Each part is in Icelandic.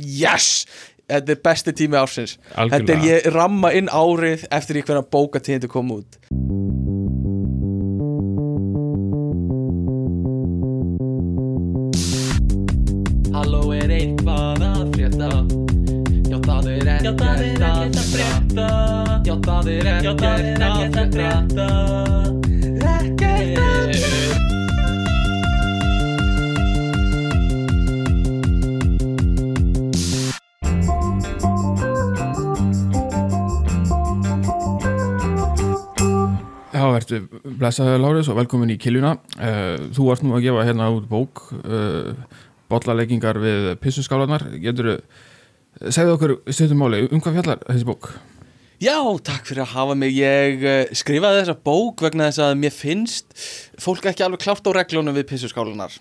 yes, þetta er besti tími ársins. Þetta er algjörlega. ég ramma inn árið eftir í hverja bókatíðindu kom út. Halló er eitthvað að frétta? Já það er ekkert að frétta. Já það er ekkert að frétta Já, verður blessaður Lárus og velkomin í Kiljuna uh, Þú varst nú að gefa hérna út bók uh, bollaleggingar við pissuskálanar Getur segðu okkur stundum máli um hvað fjallar þessi bók? Já, takk fyrir að hafa mig. Ég skrifaði þessa bók vegna þess að mér finnst fólk ekki alveg klárt á reglunum við pissuskálunar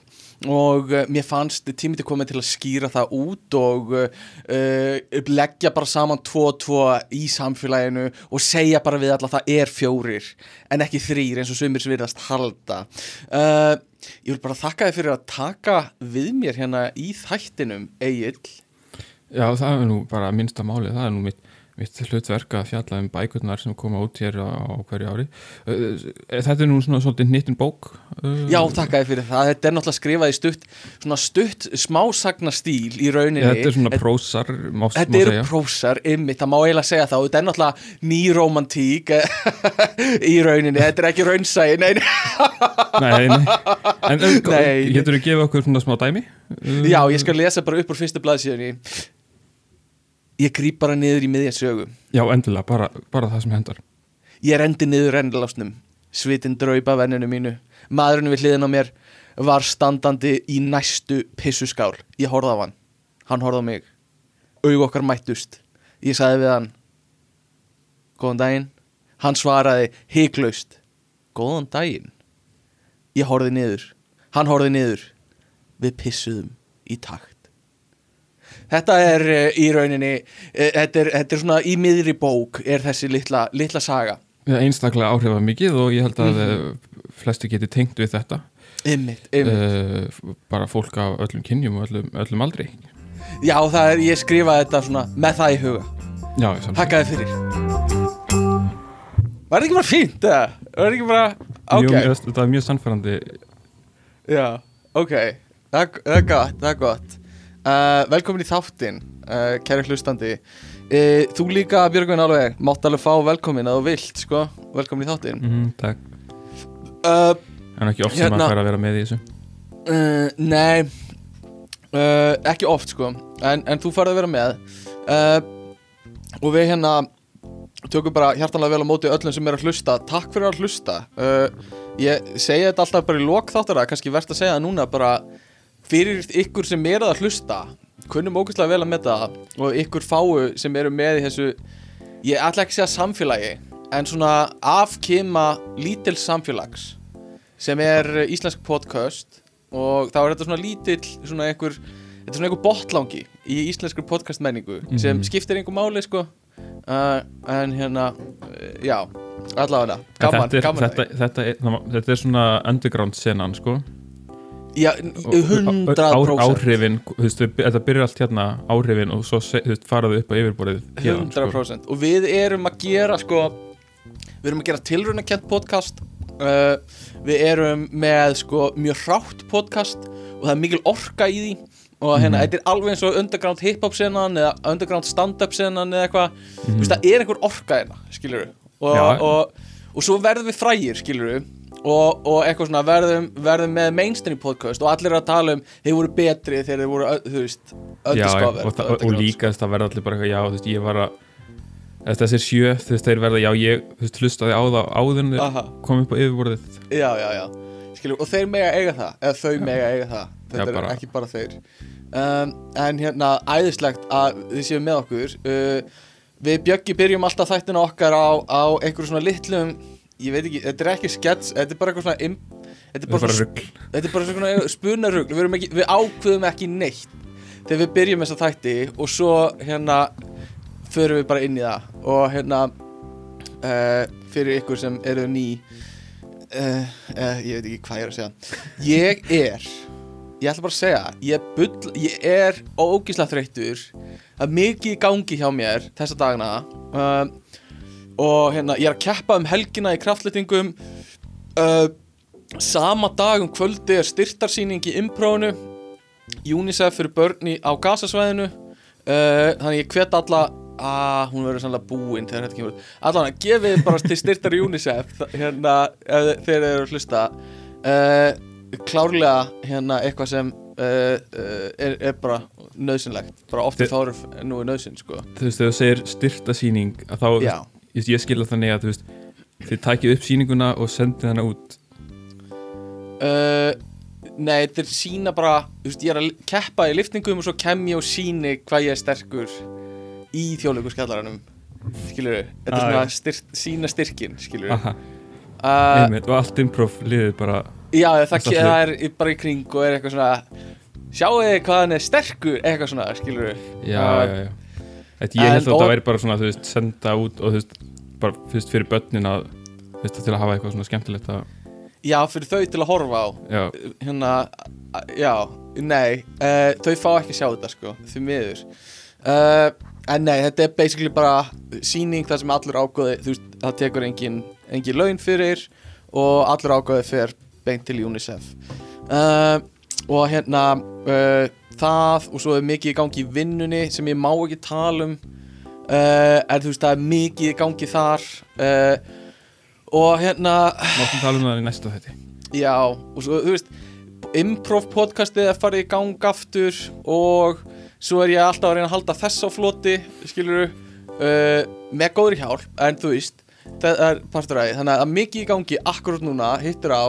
og uh, mér fannst tími til komið til að skýra það út og uh, leggja bara saman tvo og tvo í samfélaginu og segja bara við alla að það er fjórir en ekki þrýr eins og sumir sem virðast halda. Uh, ég vil bara þakka þið fyrir að taka við mér hérna í þættinum, Egil. Já, það er nú bara minnsta máli það er nú mitt, mitt hlutverk að fjalla um bækurnar sem koma út hér á, hverju ári Þetta er nú svona svolítið nýttin bók Já, þið fyrir það. Þetta er náttúrulega skrifað í stutt, svona stutt smásagnastíl í rauninni. Þetta er svona prósar, má, má Þetta eru segja prósar, ymmið, það má eiginlega segja og þetta er náttúrulega nýromantík í rauninni, þetta er ekki raunsæi, nei, nei. Nei, nei En getur þú gefa okkur svona smá dæmi? Já, ég skal lesa bara upp úr fyrstu blaðsíðunni. Ég grýp bara niður í miðja sögu. Já, endilega, bara, bara það sem hendar Ég rendi niður rennilásnum, svitin draupa venninu mínu. Maðurinn við hliðin á mér var standandi í næstu pissuskál. Ég horfði á hann, hann horfði á mig. Aug okkar mættust. Ég sagði við hann, góðan daginn. Hann svaraði hyglaust, góðan daginn. Ég horfði niður, hann horfði niður. Við pissuðum í takt. Þetta er uh, í rauninni, uh, þetta, er, þetta er svona í miðri bók er þessi litla, litla saga. einstaklega áhrifa mikið og ég held að mm flesti geti tengt við þetta Ymmit, ymmit. uh, bara fólk af öllum kynjum og öllum, öllum aldri Já, það er, ég skrifaði þetta svona með það í huga. Já, Takkaði fyrir. Var þetta ekki bara fínt, eða? Var þetta ekki bara Mjög- ágætt? Þetta er mjög sannfærandi Já, ok. Það, það er gott, það er gott. Uh, velkomin í þáttinn, uh, kæri hlustandi. Uh, þú líka, Björgvin, alveg, mátt alveg fá velkomin að þú vilt, sko. Velkomin í þáttinn. mm Takk, Uh, en ekki oft sem Hérna- að færa að vera með í þessu. Nei. Ekki oft sko. En, en þú farið að vera með. Og við hérna Tökum bara hjartanlega vel á móti öllum sem er að hlusta. Takk fyrir að hlusta. Ég segi þetta alltaf bara í lok þáttar Kannski verðt að segja það núna bara Fyrir ykkur sem er að hlusta Kunnum ógæslega vel að metta Og ykkur fáu sem eru með í þessu Ég ætla ekki að segja samfélagi En svona afkima lítils samfélags sem er íslensk podcast og þá er þetta svona lítill svona einhver, þetta er svona einhver botlangi í íslenskri podcast menningu sem Mhm. skiptir einhver máli sko. Uh, en hérna uh, já, allavega. Gaman, þetta, er, gaman þetta, þetta, er, þetta er svona underground senan sko já, Og- á- 100% Áhrifin, þú veist, þetta byrjar allt hérna áhrifin og svo þú veist, faraðu upp á yfirborðið héðan, sko. 100% og við erum að gera sko við erum að gera tilraunakent podcast uh, við erum með sko mjög hrátt podcast og það er mikil orka í því og hérna, Mhm. þetta er alveg eins og underground hip-hop senan eða underground stand-up senan eða eitthvað, þú Mhm. veist, það er einhver orka hérna, skilur við og, Já. og, og svo verðum við frægir, skilur við og, og eitthvað svona verðum, verðum með mainstream podcast og allir að tala um þeir voru betri þegar þeir voru, þú veist já, undercover og, það- og líka þess að verða allir bara eitthvað, já, þú veist, ég var að þess- þessir sjö, þú veist, þeir verða, já, ég þú veist, hlustaði á það áðun kom upp á yfirborðið. Já, já, já. Skilur, og þeir mega eiga það eða þau mega eiga það. Þetta Já, er bara- ekki bara þeir. Um, en hérna, æðislegt að þið séu með okkur. Uh, við Bjöggi byrjum alltaf þættina okkar á, á einhverjum svona litlum ég veit ekki, þetta er ekki skets þetta er bara eitthvað svona imp, þetta er bara, svona, þetta er bara svona spunarugl. Við, ekki, við ákveðum ekki neitt þegar við byrjum þessa þætti og svo hérna förum við bara inn í það. Og hérna uh, fyrir ykkur sem eru ný uh, uh, ég veit ekki hvað ég er að segja. Ég er ég ætla bara að segja ég, bull, ég er ógíslega þreyttur er mikið gangi hjá mér þessa dagana. Um, og hérna, ég er að keppa um helgina í kraftlytingum uh, sama dag um kvöldi er styrtarsýning í imprónu UNICEF fyrir börni á gasasvæðinu uh, þannig ég hvet alla að hún verður sannlega búinn þegar þetta kemur allan að gefið bara til styrtar UNICEF hérna, ef þeir eru að hlusta. Uh, klárlega hérna eitthvað sem uh, uh, er, er bara nöðsynlegt bara oft í Þi- þáru nú er nöðsyn sko. þú veist, þegar þú segir styrta síning að þá, já, ég, ég skilja þannig að veist, þið takið upp sýninguna og sendið hana út. Uh, nei þetta er sína bara veist, ég er að keppa í liftingum og svo kem ég og síni hvað ég er sterkur í þjóðleikur skallaranum skilur þetta er Ah, svona já. styrt, sína styrkin skilur uh, einmitt, og allt improv liðið bara já það, það er bara í kring og er eitthvað svona sjáu þið hvað hann er sterkur? Eitthvað svona skilur já, Uh, já, já Þetta, ég held að það væri bara svona, þú veist, senda út og þú veist, bara fyrst fyrir börnin að þú veist, til að hafa eitthvað svona skemmtilegt að, já fyrir þau til að horfa á. Já, hérna, já, nei uh, þau fá ekki að sjá þetta sko því miður. Uh, en nei, þetta er basically bara síning þar sem allur ágóði, þú veist, það tekur engin, engin laun fyrir og allur ágóði fer beint til UNICEF. Uh, og hérna uh, það og svo er mikið í gangi í vinnunni sem ég má ekki tala um. Uh, en þú veist, það er mikið í gangi þar uh, og hérna máttum tala um það í næsta þetta Já, og svo, þú veist Improv podcastið er farið í gang aftur og svo er ég alltaf að reyna að halda þess á floti skilur uh, með góðri hjálp, en þú veist það er partur aðeins, þannig að mikið í gangi akkurat núna, hittur á.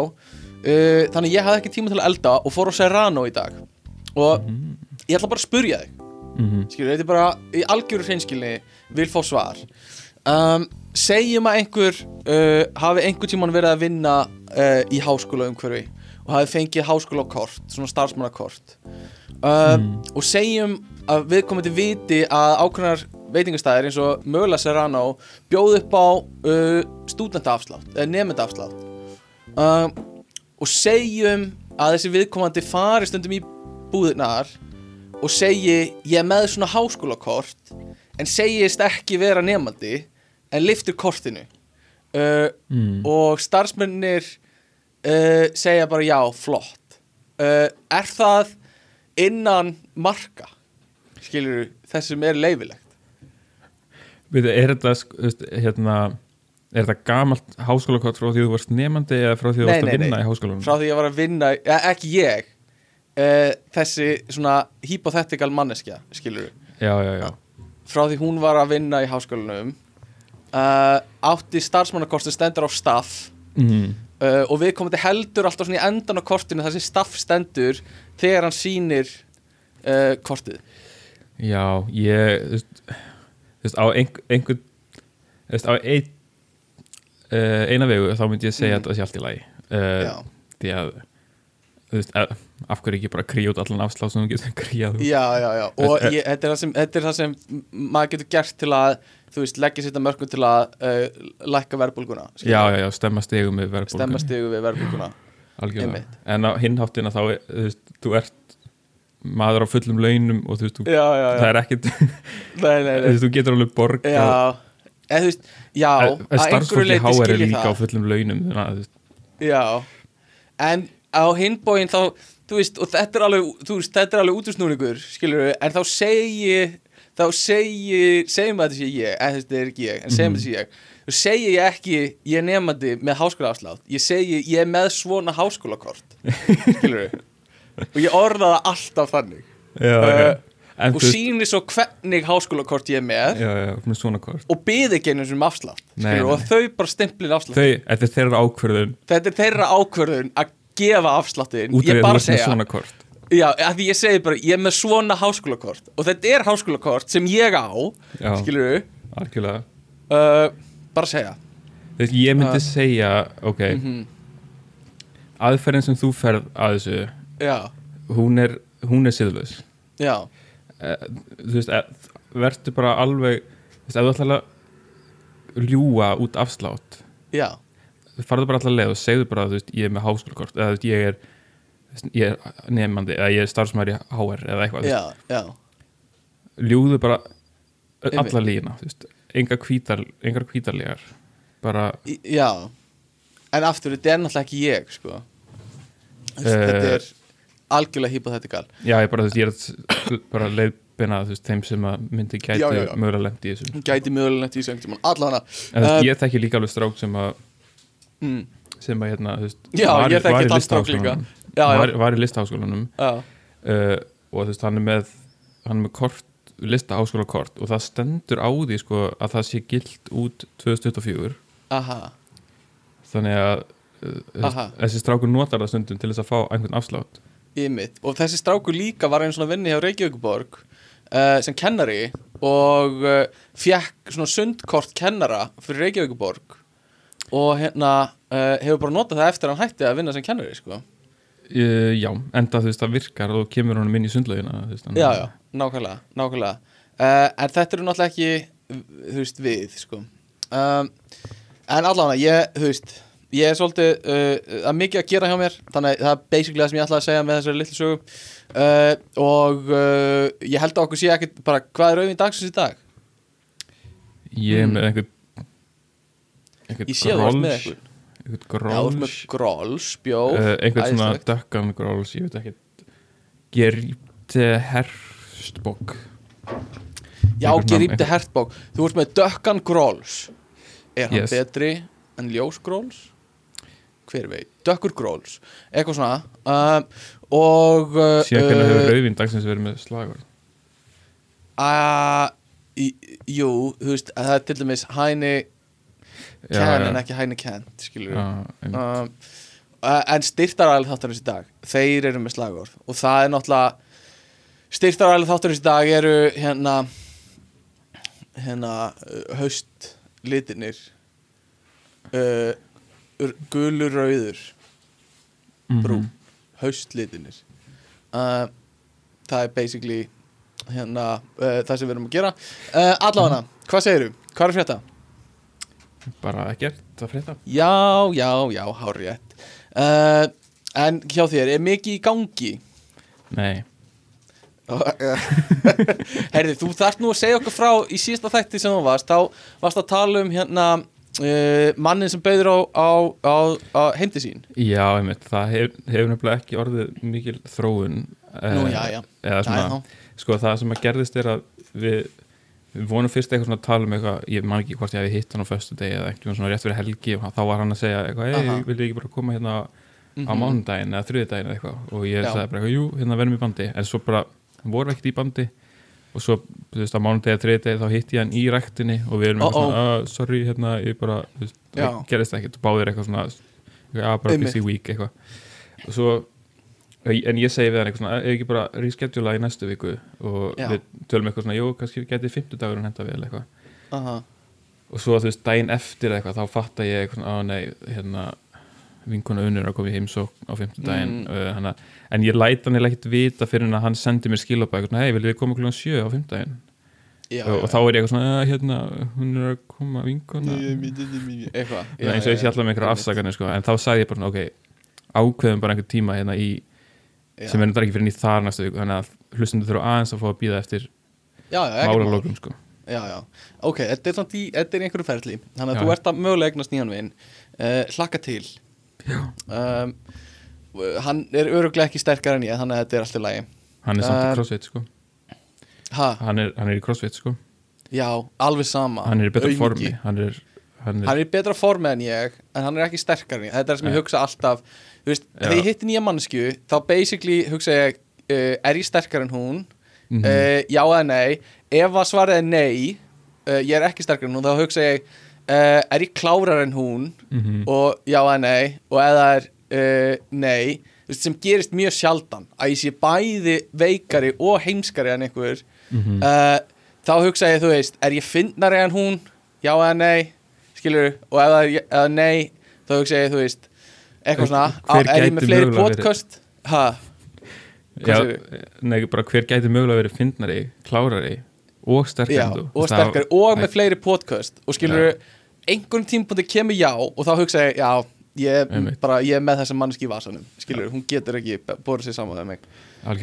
Þannig ég hafði ekki tíma til að elda og fór á Serrano í dag og ég ætla bara að spurja þig. Mm -hmm. skilur, þetta er bara í algjöru hreinskilni vil fá svar. Um, segjum að einhver uh, hafi einhver tímann verið að vinna uh, í háskóla umhverfi og hafi fengið háskólakort, svona starfsmannakort. Um, og segjum að við komum til viti að ákveðnar veitingastæðir eins og mögulega Serrano bjóð upp á uh, stúdentaafslátt eða nefndaafslátt um, og segjum að þessi viðkomandi fari stundum í búðirnar og segi ég með svona háskólakort en segist ekki vera nefandi en liftir kortinu. Uh, mm. og starfsmennir uh, segja bara já, flott. Uh, er það innan marka? Skilur þess sem er leifilegt er þetta, hérna er þetta gamalt háskólakort frá því þú varst nefandi eða frá því þú Nei, varst nei, að vinna nei. í háskólanum? Frá því ég var að vinna, ja, ekki ég uh, þessi svona hypothetical manneskja, skilur já, já, já, frá því hún var að vinna í háskólanum uh, átti starfsmannakortin stendur á staff mm. uh, og við komum til heldur alltaf svona í endan á kortinu þar sem staff stendur þegar hann sýnir uh, kortið. Já ég þú veist, þú veist á einhver, einhver þú veist, á ein, eina vegu þá myndi ég segja Mm. að það sé allt í lagi. Því að þú veist, að, af hverju ekki bara kríja út allan afsláð sem þú getur kríjað já, já, já. Og þetta, er það sem, þetta er það sem maður getur gert til að þú veist, leggja sitt að mörgum til að uh, lækka verbulguna já, já, já, stemma stegum með verðbólgu stemma stigu við verbulguna en á hinháttina þá er- þú veist, þú ert maður á fullum launum og þú veist, þú, já, já, það já, er ekkit þú nei, nei, nei. veist, þú getur alveg borgað já, eða þú veist já, starfsfólki HR er líka á fullum launum þannig að þú veist, Já, en á hinbóin þá, þú veist, og þetta er alveg, þú veist, þetta er alveg útúrsnúningur, skilur við, en þá segi, þá segi, segjum að þetta sé ég, en þetta er ekki ég, en segjum að þetta sé ég, þá segi ég ekki, ég er nefandi með háskólaafslátt, ég segi, ég er með svona háskólakort, skilur við, og ég orða það alltaf þannig, já, Uh, já. En og þú síni svo hvernig háskólakort ég er með, já, já, með svona kort. og byði ekki afslátt, Nei, skilur við, nei. og þau bara stimplin afslátt, þetta er þeirra ákvörðun. Þetta er þeirra ákvörðun að gefa afsláttin, ég bara þú segja, Já, af því ég segi bara, ég er með svona háskólakort. Og þetta er háskólakort sem ég á Já. skilur algjörlega. Uh, bara segja. Þú veist, ég myndi Uh. segja, ok. Mm aðferðin sem þú ferð að þessu Já, hún er, hún er siðlaus. Já, Eh, þú veist, eh, verður bara alveg þú veist, ef þú ætlar að ljúga út afslátt já farðu bara allar leið og segðu bara, veist, ég er með háskólakort eða veist, ég er ég er nefnandi eða ég er starfsmæður í HR eða eitthvað já, já, veist, ljúðu bara alla lína veist, engar hvítarlegar bara já. En aftur, þetta er náttúrulega ekki ég sko. Þú veist, Eh. þetta er algjörlega hypothetical já ég bara veist ég er að bara þú veist þeim sem að myndi gæti mögulega lendi í þessum gæti mögulega nefnt í þessu einhvern tímann. Allavega veist Eh, ég þekki líka alveg strák sem að mm, sem að hérna veist Já, var, var í listaháskólanum. Já, já, var, var í listaháskólanum. Uh, og þú veist hann er með hann er með kort listaháskóla kort og það stendur á því sko að það sé gilt út 2024 aha. Þannig að uh, þessi strákur notar það stundum til þess að fá einhvern afslátt. Ímitt. og þessi strákur líka var einn svona vinni hjá Reykjavíkuborg uh, sem kennari og uh, fekk svona sundkort kennara fyrir Reykjavíkuborg og hérna uh, hefur bara notað það eftir að hann hætti að vinna sem kennari sko. uh, já, enda þú veist það virkar og kemur honum inn í sundlaugina já, já, nákvæmlega, nákvæmlega. Uh, en þetta eru náttúrulega ekki þú veist við sko. um, en allavega ég, þú veist ég er svolítið, það er mikið að gera hjá mér þannig að það er basically það sem ég ætlaði að segja með þessari litlu sögu og ég held að okkur sé ekkert bara hvað er auðvinn dagsins í dag ég er með einhvern ég sé þú varst með eitthvað með gróls gróls, bjó uh, einhvern svona dökkan gróls ég veit ekki. Gerýpte herstbók já, mann- hertbók þú ert með dökkan gróls er hann Yes. betri en ljós gróls hver veit, dökkur gróls eitthvað svona. Uh, og uh, síðan hvernig hefur uh, rauðvin dagsins verið með slagur að í- jú, þú veist, að það er til dæmis hæni can en ekki hæni kent um, uh, en styrtaræli þáttarins í dag þeir eru með slagorð. Og það er náttúrulega styrtaræli þáttarins í dag eru hérna hérna uh, haustlitinir uh, ur- gulur rauður Mhm. brún haustlitinir uh, það er basically hérna uh, það sem við erum að gera. Uh, allavega, hvað segirðu? hvað er frétta? Bara ekkert að frétta? Já, já, já, hárétt uh, En hjá þér, er mikið í gangi? nei, Herði, þú þarft nú að segja okkur frá í síðasta þætti sem þú varst. Þá varst að tala um hérna uh, mannin sem bauður á, á, á, á heimdi sín. Já, einmitt. Það hef, hefur nefnilega ekki orðið mikil þróun Nú, eh, já, já, eða já, svona, já. sko það sem að gerðist er að við, við vonum fyrst eitthvað svona að tala um eitthvað, ég man ekki hvort ég hefði hitt hann á föstu degi eða eitthvað svona rétt fyrir helgi og þá var hann að segja eitthvað, ei, vilja ekki bara koma hérna á Mhm. mánudaginn eða þriðudaginn eða eitthvað? Og ég Já. sagði bara eitthvað, jú, hérna verðum í bandi. En svo bara, vorum við ekkert í bandi. Og svo, þú veist, á mánudegi eða þriðudagi þá hitti ég hann í ræktinni og við erum eitthvað Uh-oh. svona, uh, sorry, hérna, ég bara veist, gerðist ekkert. Og báðir eitthvað svona week eitthvað en ég segi við hann eitthvað svona, ef ekki bara reschedula í næstu viku og Já. við tölum eitthvað svona, jú, kannski geti fimmtudagurinn henda vel eitthvað Aha. og svo þú veist, daginn eftir eitthvað þá fatta ég eitthvað svona, á nei, hérna vinkona unnur að koma í heimsókn á fimmtudaginn Mm. mm. hana, en ég læt hann ekkert vita fyrir en að hann sendi mér skilabæk hei, viljið þið koma klukkan sjö á fimmtudaginn Já, og, og þá er ég eitthvað svona, "Ja, hérna hún er að koma vinkona Eitthvað er eins og ég sé alltaf með einhverja afsakanir sko. en þá sagði ég bara, svona, ok ákveðum bara einhver tíma hérna í Já. sem er náttúrulega ekki fyrir í þar næstu viku þannig að hlustundu þurfa aðeins að fá að býða eftir Já, já, ekkert mál. málalokum sko. Ok, þetta er, samt í, þetta er einhverju ferli. Þannig að þú ert að mögulega eignast nýjan vinn uh, Hlakka til. Um, Hann er öruglega ekki sterkar en ég Þannig að þetta er alltaf lægi hann er samt Um, í crossfit sko. Ha, hann, er, hann er í crossfit sko. já, alveg sama. Hann er í betra Aumingi. formi hann er, hann er, Hann er í betra formi en ég En hann er ekki sterkar en ég. Þetta er sem ég hugsa alltaf Þú veist, þegar ég hitti nýja mannsku Þá basically hugsa ég uh, Er ég sterkar en hún? Mhm. uh, já eða nei ef að svarið er nei uh, ég er ekki sterkar en hún þá hugsa ég er ég klárar en hún Mhm. og já eða nei og það er nei þú veist, sem gerist mjög sjaldan að ég sé bæði veikari og heimskari en einhver Mhm. uh, þá hugsa ég þú veist er ég fyndnari en hún já eða nei skilur og er eða nei þá hugsa ég þú veist eitthvað svona er ég með fleiri podcast? Ha? Já, hvað nei, bara hver gæti mögulega verið fyndnari, klárari og sterkari já, og sterkari og með fleiri podcast. Og skilur einhvern tímpúndi kemur já og þá hugsa ég já, ég, bara, ég er með þessa manneski í vasanum. Skilur, hún getur ekki bórið sér saman með mig.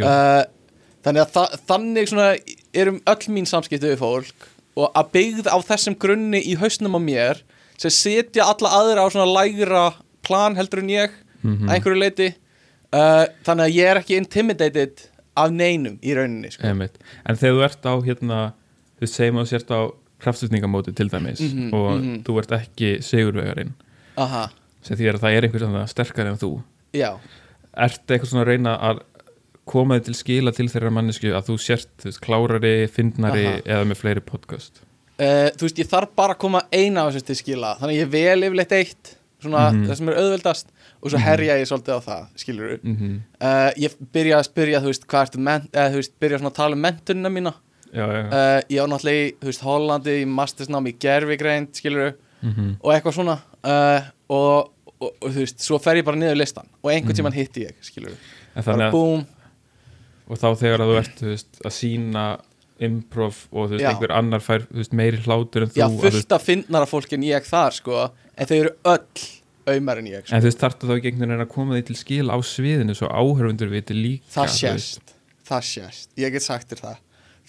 Uh, þannig að þa þannig svona erum öll mín samskipti við fólk og að byggð á þessum grunni í hausnum á mér sem setja alla aðra á svona lægra plan heldur en ég Mhm. að einhverju leiti uh, þannig að ég er ekki intimidated af neinum í rauninni sko. En þegar þú ert á hérna, þú segjum að þú sért á kraftstutningamóti til dæmis Mhm, og mhm. þú ert ekki sigurvegarinn aha, sem því að það er einhver sem það sterkari en þú já Ertu eitthvað svona að reyna að koma þig til skila til þeirra mannesku að þú sért þú veist, klárari, fyndnari Aha. eða með fleiri podcast uh, þú veist, ég þarf bara að koma eina af þessu til skila þannig að ég vel yfirleitt eitt svona Mhm. það sem er auðveldast og svo herja ég svolítið á það, skilur mm -hmm. uh, ég byrja að spyrja, þú veist, hvað ertu eða þú veist, byrja svona að tala um mentunina mína. Já, já, uh, ég á náttúrulega í, þú veist, Hollandi í mastersnám í gerfigreind, skilur Mm og eitthvað svona. Uh, og, og, og þú veist, svo fer ég bara niður listan og einhvern Mhm. tímann hitti ég, skilur En bara að, búm, og þá þegar að þú ert þú veist, að sína improv og þú veist, Já. einhver annar fær þú veist, meiri hlátur en þú já, að þú fullt af fyndnara fólk en ég þar, sko en þau eru öll aumar en ég, sko. En þú veist, þarftu þá ekki einhvern veginn að koma því til skil á sviðinu svo áhörfundur viti líka það sést, það sést. Ég get sagt þér það,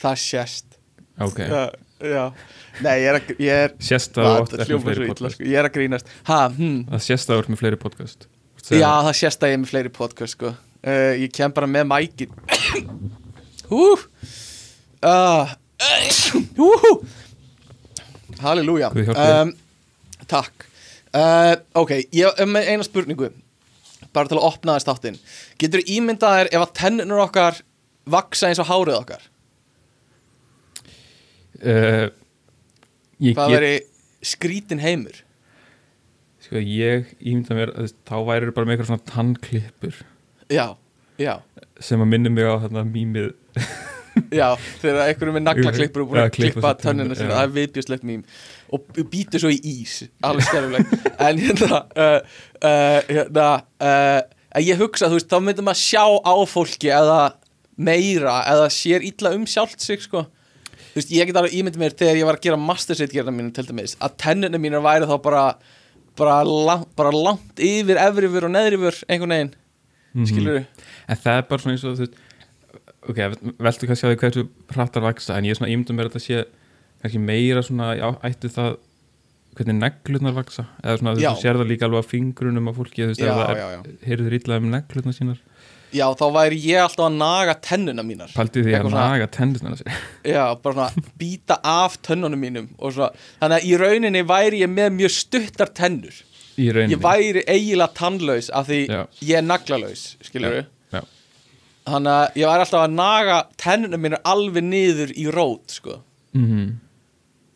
það sést. Ok, já, nei, ég er að, ég er sést að þú hljómar svo fleiri podcast. sko. ég er að grínast. Ha, hm, Það sést að þú ert með fleiri podcast. Já, það sést að ég er með fleiri podcast sko. uh, Ég kem bara með mækin. Hú. Uh, Hú Halleluja. Um, Takk uh, Ok, ég er með eina spurningu Bara til að opna þess þáttinn. Getur ímyndað þér ef að tennunur okkar Vaksa eins og hárið okkar? Uh, Ég Hvað get, veri skrítin heimur? Sko, ég ímynda mér þú þá væri bara með eitthvað svona tannklippur. Já, já. Sem að minni mig á þarna mýmið. Já, þegar einhverjum með naglaklippur og búin að klippa já. það er viðbjörsleitt mým og býtur svo í ís, alveg skerfulegt en hérna uh, uh, hérna uh, að ég hugsa, þú veist, þá myndum að sjá á fólki eða meira eða sér illa um sjálft sig sko. þú veist, ég get alveg ímyndið mér þegar ég var að gera mastersetgerna mínu til dæmis að tennuna mínu væri þá bara bara, lang, bara langt yfir efrifur og neðrifur einhvern veginn, Mhm. skilur En það er bara svona eins og þú veist Ok, veltu kannski á því hversu hrattar vaksa en ég er svona ímynda mér að þetta sé kannski meira svona, ættu það hvernig neglunar vaksa eða svona þú sér það líka alveg á fingrunum á fólki, þú veist, er, heyrður illa um neglurnar sínar. Já, þá væri ég alltaf að naga tennuna mínar. Paldið því að svona- naga tendurnar sér. Já, bara svona býta af tönnunum mínum og svo, þannig að í rauninni væri ég með mjög stuttar tennur. Í rauninni. Ég væri eiginlega tannlaus af því Já. ég er naglalaus, skilur við þannig að ég væri alltaf að naga tennunum mínur alveg niður í rót sko. Mhm.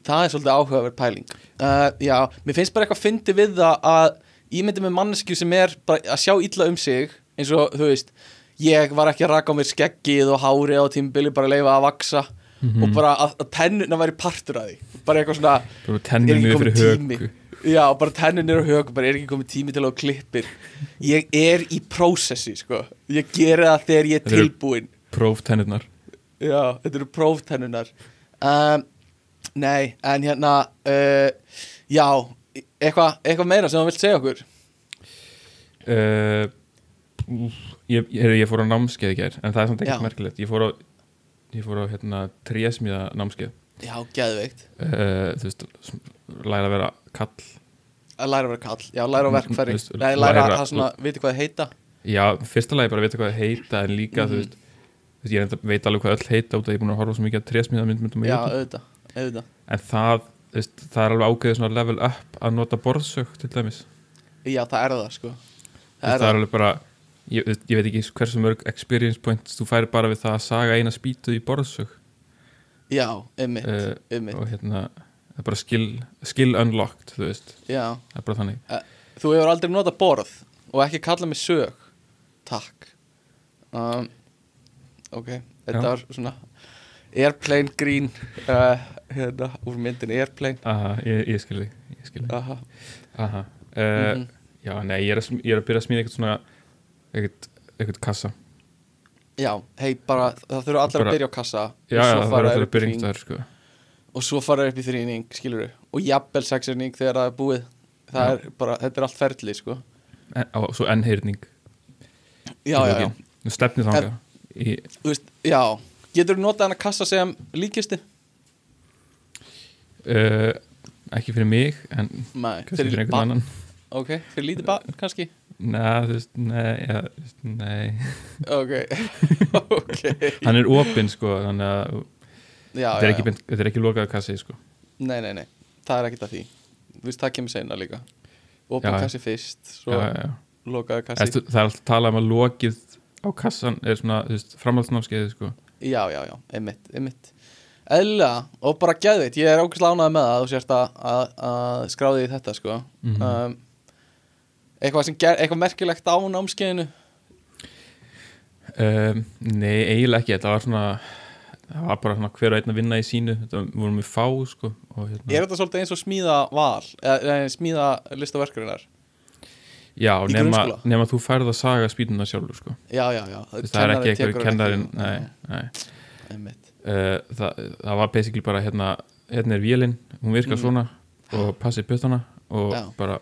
Það er svolítið áhugaverð pæling. Uh, Já, mér finnst bara eitthvað fyndi við það að ég myndi með mannesku sem er að sjá illa um sig eins og, þú veist ég var ekki að raka á mér skeggið og hárið á tímubili bara að leifa að vaksa Mhm. og bara að, að tennuna væri partur af því. Bara eitthvað svona Bara er ekki komið tími. já, bara tennunir og hög bara er ekki komið tími til að klippir. Ég er í prósessi, sko. Ég geri það þegar ég er tilbúin Próf tennurnar. Já, þetta eru próftennunar um, nei, en hérna uh, já, eitthvað eitthva meira sem þú vilt segja okkur? Uh, ég, ég, ég fór á námskeið í gær en það er samt ekkert merkilegt. Ég fór á, ég fór á hérna, trésmíða námskeið. Já, geðveikt, uh, þú veist, læra að vera kall. Að læra að vera kall já, læra á verkfæri, nei, læra læra- að svona, viti hvað það heita. Já, fyrsta lagi bara að vita hvað það heita en líka, veist, þú veist ég veit alveg hvað öll heita út að ég er búin að horfa svo mikið að trésmíða myndmyndum já, auðvitað, auðvitað. En það, veist, það er alveg svona level up að nota borðsög til dæmis. Já, það er það, sko. Það er það er alveg bara ég, ég veit ekki hversu mörg experience points þú færi bara við það að saga eina spýtu í borðsög já, ymmit uh, ymmit, og hérna það er bara skill, skill unlocked þú veist, já. Það er bara þannig. Þú hefur aldrei notað borð og ekki kallað mig sög. Takk. Um, ok, þetta Já. var svona airplane green uh, hérna, úr myndin airplane. Aha, ég, ég skil þig ég skil þig, aha, aha uh, mhm. já, nei, ég er, að, ég er að byrja að smíða eitthvað svona eitthvað, eitthvað kassa. Já, hei bara það þurfa allir Bara- að byrja á kassa já, já, það alltaf upp að í byrja hring. einhverstaðar sko. og svo fara upp í þrýning, skilur og jafnvel sexurning þegar það er búið. Það Já. er bara, þetta er allt ferli, sko. En, á, svo ennheyrning já, já, já, stefnið þangað í, þú veist, já. Getur þú notað hann að kassa sem líkisti? Uh, ekki fyrir mig en Nei, kannski fyrir einhvern annan. Ok, fyrir lítið barn kannski? Nei, þú veist, nei, ja, nei. Ok, ok. Hann er opinn sko Þannig að já, þetta er já, ekki, þetta er ekki lokað kassi sko. Nei, nei, nei, það er ekkert að því. Þú veist, það kemur seinna líka. Opin Já, já. kassi fyrst, svo lokaðu kassi. Æstu, Það er alltaf talað um að lokið á kassan er svona, þú veist, framhaldsnámskeiði sko. Já, já, já, einmitt, einmitt Eðlilega, og bara geðveitt Ég er ógæslega ánægð með það að þú sérst að, að, að skráði í þetta, sko. Mhm. um, Eitthvað sem ger, eitthvað merkilegt á námskeiðinu? Um, Nei, eiginlega ekki. Þetta var svona Það var bara svona hver og einn að vinna í sínu. Þetta vorum við fá sko og, hérna, Er þetta svolítið eins og smíða val eða, smíða listaverkurinnar Já, nema, nema þú færð að saga spýtuna sjálfur sko. Já, já, já. Veist, Það er ekki tekur kennarinn Nei, nei uh, það, það var basically bara hérna hérna er vélinn, hún virkar Mhm. svona og passir puttana og Já. bara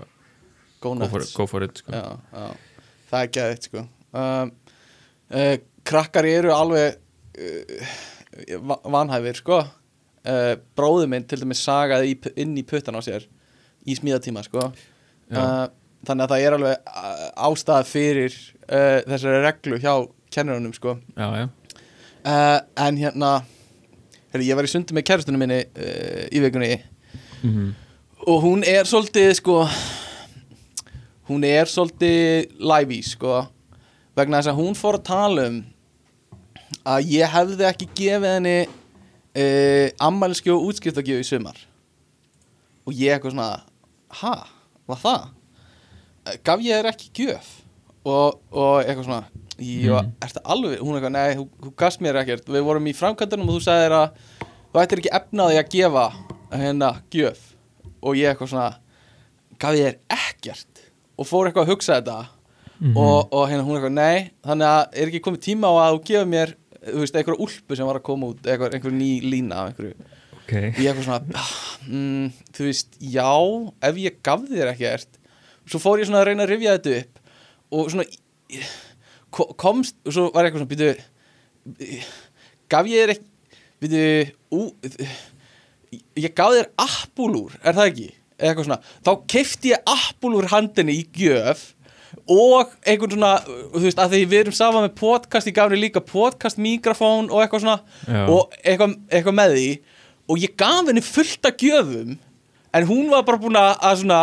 Go for, go for it sko. já, já. Það er geðveitt, sko um, uh, Krakkar eru alveg uh, va- vanhæfir, sko uh, Bróður minn til dæmis sagaði inn í puttan á sér í smíðatíma, sko Þannig að það er alveg ástæða fyrir þessari reglu hjá kennurunum, sko já, já, uh, En hérna Herri, ég var í sundi með kærustunum minni uh, í vikunni. Mm og hún er svolítið sko hún er svolítið live í sko vegna þess að hún fór að tala um að ég hefði ekki gefið henni uh, ammælski og útskiptagjöf í sumar. Og ég eitthvað svona ha, var það? Eh, gaf ég þér ekki gjöf? Og, og eitthvað svona já, Mhm. ertu alveg, hún eitthvað, nei, þú, gafst mér ekkert. Við vorum í framkvæmdunum og þú sagðir að þú ættir ekki efnaði að gefa hérna gjöf. Og ég eitthvað svona gaf ég þér ekkert? Og fór eitthvað að hugsa þetta. Mhm. og, og hérna hún eitthvað, nei. Þannig að er ekki komið tíma á að þú gefa mér þú veist, einhverja úlpu sem var að koma út einhver, einhver ný lína af einhverju. Ok. Ég eitthvað svona mm, þú veist, já, ef ég gaf þér ekkert. Svo fór ég svona að reyna að rifja þetta upp og svona komst, og svo var eitthvað svona býtu, gaf ég þér ú ég gaf þér appúlúr er það ekki, eitthvað svona þá kefti ég appúlúr handinni í gjöf og einhvern svona þú veist, að því við erum saman með podcast ég gaf henni líka podcast mikrofón og eitthvað svona Já. og eitthvað, eitthvað með því og ég gaf henni fullt af gjöfum en hún var bara búin að svona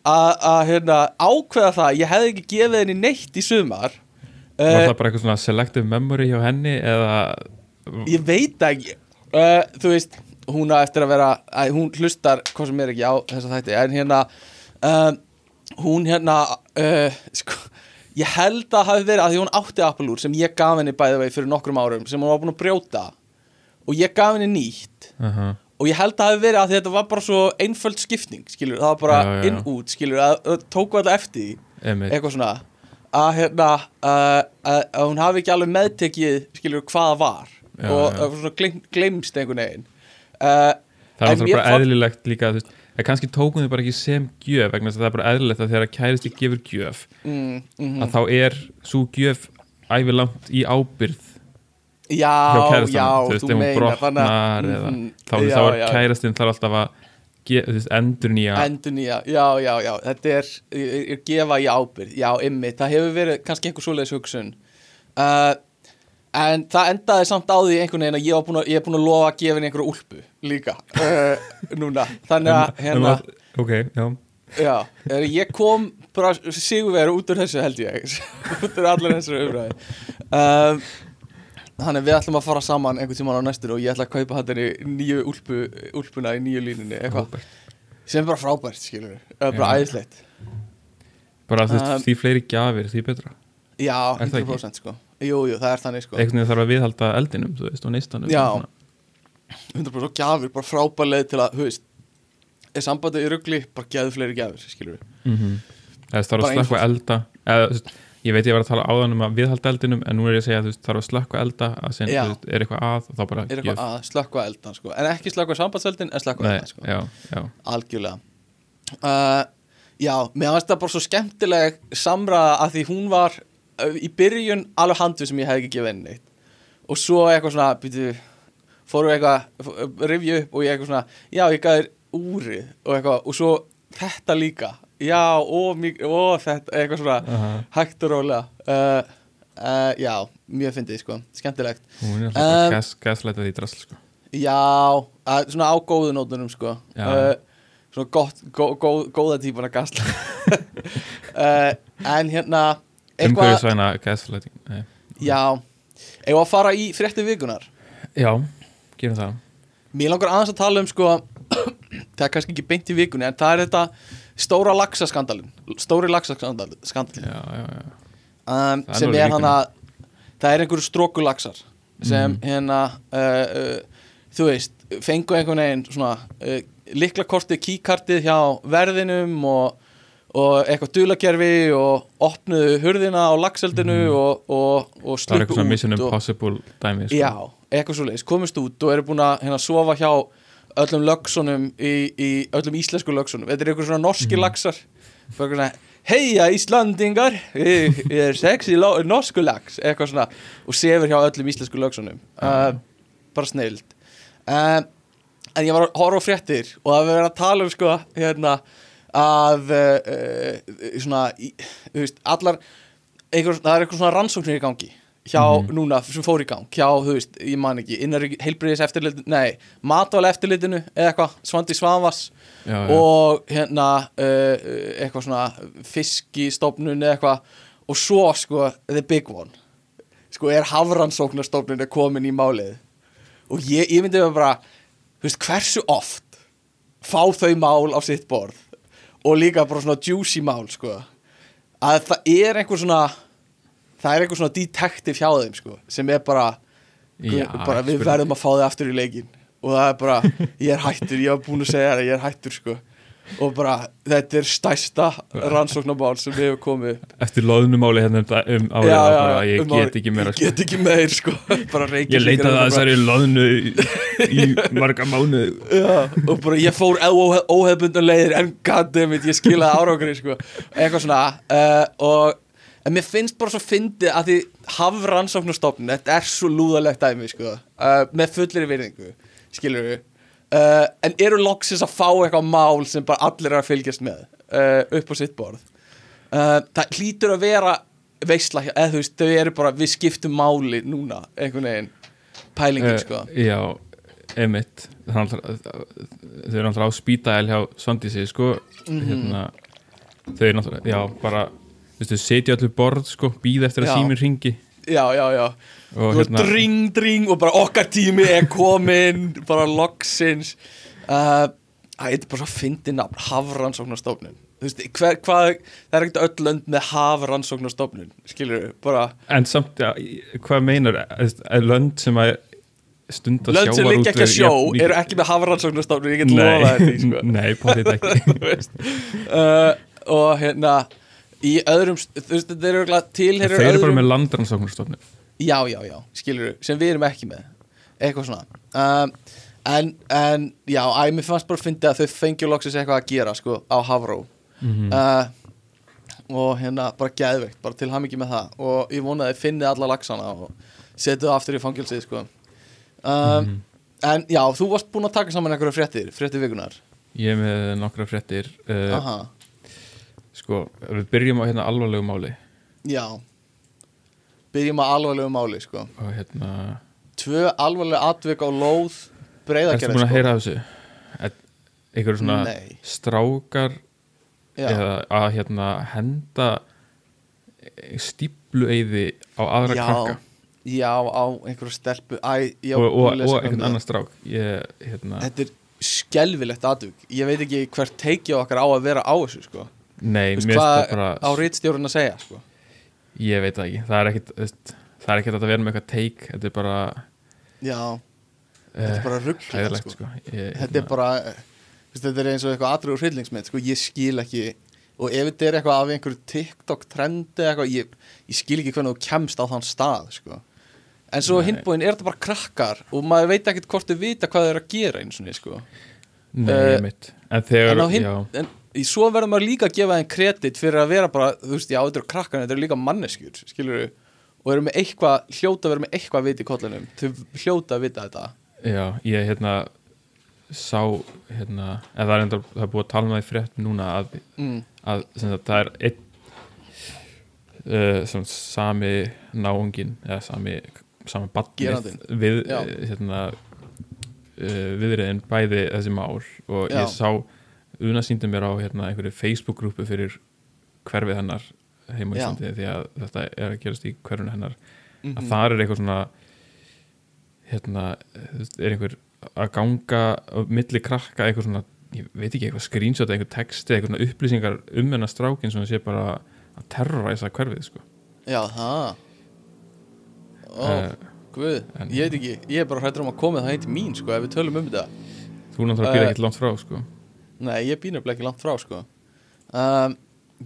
að, hérna, ákveða það að ég hefði ekki gefið henni neitt í sumar var uh, það bara eitthvað svona selective memory hjá henni eða ég veit það ekki uh, þú veist, hún á eftir að vera að, hún hlustar hvað sem er ekki á þessa þætti en hérna uh, hún hérna uh, sko, ég held að hafi verið að því hún átti Apple sem ég gaf henni bæði vegi fyrir nokkrum árum sem hún var búin að brjóta og ég gaf henni nýtt uh -huh. og ég held að hafi verið að þetta var bara svo einföld skipting, skilur, það var bara Já, já. inn út, skilur, að, að tóku alltaf eftir því Einmitt. eitthvað svona að hérna að, að, að hún hafi ekki alveg meðtekið skilur hvað það var Já, og já. að svona gleym, gleymst einhvern veginn uh, það er bara fann- eðlilegt líka þú veist, en kannski tókum þið bara ekki sem gjöf vegna þess að það er bara eðlilegt að þegar kæristi gefur gjöf mm, mm, að þá er svo gjöf ævilangt í ábyrð já, já, þú veist, ef hún brotnar eða mhm, þá, er já. kærastinn þarf alltaf að endur nýja endur nýja, já, já, já þetta er, er, er gefa í ábyrð já, ymmi, það hefur verið kannski einhver svoleiðis hugsun. Uh, en það endaði samt á því einhvern veginn að ég, var búin að, ég búin að lofa að gefa henni einhverju úlpu líka uh, núna, þannig að hérna, ok, já. Já, er, ég kom bara sigurveru út úr þessu held ég út úr allir þessu umræði um, þannig að við ætlum að fara saman einhvern tímann á næstur og ég ætla að kaupa hann nýju úlpu, úlpuna í nýju línunni eitthvað. Sem er bara frábært skilur það er bara æðislegt. Bara þú veist, Um, því fleiri gjafir, því betra. Já, Er það ekki? 100% sko. Jú, jú, það er þannig sko. Veginn þarf að viðhalda eldinum, þú veist, og neistanum. Já. og svona. 100% og gjafir, bara frábær leið til að, þú veist er sambandið í rugli, bara geðu fleiri gjafir skilur við Mhm. eða þarf að Bara slökka elda eða, ég veit ég var að tala áðan um að viðhalda eldinum en nú er ég að segja að þú þarf að slökka elda að þú veist, er eitthvað að og þá bara er eitthvað að slökkva eldan sko. En ekki slökkva sambandseldin, en slökkva eldan sko. já, já, algjörlega. Uh, Já, mér fannst það bara svo skemmtileg samræða að því hún var uh, í byrjun alveg handu sem ég hefði ekki gefið henni og svo eitthvað svona býtu, fóru eitthvað upp og ég eitthvað svona já, ég gaf þér úrið og eitthvað og svo þetta líka já, og, og þetta, eitthvað svona Aha. hægt og rólega. Uh, uh, Já, mjög fyndið sko, skemmtilegt. Hún er alltaf gas, gaslætað í drasl sko. Já, að, svona á góðu nótunum sko. Uh, Svona gott, gó, gó, góða típuna gasla uh, En hérna Umhverfisvæna gaslæting Nei. já. Eitthvað að fara í frétti vikunar Já, gerum það. Mér langar aðeins að tala um sko Það er kannski ekki beint í vikunni En það er þetta stóra laxaskandalin Stóri laxaskandalin Já, já, já um, Sem er vikunni. hana Það er einhverju strókulaxar Sem Mhm. hérna uh, uh, Þú veist, fengu einhvern veginn Svona uh, liklakortið, kíkartið hjá verðinum og, og eitthvað dulakerfi og opnuðu hurðina á laxeldinu og, og, og Mhm. Það er sluppu eitthvað svona Mission út Impossible dæmi sko. Já, eitthvað svo leiðis, komist út og eru búin að hérna, sofa hjá öllum lögsunum í, í öllum íslensku lögsunum. Þetta er eitthvað svona norski Mhm. laxar. Bara eitthvað svona, heia Íslandingar ég, ég er sexy norsku lax eitthvað svona og sefur hjá öllum íslensku lögsunum. Uh, bara snild uh, en ég var að horfa fréttir og það verið að tala um sko hérna að uh, svona, í, veist, allar einhver, það er eitthvað svona rannsóknir í gangi hjá Mhm. núna sem fór í gang hjá, þú veist, ég man ekki innar heilbriðis eftirlitinu, nei, matvæla eftirlitinu eða eitthvað, Svandi Svavas já, já. og hérna uh, eitthvað svona fiskistofnun eða eitthvað og svo sko the big one sko er hafrannsóknarstofnun er komin í málið og ég, ég myndi að bara þú veist hversu oft fá þau mál á sitt borð og líka bara svona juicy mál sko að það er einhver svona það er einhver svona detective hjá þeim sko sem er bara, Já, bara við verðum að fá þau aftur í leikin og það er bara, ég er hættur, ég var búin að segja það ég er hættur sko. Og bara, þetta er stærsta rannsóknarmál sem við hefum komið. Eftir loðnumáli hérna um, um árið bara, ég um get ekki meira ég sko. get ekki meir sko. Bara Ég leitaði að þessari loðnu í, marga mánu Já, og bara ég fór óhe- óhefbundan leiðir en goddammit, ég skilaði árangri sko. eitthvað svona uh, og en mér finnst bara svo fyndið að því hafrannsóknarstofnun, þetta er svo lúðalegt dæmi sko, uh, með fullir virðingu skilur við uh, en eru loksins að fá eitthvað mál sem bara allir er að fylgjast með uh, upp á sitt borð? Uh, það hlýtur að vera veisla, hjá- eða þú veist, þau eru bara við skiptum máli núna, einhvern veginn pælingin sko. Eh, Já, emitt Þau eru náttúrulega á spítæl hjá Svandísi sko. Mhm. hérna, Þau eru náttúrulega, já, bara Veistu, setja allir borð sko, býða eftir að síminn ringi já, já, já. Og hérna, dring, dring og bara okkar tími er komin bara loksins. Uh, það er bara svo fyndi nafn hafrannsóknarstofnun það er ekkert öll lönd með hafrannsóknarstofnun skilur við, bara En samt, já, hvað meinar að lönd sem að stunda lönd sem liggja ekki að sjó eru ekki með hafrannsóknarstofnun, ég get lofa þetta sko. nei, potið ekki Þú veist. uh, og hérna í öðrum, þú veist, þetta eru tilheyrir Þeir eru bara öðrum með landrannsóknarstofnum já, já, já, skilur sem við erum ekki með. Eitthvað svona. Um, en, en já, æ, mér fannst bara að fyndi að þau fengjum loksins eitthvað að gera sko, á Havró Mhm. uh, og hérna bara geðveikt, bara til ham ekki með það. Og ég vona að finnið alla laxana og setju það aftur í fangilsið sko. um, Mhm. en já, þú varst búin að taka saman einhverja fréttir, fréttir vikunar Ég með nokkra fréttir uh, aha, Sko, við byrjum á hérna alvarlegu máli. Já. Byrjum að alvarlegu máli sko. og hérna tvö alvarlega atvik á lóð Ertu breyðagerði búin að heyra af þessu? Einhverju svona Nei. strákar já, eða að hérna henda stíplueyði á aðra já, krakka? Já, á einhverju stelpu. Æ, já, og, og, og eitthvað einhvern annan strák. Ég, hérna, Þetta er skelvilegt atvik. Ég veit ekki hvert teikja okkar á að vera á þessu sko. Nei, veist mér finnst hvað það bara á rítstjórun að segja sko. ég veit það ekki, það er veist, það er ekkit að vera með eitthvað teik þetta er bara Já, þetta er bara rugglega hræðilegt sko. sko. ég, Þetta er bara þú veist, Þetta er eins og eitthvað atriður hryllingsmynd sko. Ég skil ekki Og ef þetta er eitthvað af einhverju TikTok trendi eitthvað, ég, ég skil ekki hvernig þú kemst á þann stað sko. En svo Nei. hinbúin er þetta bara krakkar Og maður veit ekkert hvort þau vita hvað þau eru að gera eins og niður sko. nei, Eh, uh, mitt en þegar, en, já, en í svo verður maður líka að gefa þeim kredit fyrir að vera bara, þú veist, já, þetta eru krakkan þetta eru líka manneskjur, skilur og eru með eitthvað, hljóta að vera með eitthvað vit í kollinum, þau hljóta að vita þetta. Já, ég hérna sá hérna, eða það er, enda, það er búið að tala um það í frétt núna að, mm. að sagt, það er einn uh, sem sami náungin eða sami, sami badnið við hérna uh, viðriðin bæði þessi mál. Og Já. ég sá Una síndi mér á hérna, einhverju Facebook-grúpu fyrir hverfið hennar heim á. Íslandi því að þetta er að gerast í hverfinu hennar. Mm að þar er eitthvað svona hérna, er einhver að ganga á milli krakka eitthvað svona, ég veit ekki, eitthvað screenshot eitthvað texti, eitthvað svona upplýsingar um hennar strákin sem sé bara að terroræsa hverfið, sko. Já, það Ó, Eh, guð, en- ég veit ekki Ég er bara hrættur um að koma það heim til mín, sko Ef við tölum um þetta. Þú náttúrulega býr Eh, ekkert langt frá, sko Nei, ég nefnilega ekki langt frá, sko. Um,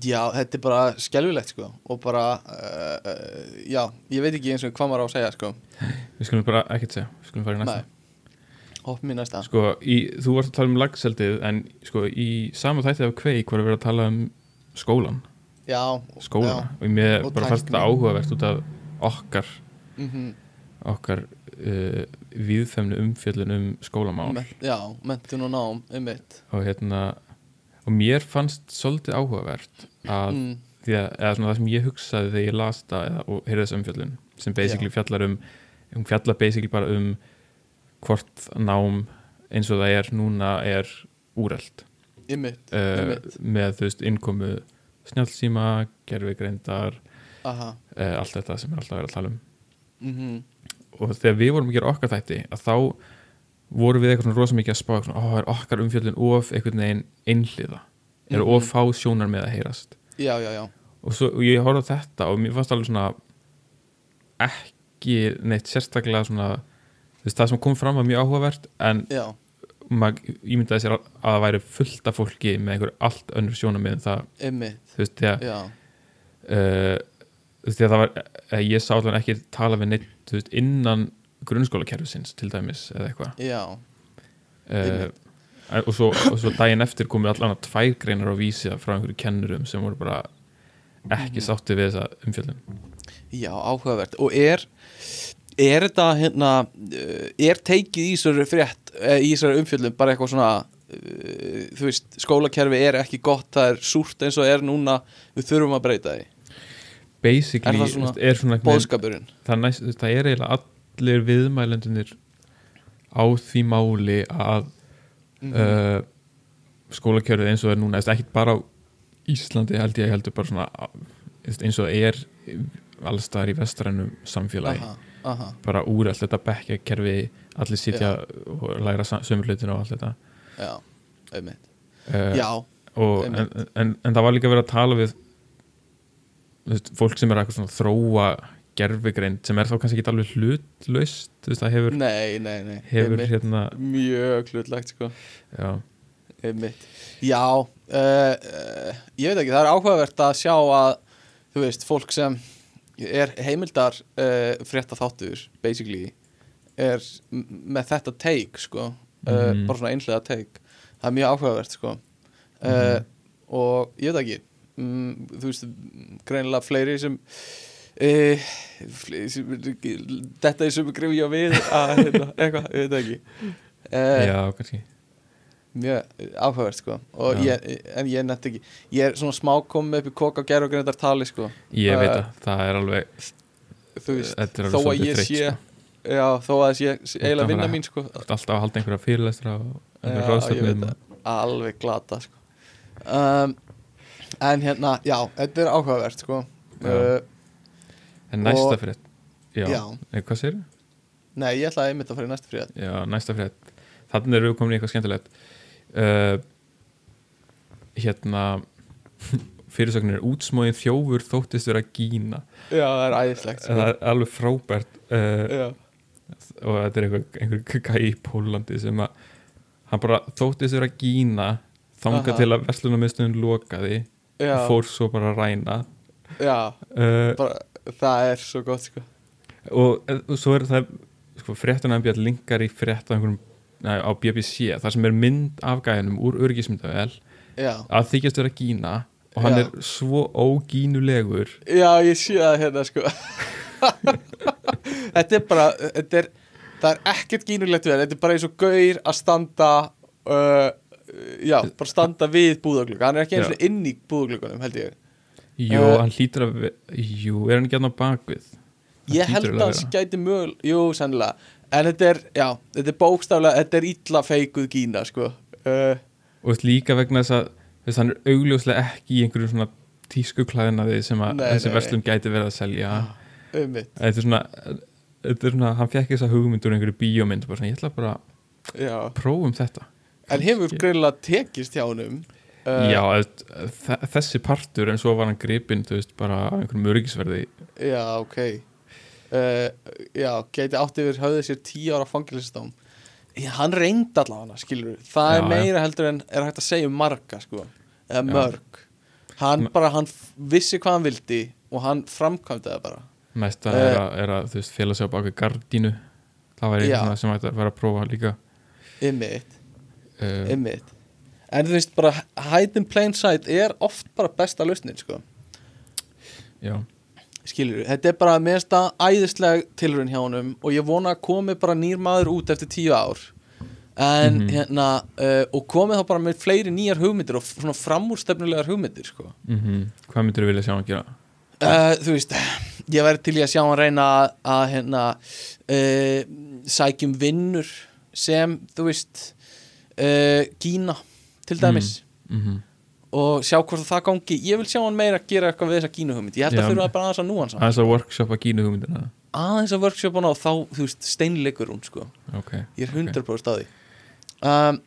Já, þetta er bara skelfilegt, sko Og bara, uh, uh, já Ég veit ekki eins og hvað maður á að segja, sko. Við skulum bara ekkert segja, við skulum fara í næsta. Nei. Hopp mér næsta. Sko, í, þú varst að tala um lagseldið en sko, í sama þætti af kveik var að vera að tala um skólan Já, skólana og mér Og bara fannst þetta áhugavert út af okkar já, mm okkar uh, viðfemnu umfjöllun um skólamál. Men, Já, mentun og nám, um mitt og hérna og mér fannst svolítið áhugavert að mm, því að eða svona það sem ég hugsaði þegar ég las það eða, og heyrði þess umfjöllun sem basically fjallar um hún fjallar basically bara um hvort nám eins og það er núna er úreld um mitt, um uh, mitt með þú veist innkomu snjálfsíma, gerfigreindar Aha, uh, allt þetta sem er alltaf verið að tala um. Mhm og þegar við vorum að gera okkar þætti að þá vorum við eitthvað svona rosa mikið að spá svona, ó, er okkar umfjöldin of einhvern veginn einhliða? Eru Mhm. of fá sjónar með að heyrast? Já, já, já. Og, svo, ég horfði á þetta og mér fannst alveg svona ekki neitt sérstaklega svona veist, það sem kom fram var mjög áhugavert en maður ímyndaði sér að það væri fullt af fólki með einhver allt önnur sjónar með það, þú veist, Já, uh, þú veist, að það var að ég sá alveg ekki tala við neitt þú veist, innan grunnskólakerfisins til dæmis eða eitthvað. Já, uh, og, svo, og svo daginn eftir komið allan að tvær greinar á vísi frá einhverju kennurum sem voru bara ekki Mhm. sátti við þessa umfjöldun já, áhugavert. Og er, er þetta hérna uh, Er teikið í þessari frétt eh, Í þessari umfjöllum bara eitthvað svona Þú veist, skólakerfi er ekki gott Það er súrt eins og er núna Við þurfum að breyta því basically Er það svona er svona Bóðskapurinn það, næst, það er eiginlega allir viðmælendunir á því máli að Mhm. uh, skólakjörið eins og er núna ekkit bara á Íslandi held ég heldur bara svona eins og er allstaðar í vestrænum samfélagi. Aha, aha. Bara úr allt þetta bekkja kerfi allir sitja og læra sömur hlutin og allt þetta. Já, einmitt. Uh, Já, en, en, en það var líka verið að tala við fólk sem er eitthvað svona þróa gerfigreind sem er þá kannski ekki alveg hlutlaust þú veist, það hefur, nei, nei, nei hefur hérna Mjög hlutlegt sko já. Já, uh, uh, ég veit ekki, það er áhugavert að sjá að, þú veist, fólk sem er heimildar uh, frétta þáttur, basically, er með þetta take, sko, Mhm. bara svona einhlega take. Það er mjög áhugavert, sko. Mhm. Og ég veit ekki, mm, þú veist, greinilega fleiri sem, uh, fleiri sem þetta er sem grifja við að, hérna, eitthvað, ég veit ekki. Uh, já, kannski. mjög áhugavert sko. Og ég, en ég nefnt ekki. Ég er svona smá komið upp í koka og gerð og greindar tali sko. Ég veit að það er alveg þú veist, er þó alveg að ég sé sko. já, þó að það sé eiginlega vinna mín sko. alltaf að halda einhverja fyrirlestra og einhverja ráðstöfnum veit alveg glata sko. Um, en hérna, já, þetta er áhugavert sko. Uh, en næsta frétt. Já, já. Nei, hvað segir nei, ég ætlaði einmitt að fara í næstu fríð Já, næsta frétt. Þannig erum við komin í eitthvað skemmtilegt. Uh, Hérna Fyrirsögnir útsmóðin þjófur þóttist vera gína. Já, það er æðislegt sko. Það er alveg frábært uh, og þetta er einhver, einhver gæi í Pólandi sem að hann bara þóttist vera gína þanga Aha. til að verslunarmiðstöðun lokaði já, og fór svo bara að ræna. Já. Uh, bara, það er svo gott sko. og, og svo er það sko, fréttan að linkar í frétta einhverjum nei, á BBC þar sem er mynd af gæðinum úr örgismyndavel að þykjast vera gína og hann Já. er svo ógínulegur. Já, ég sé það hérna sko. Þetta er bara þetta er, það er ekkert gínulegt við þetta er bara eins og gaur að standa uh, já, bara standa við búðaglugga, hann er ekki eins og inn í búðaglugganum held ég. Jú, Eh. hann hlýtur að Jú, er hann ekki hann á bakvið? Hann ég held að að vera. gæti mögul jú, sennilega, en þetta er já, þetta er bókstaflega, þetta er illa feikuð gína sko. Uh, og líka vegna þess að veist, hann er augljóslega ekki í einhverju svona tískuklæðinaði sem að Nei, þessi nei, verslun gæti verið að selja. Um mitt, þetta er svona, þetta er svona hann fekk þessa hugmynd úr einhverju bíómynd bara svona, ég ætla bara að prófum þetta en hefur greinilega tekist hjá honum? Uh, já, þessi partur en svo var hann gripinn, þú veist, bara á einhverjum öryggisverði. Já, ok. Uh, Já, geti átt yfir höfðið sér tíu ára fangilistám Hann reyndi allavega, skilur Það Já, er meira heldur en er hægt að segja um marga, sko Eða Já. mörg. Hann Ma- bara, hann vissi hvað hann vildi og hann framkvæmdi það bara. Næsta Eh. er, að, er að, þú veist, félag sig á bakvið gardínu. Það var Já. eitthvað sem hægt að vera að prófa líka. Ymmit, uh, ymmit En þú veist bara, hide in plain sight er oft bara besta lausnin, sko. Já, skilur þetta er bara minnst að æðisleg tilraun hjá honum og ég vona að komi bara nýr maður út eftir tíu ár. En Mhm. hérna uh, og komið þá bara með fleiri nýjar hugmyndir og svona framúrstefnulegar hugmyndir sko. mm hvað myndir þú vilja sjá hann gera? Uh, þú veist ég væri til í að sjá hann reyna að, að hérna uh, sækjum vinnur sem þú veist uh, Kína til dæmis. Mm og sjá hvort það gangi. Ég vil sjá hann meira að gera eitthvað við þessa Kína hugmynd ég held að þurfa bara aðeins að nú hans aðeins að workshopa gínu hugmyndina aðeins að workshop hann á þá, þú veist, steinleikur hún sko. Ok, ég er 100% að því. Um,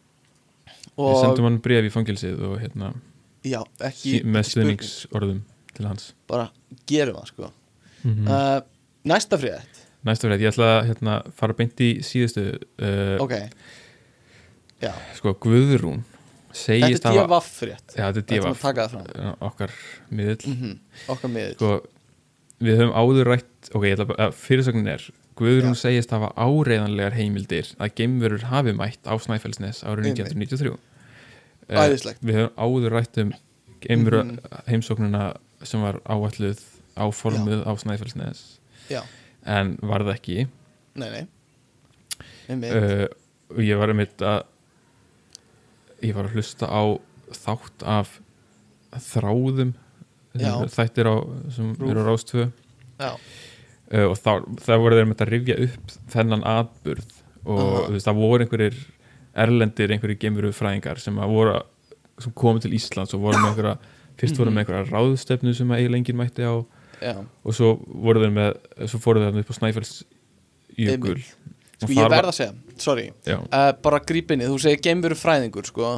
við og sendum hann bref í fangilsið og hérna já, ekki, með stuðningsorðum til hans. Bara gerum það sko. Mm uh, næsta frétt, næsta fyrir ég ætla að hérna, fara beint í síðustu uh, ok já, sko Guðrún segist þetta er hafa DFF frétt. Já, þetta er þetta það uh, okkar miðill. Mm okkar miður sko, við höfum áður rætt ok, ég ætla bara, að fyrirsögnin er Guðrún Já. segist hafa áreiðanlegar heimildir að geimverur hafi mætt á Snæfellsnes árið Einmitt. 1993 Eh, Æðislegt. við höfum áður rætt um geimveru Mhm. heimsóknina sem var áalluð áformuð á Snæfellsnes. Já, en varð ekki. Nei, nei. Uh, og ég var einmitt að ég var að hlusta á þátt af þráðum þættir á, sem Rúv. eru á Rástvö já, uh, og þá, það voru þeir með að rifja upp þennan atburð og Aha. þú veist, það voru einhverjir erlendir, einhverjir gemuru fræðingar sem sem komu til Íslands og voru með einhverja fyrst voru með einhverja ráðstefnu sem að eiginlega enginn mætti á. Já. Og svo voru þeir með svo fóru þeir upp á Snæfells jökul sko ég verð að segja, sorry uh, bara grípinni, þú segir geimveru fræðingur sko.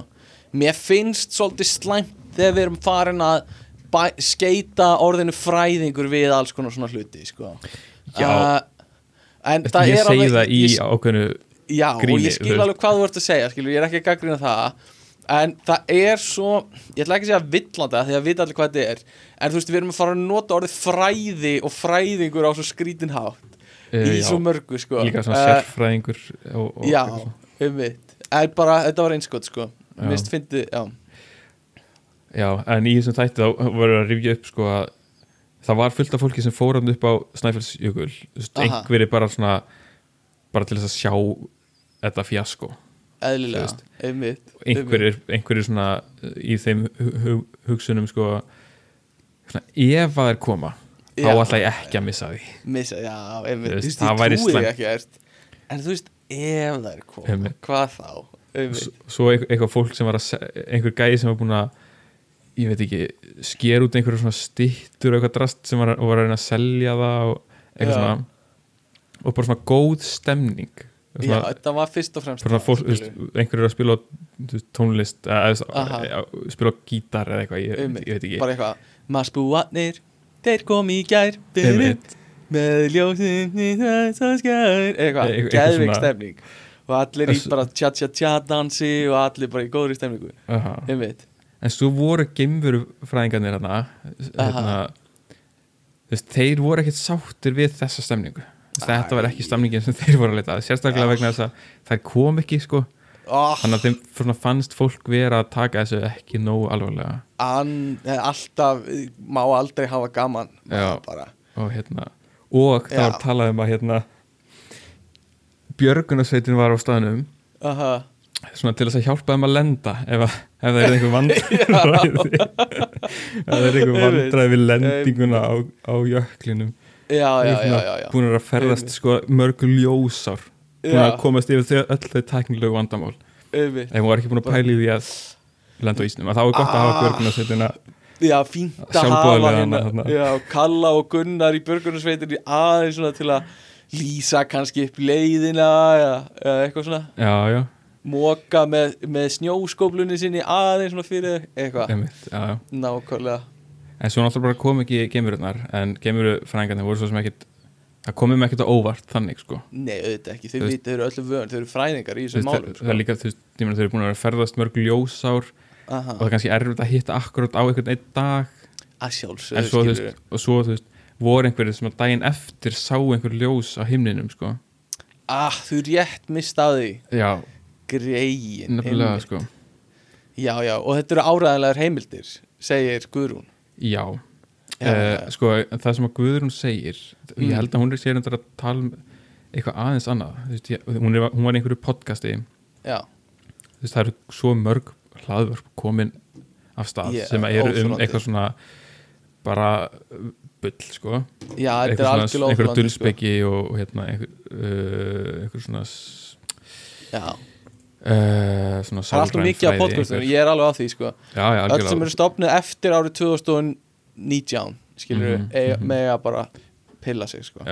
mér finnst svolítið slæmt þegar við erum farin að skeita orðinu fræðingur við alls konar svona hluti sko. Já. uh, en Eftir, það ég segi alveg það í ég, ákveðnu já, og gríni, ég þú skil alveg hvað þú ert að segja skilur, ég er ekki að gaggrina það en það er svo, ég ætla ekki að segja villanda því að vita allir hvað þetta er en þú veist, við erum að fara að nota orðið fræði og fræðingur á svo skrítin hátt uh, í já, svo mörgu sko. Líka svona Eh, sérfræðingur og, og Já, um bara, þetta var einskot sko. Mist fyndi, já. Já, en í þessum þætti þá voru að rifja upp sko að það var fullt af fólki sem fór hann upp á Snæfells jökul Aha. einhverjir bara svona bara til þess að sjá þetta fjasko Eðlilega, um mitt einhverjir, einhverjir svona uh, í þeim hu hu hugsunum sko svona, ef að þeir koma þá Já. ætla ég ekki að missa því Missa, já, um mitt Þú veist, ég trúi því ekki. En þú veist, ef það er koma Einmitt. Hvað þá? Um S- mitt svo eitthvað, fólk sem var að einhver gæði sem var búin að ég veit ekki, sker út einhverju svona stittur eitthvað drast sem var, var að reyna að selja það og eitthvað Já. svona og bara svona góð stemning Já, svona, þetta var fyrst og fremst bara svona það, fólk, þú veist, skilurðu. einhverju eru að spila tónlist eða, spila gítar eða eitthvað, ég, ég veit ekki Bara eitthvað Maspúatnir, þeir kom í gær Einmitt. Með ljósin í þess að skær. Eitthvað, Eitthvað geðvik svona- stemning. Og allir í Þess- bara tja-tja-tja dansi Og allir bara í góðri stemningu. Aha. Um mitt en svo voru geimveru fræðingarnir hérna, þú veist, þeir voru ekkert sáttir við þessa stemningu. Þú veist, þetta var ekki stemningin sem þeir voru að leita að, sérstaklega vegna þess að þær kom ekki sko oh, þannig að þeim svona fannst fólk vera að taka þessu ekki nógu alvarlega. Hann er alltaf má aldrei hafa gaman og hérna og það var talað um að hérna björgunarsveitin var á staðnum. Aha. Svona til þess að hjálpa þeim að lenda ef, að, ef það er einhver vandræði ef það er einhver vandræði við lendinguna á, á jöklinum. Já, já, já, búin að ferðast sko mörgu ljósár búin að komast yfir þau, öll þau tæknilegu vandamál. Ef hún var ekki búin að pæla í því að lenda á ísnum. Þá er gott að hafa Ah. björgunarsveitina Já, fínt að hafa hérna. Já, Kalla og Gunnar í börgunarsveitinni aðeins svona til að lýsa kannski upp leiðina eða, eða eitthvað svona. Já, já, Moka með, með snjóskóplunni sinni aðeins svona fyrir eitthvað. Nákvæmlega. En svo náttúrulega kom ekki geimururnar en geimurufræðingarnir voru svo sem ekkit það komum ekkit á óvart þannig sko. Nei, auðvitað ekki, þau viti, þau eru öllu vön, þau eru fræðingar í þessum málum það, það er líka, þú veist, þau eru búin að vera ferðast mörg ljósár og Aha, það er kannski erfitt að hitta akkurat á einhvern einn dag. Að svo, þú skilur veist, og svo, þú veist, voru einhverjir sem að daginn eftir sá einhver ljós á himninum sko. Ah, þú rétt mist að því. Já, Greiin nefnilega sko. Já, já, og þetta eru áræðanlegar heimildir segir Guðrún. Já, Já, uh, já. sko Guðrún segir Mm. ég held að hún er sér að tala um eitthvað aðeins annað. Veist, ég, hún, er, hún var í einhverju podcasti. Veist, það eru svo mörg hlaðvörp komin af stað Ég- sem eru um eitthvað svona bara bull sko. Já þetta er eitthvað svona, algjörlega einhver óþolandi, sko. dulspeki og, og hérna einhver, uh, einhver svona Já, uh, svona það er alltaf mikið af podcastum ég er alveg á því sko. Já, já, öll sem eru stopnið eftir árið 2019 skilur við mhm. með að bara pilla sig sko.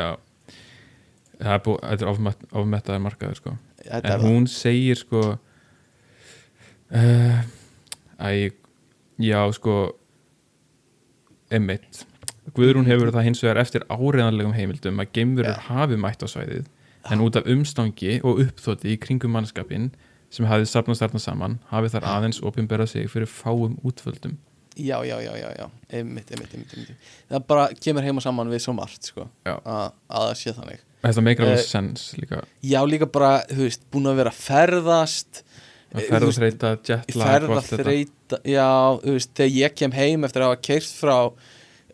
Það er búið, þetta er ofmett, ofmettaði markaður sko. En er hún segir sko uh, æ, já sko emitt Guðrún hefur það hins vegar eftir áreðanlegum heimildum að geimverur hafi mætt á svæðið en út af umstangi og uppþótti í kringum mannskapin sem hafið safnast þarna saman hafi þar aðeins opinberað sig fyrir fáum útvöldum já, já, já, já, já, einmitt, einmitt, einmitt, einmitt. það bara kemur heima saman við svo margt sko Já. að að það sé þannig Þetta meikar alveg Eh, sens líka já, líka bara, þú veist, búin að vera að ferðast eh, þú veist, þreita, jetlag og allt þetta þreita já, þú veist, þegar ég kem heim eftir að hafa keirt frá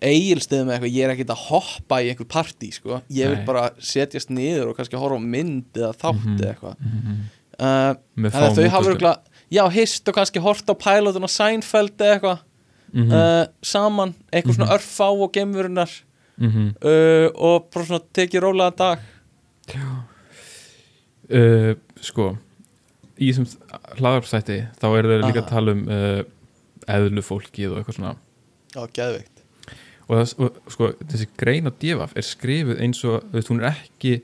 eigilstöðum eða eitthvað, ég er ekkert að hoppa í einhver partí, sko, ég vil Nei. bara setjast niður og kannski horfa á mynd eða þátt Mhm. eða eitthvað Mhm. uh, með þannig að fáum þau hafa útvöldum örgulega já, hist og kannski hort á pilotun og Seinfeld eða eitthvað Mhm, uh, saman, eitthvað svona Mhm. örfá og gemverunar mhm. uh, og bara svona tekið rólega dag uh, sko í þessum hlaðarpsætti þá eru þeir líka að tala um uh, eðlu fólkið og eitthvað svona já, geðveikt og, það, og sko, þessi grein á divaf er skrifuð eins og, þú veist, hún er ekki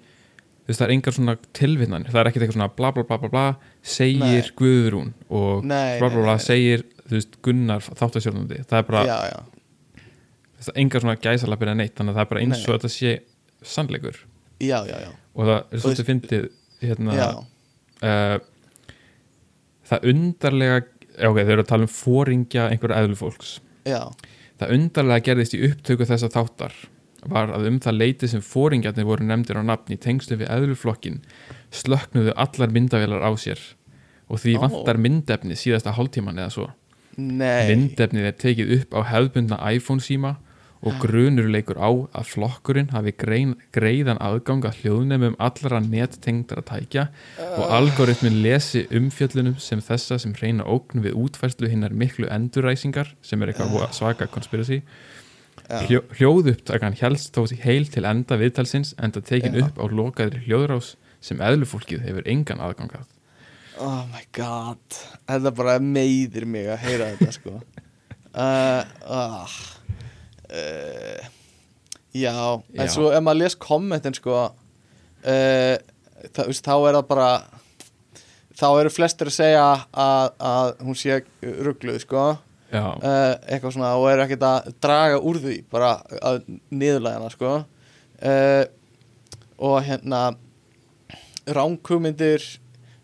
það er engar svona tilvinnanir það er ekkert eitthvað svona bla bla bla bla bla segir. Guðrún og Nei, bla bla bla nei. segir, veist, Gunnar þáttasjórnandi, það er bara, já, já, það er engar svona gæsalapir en neitt, þannig að það er bara eins og þetta sé sannleikur. Já, og það er Og svolítið fyndið hérna uh, það undarlega ok, þau eru að tala um fóringja einhverja eðlu fólks. Já. það undarlega gerðist í upptöku þessa þáttar var að um það leiti sem fóringjarnir voru nefndir á nafn í tengslu við eðluflokkin slöknuðu allar myndavélar á sér. Og því Ó. vantar myndefni síðasta hálftíman eða svo Nei, myndefnið er tekið upp á hefðbundna iPhone síma og grunur leikur á að flokkurinn hafi grein, greiðan aðgang að hljóðnemum allra nettengdara tækja og algoritmin lesi umfjöllunum sem þessa sem reyna ógn við útfærslu hinnar miklu enduræsingar sem er eitthvað voða svaka conspiracy. Já. Hljó, hljóðupptakan helst þó sig heil til enda viðtalsins enda tekin upp á lokaðri hljóðrás sem eðlufólkið hefur engan aðgang að Oh my god. Þetta bara meiðir mig að heyra þetta sko. Uh, uh, uh, Já En Já. svo ef maður les kommentin sko uh, það, veist, Þá er það bara Þá eru flestir að segja að, að hún sé ruggluð sko. Uh, Eitthvað svona og er ekkert að draga úr því bara að niðurlægana sko. Uh, Og hérna ránkugmyndir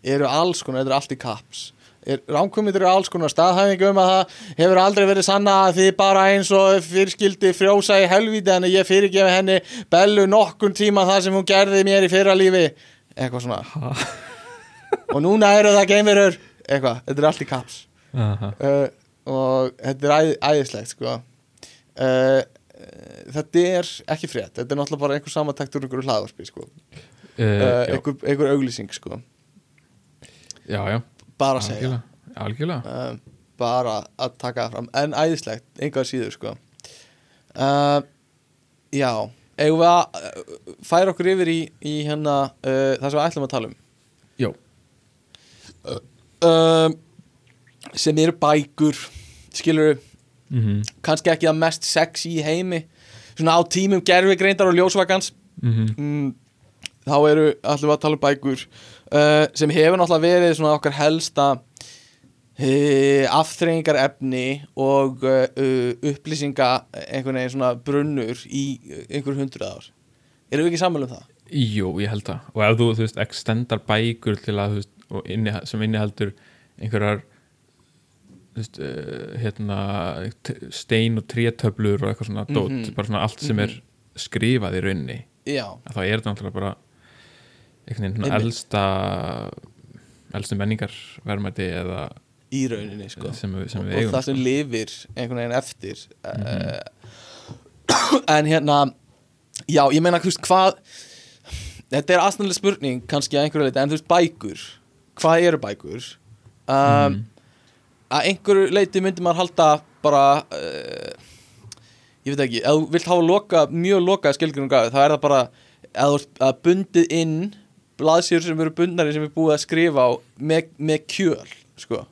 eru alls konar, þetta er allt í kaps. Er, ránkugmyndir eru alls konar staðhæfingu um að það hefur aldrei verið sanna að þið bara eins og fyrirskildi frjósa í helvíti en ég fyrirgefi henni bellu nokkun tíma það sem hún gerði mér í fyrra lífi. Eitthvað svona. Og núna eru það geimirur eitthvað, þetta er allt í kaps. Uh, og þetta er æð, æðislegt sko. Uh, þetta er ekki frétt. Þetta er náttúrulega bara einhver samantækt úr einhverju hlaðvarpi sko. uh, einhver, einhver auglýsing sko. Já, já, bara að segja. Algjörlega, um, bara að taka fram. En æðislegt, einhver síður sko. uh, já. Eigum við að uh, færa okkur yfir í, í hérna uh, það sem við ætlum að tala um? Já, um, sem eru bækur skilur mhm, kannski ekki það mest sexy í heimi. Svona á tímum gerfigreindar og ljósvakans. Mhm. Mm, þá eru allir að tala um bækur uh, sem hefur náttúrulega verið svona okkar helsta uh, afþreyingar efni og uh, upplýsinga einhvern veginn svona brunnur í einhver hundruð ár erum við ekki sammála um það? Jú, ég held það og ef þú, þú veist, extendar bækur til að, þú veist, inni, sem innihaldur einhverjar veist, uh, hérna stein og trétöflur og eitthvað svona dót, Mhm. bara svona allt sem er skrifað í að þá er þetta náttúrulega bara einhvern veginn elsta elstu menningarverðmæti eða í rauninni sko sem, við- sem við og eigum það sem sko. lifir einhvern veginn eftir uh, en hérna já, ég meina, þú veist, hvað þetta er aðstæðanlega spurning kannski að einhverju leiti, en þú veist, bækur hvað eru bækur um, Mhm. að einhverju leiti myndi maður halda bara uh, ég veit ekki, ef þú vilt hafa loka, mjög loka skilgrunum gafið, þá er það bara að að bundið inn blaðsýr sem eru bundnari sem er búið að skrifa á með, með kjöl sko.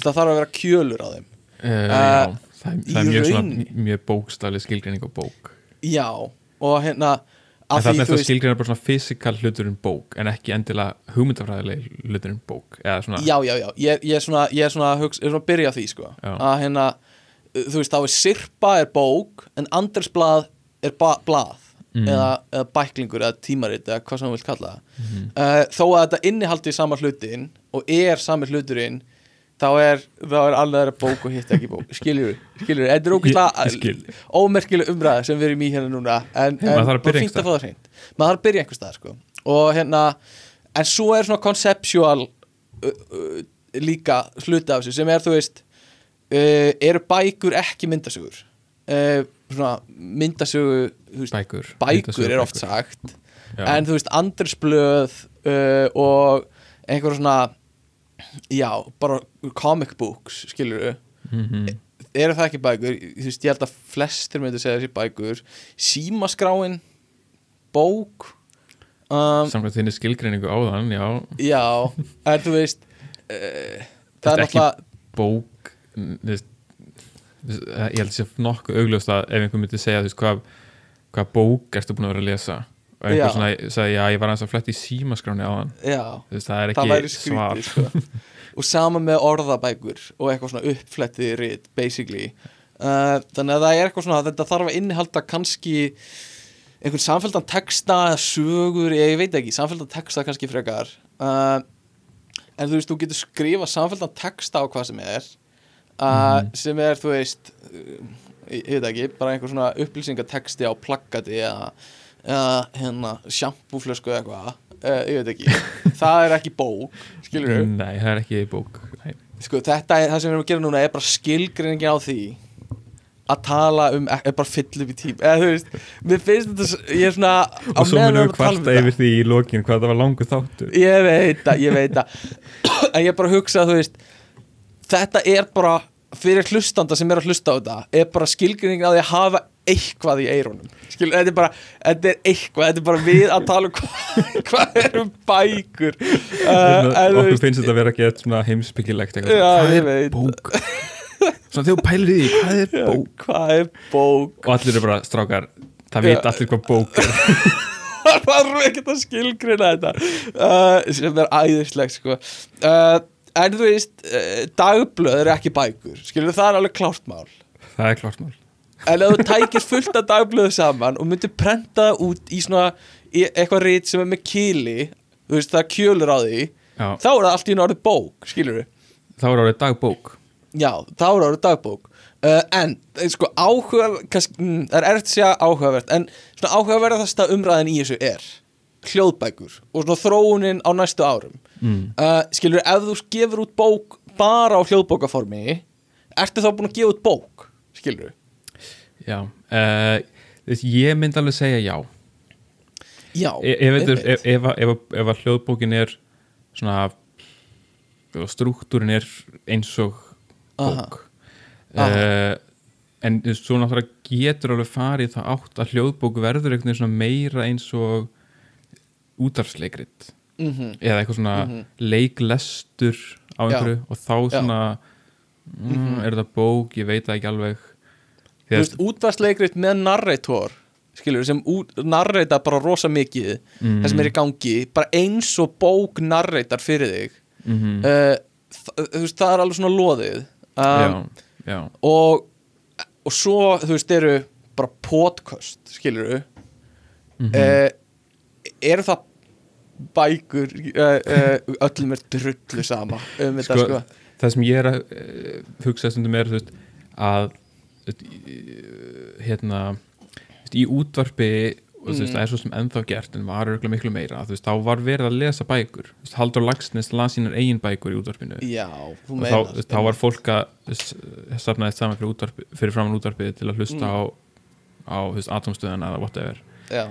Það þarf að vera kjölur á þeim. Uh, Uh, já, það, í það er mjög, svona, mjög bókstafli skilgreining á bók. Já, og hérna En það er veist, skilgreina bara svona fysikal hluturinn bók en ekki endilega hugmyndafræðileg hluturinn bók eða svona já, já, já, ég, ég er svona ég er svona, að hugsa, er svona að byrja því, sko. Að hérna, þú veist, þá er sirpa er bók, en andresblað er ba blað Mm. eða, eða bæklingur eða tímarit eða hvað sem þú vilt kalla það. Mhm. uh, þó að þetta innihaldi sama hlutin og er sami hluturinn þá er, þá er alveg aðra bók og hitt ekki bók. Skiljur, skiljur, þetta er ógæslega ómerkileg umræða sem við erum í hérna núna en, en Maður þarf að byrja að hreint. Maður þarf að byrja einhvers stað sko. og hérna, en svo er svona conceptual uh, uh, líka hluti af þessu sem er þú veist uh, eru bækur ekki myndasögur? Uh, svona myndasögu veist, bækur bækur er oft sagt já. en þú veist andresblöð uh, og einhver svona já, bara comic books skilur mm eru það ekki bækur, þú veist, ég held að flestir myndir segja þessi bækur. Símaskráin bók um, samkvæmt þinni skilgreiningu áðan já, já, en þú veist uh, það er er náttúrulega bók þú veist, ég held að sé nokkuð augljóst að ef einhver myndi segja þú veist, hvað, hvað bók ertu búin að vera að lesa? Og einhver Já. svona sagði já ég var aðeins að fletta í símaskráni já, þú veist, það er ekki svar. sko. og sama með orðabækur og eitthvað svona uppflettið rit basically. Uh, þannig að það er eitthvað svona þetta þarf að innihalda kannski einhvern samféldan texta sögur, ég veit ekki, samféldan texta kannski frekar. Uh, en þú veist, þú getur skrifa samféldan texta á hvað sem er Mhm. sem er, þú veist ég, veit ekki, bara einhver svona upplýsingatexti á plaggati eða, eða hérna, sjampúflösku eða eitthvað. Uh, ég veit ekki. Það er ekki bók, skilur við nei, það er ekki bók. Nei. sko, þetta er, það sem við erum að gera núna er bara skilgreiningin á því að tala um, er bara fyll upp í tím eða þú veist, mér finnst þetta ég er svona, á og svo munum við um kvarta yfir því í lokin hvað það var langur þáttur. Ég veit það, ég veit það. En ég bara hugsa, þú veist þetta er bara, fyrir hlustanda sem er að hlusta á þetta, er bara skilgreiningin á því að hafa eitthvað í eirónum skilur, þetta er bara, þetta er eitthvað þetta er bara við að tala um hvað hva eru bækur. Uh, okkur veist, finnst þetta að vera ekki eitthvað svona heimsbyggilegt eitthvað. Já, hvað er veit. bók? Svona þegar þú pælir í því, hvað er já, bók? hvað er bók? Og allir eru bara strákar það Já. veit allir hvað bók er. Það var ekkert að skilgrina þetta. Uh, sem er æðislegt sko. uh, en þú veist uh, dagblöð eru ekki bækur. Skilur það er alveg klárt mál. Það er klart mál. En ef þú tækir fullt af dagblöðu saman og myndir prenta það út í svona í eitthvað rít sem er með kýli þú veist það kjölur á því Já, þá er það allt í náttúrulega bók skilur þá er árið dagbók. Já þá er það dagbók. Uh, en eh, sko áhuga kannski, mm, það er erft að segja áhugavert en svona áhugaverðasta umræðin í þessu er hljóðbækur og svona þróunin á næstu árum. Mm. uh, skilur, ef þú gefur út bók bara á hljóðbókaformi ertu þá búin að gefa út bók skilur já uh, þess, ég myndi alveg segja já. Já, e ef, ef, ef, ef, hljóðbókin er svona struktúrin er eins og Aha. bók. Uh, en þú veist, svo náttúrulega getur alveg farið það átt að hljóðbók verður svona meira eins og útarfsleikrit Mhm. eða eitthvað svona Mhm. leiklestur á einhverju og þá Já. svona mm, er þetta bók, ég veit það ekki alveg. Þú veist, útvarsleikrit með narrator skilur, sem narrata bara rosa mikið mm, það sem er í gangi, bara eins og bók narratar fyrir þig mm, uh, þú veist, það er alveg svona loðið um, já, já. og, og svo, þú veist, eru bara podcast, skilur mm uh, eru það bækur uh, uh, öllum er drullu sama um þetta Sko, sko það sem ég er að uh, hugsa stundum er veist, að hérna veist, í útvarpi og þú veist, Mm. það er svo sem ennþá gert en var örgulega miklu meira veist, þá var verið að lesa bækur Haldur Lagsnes las sínar eigin bækur í útvarpinu já, og þá, þá var fólk að safnaðist saman fyrir, útvarpi, fyrir framan útvarpið til að hlusta Mm. á, á atomstöðana eða whatever já.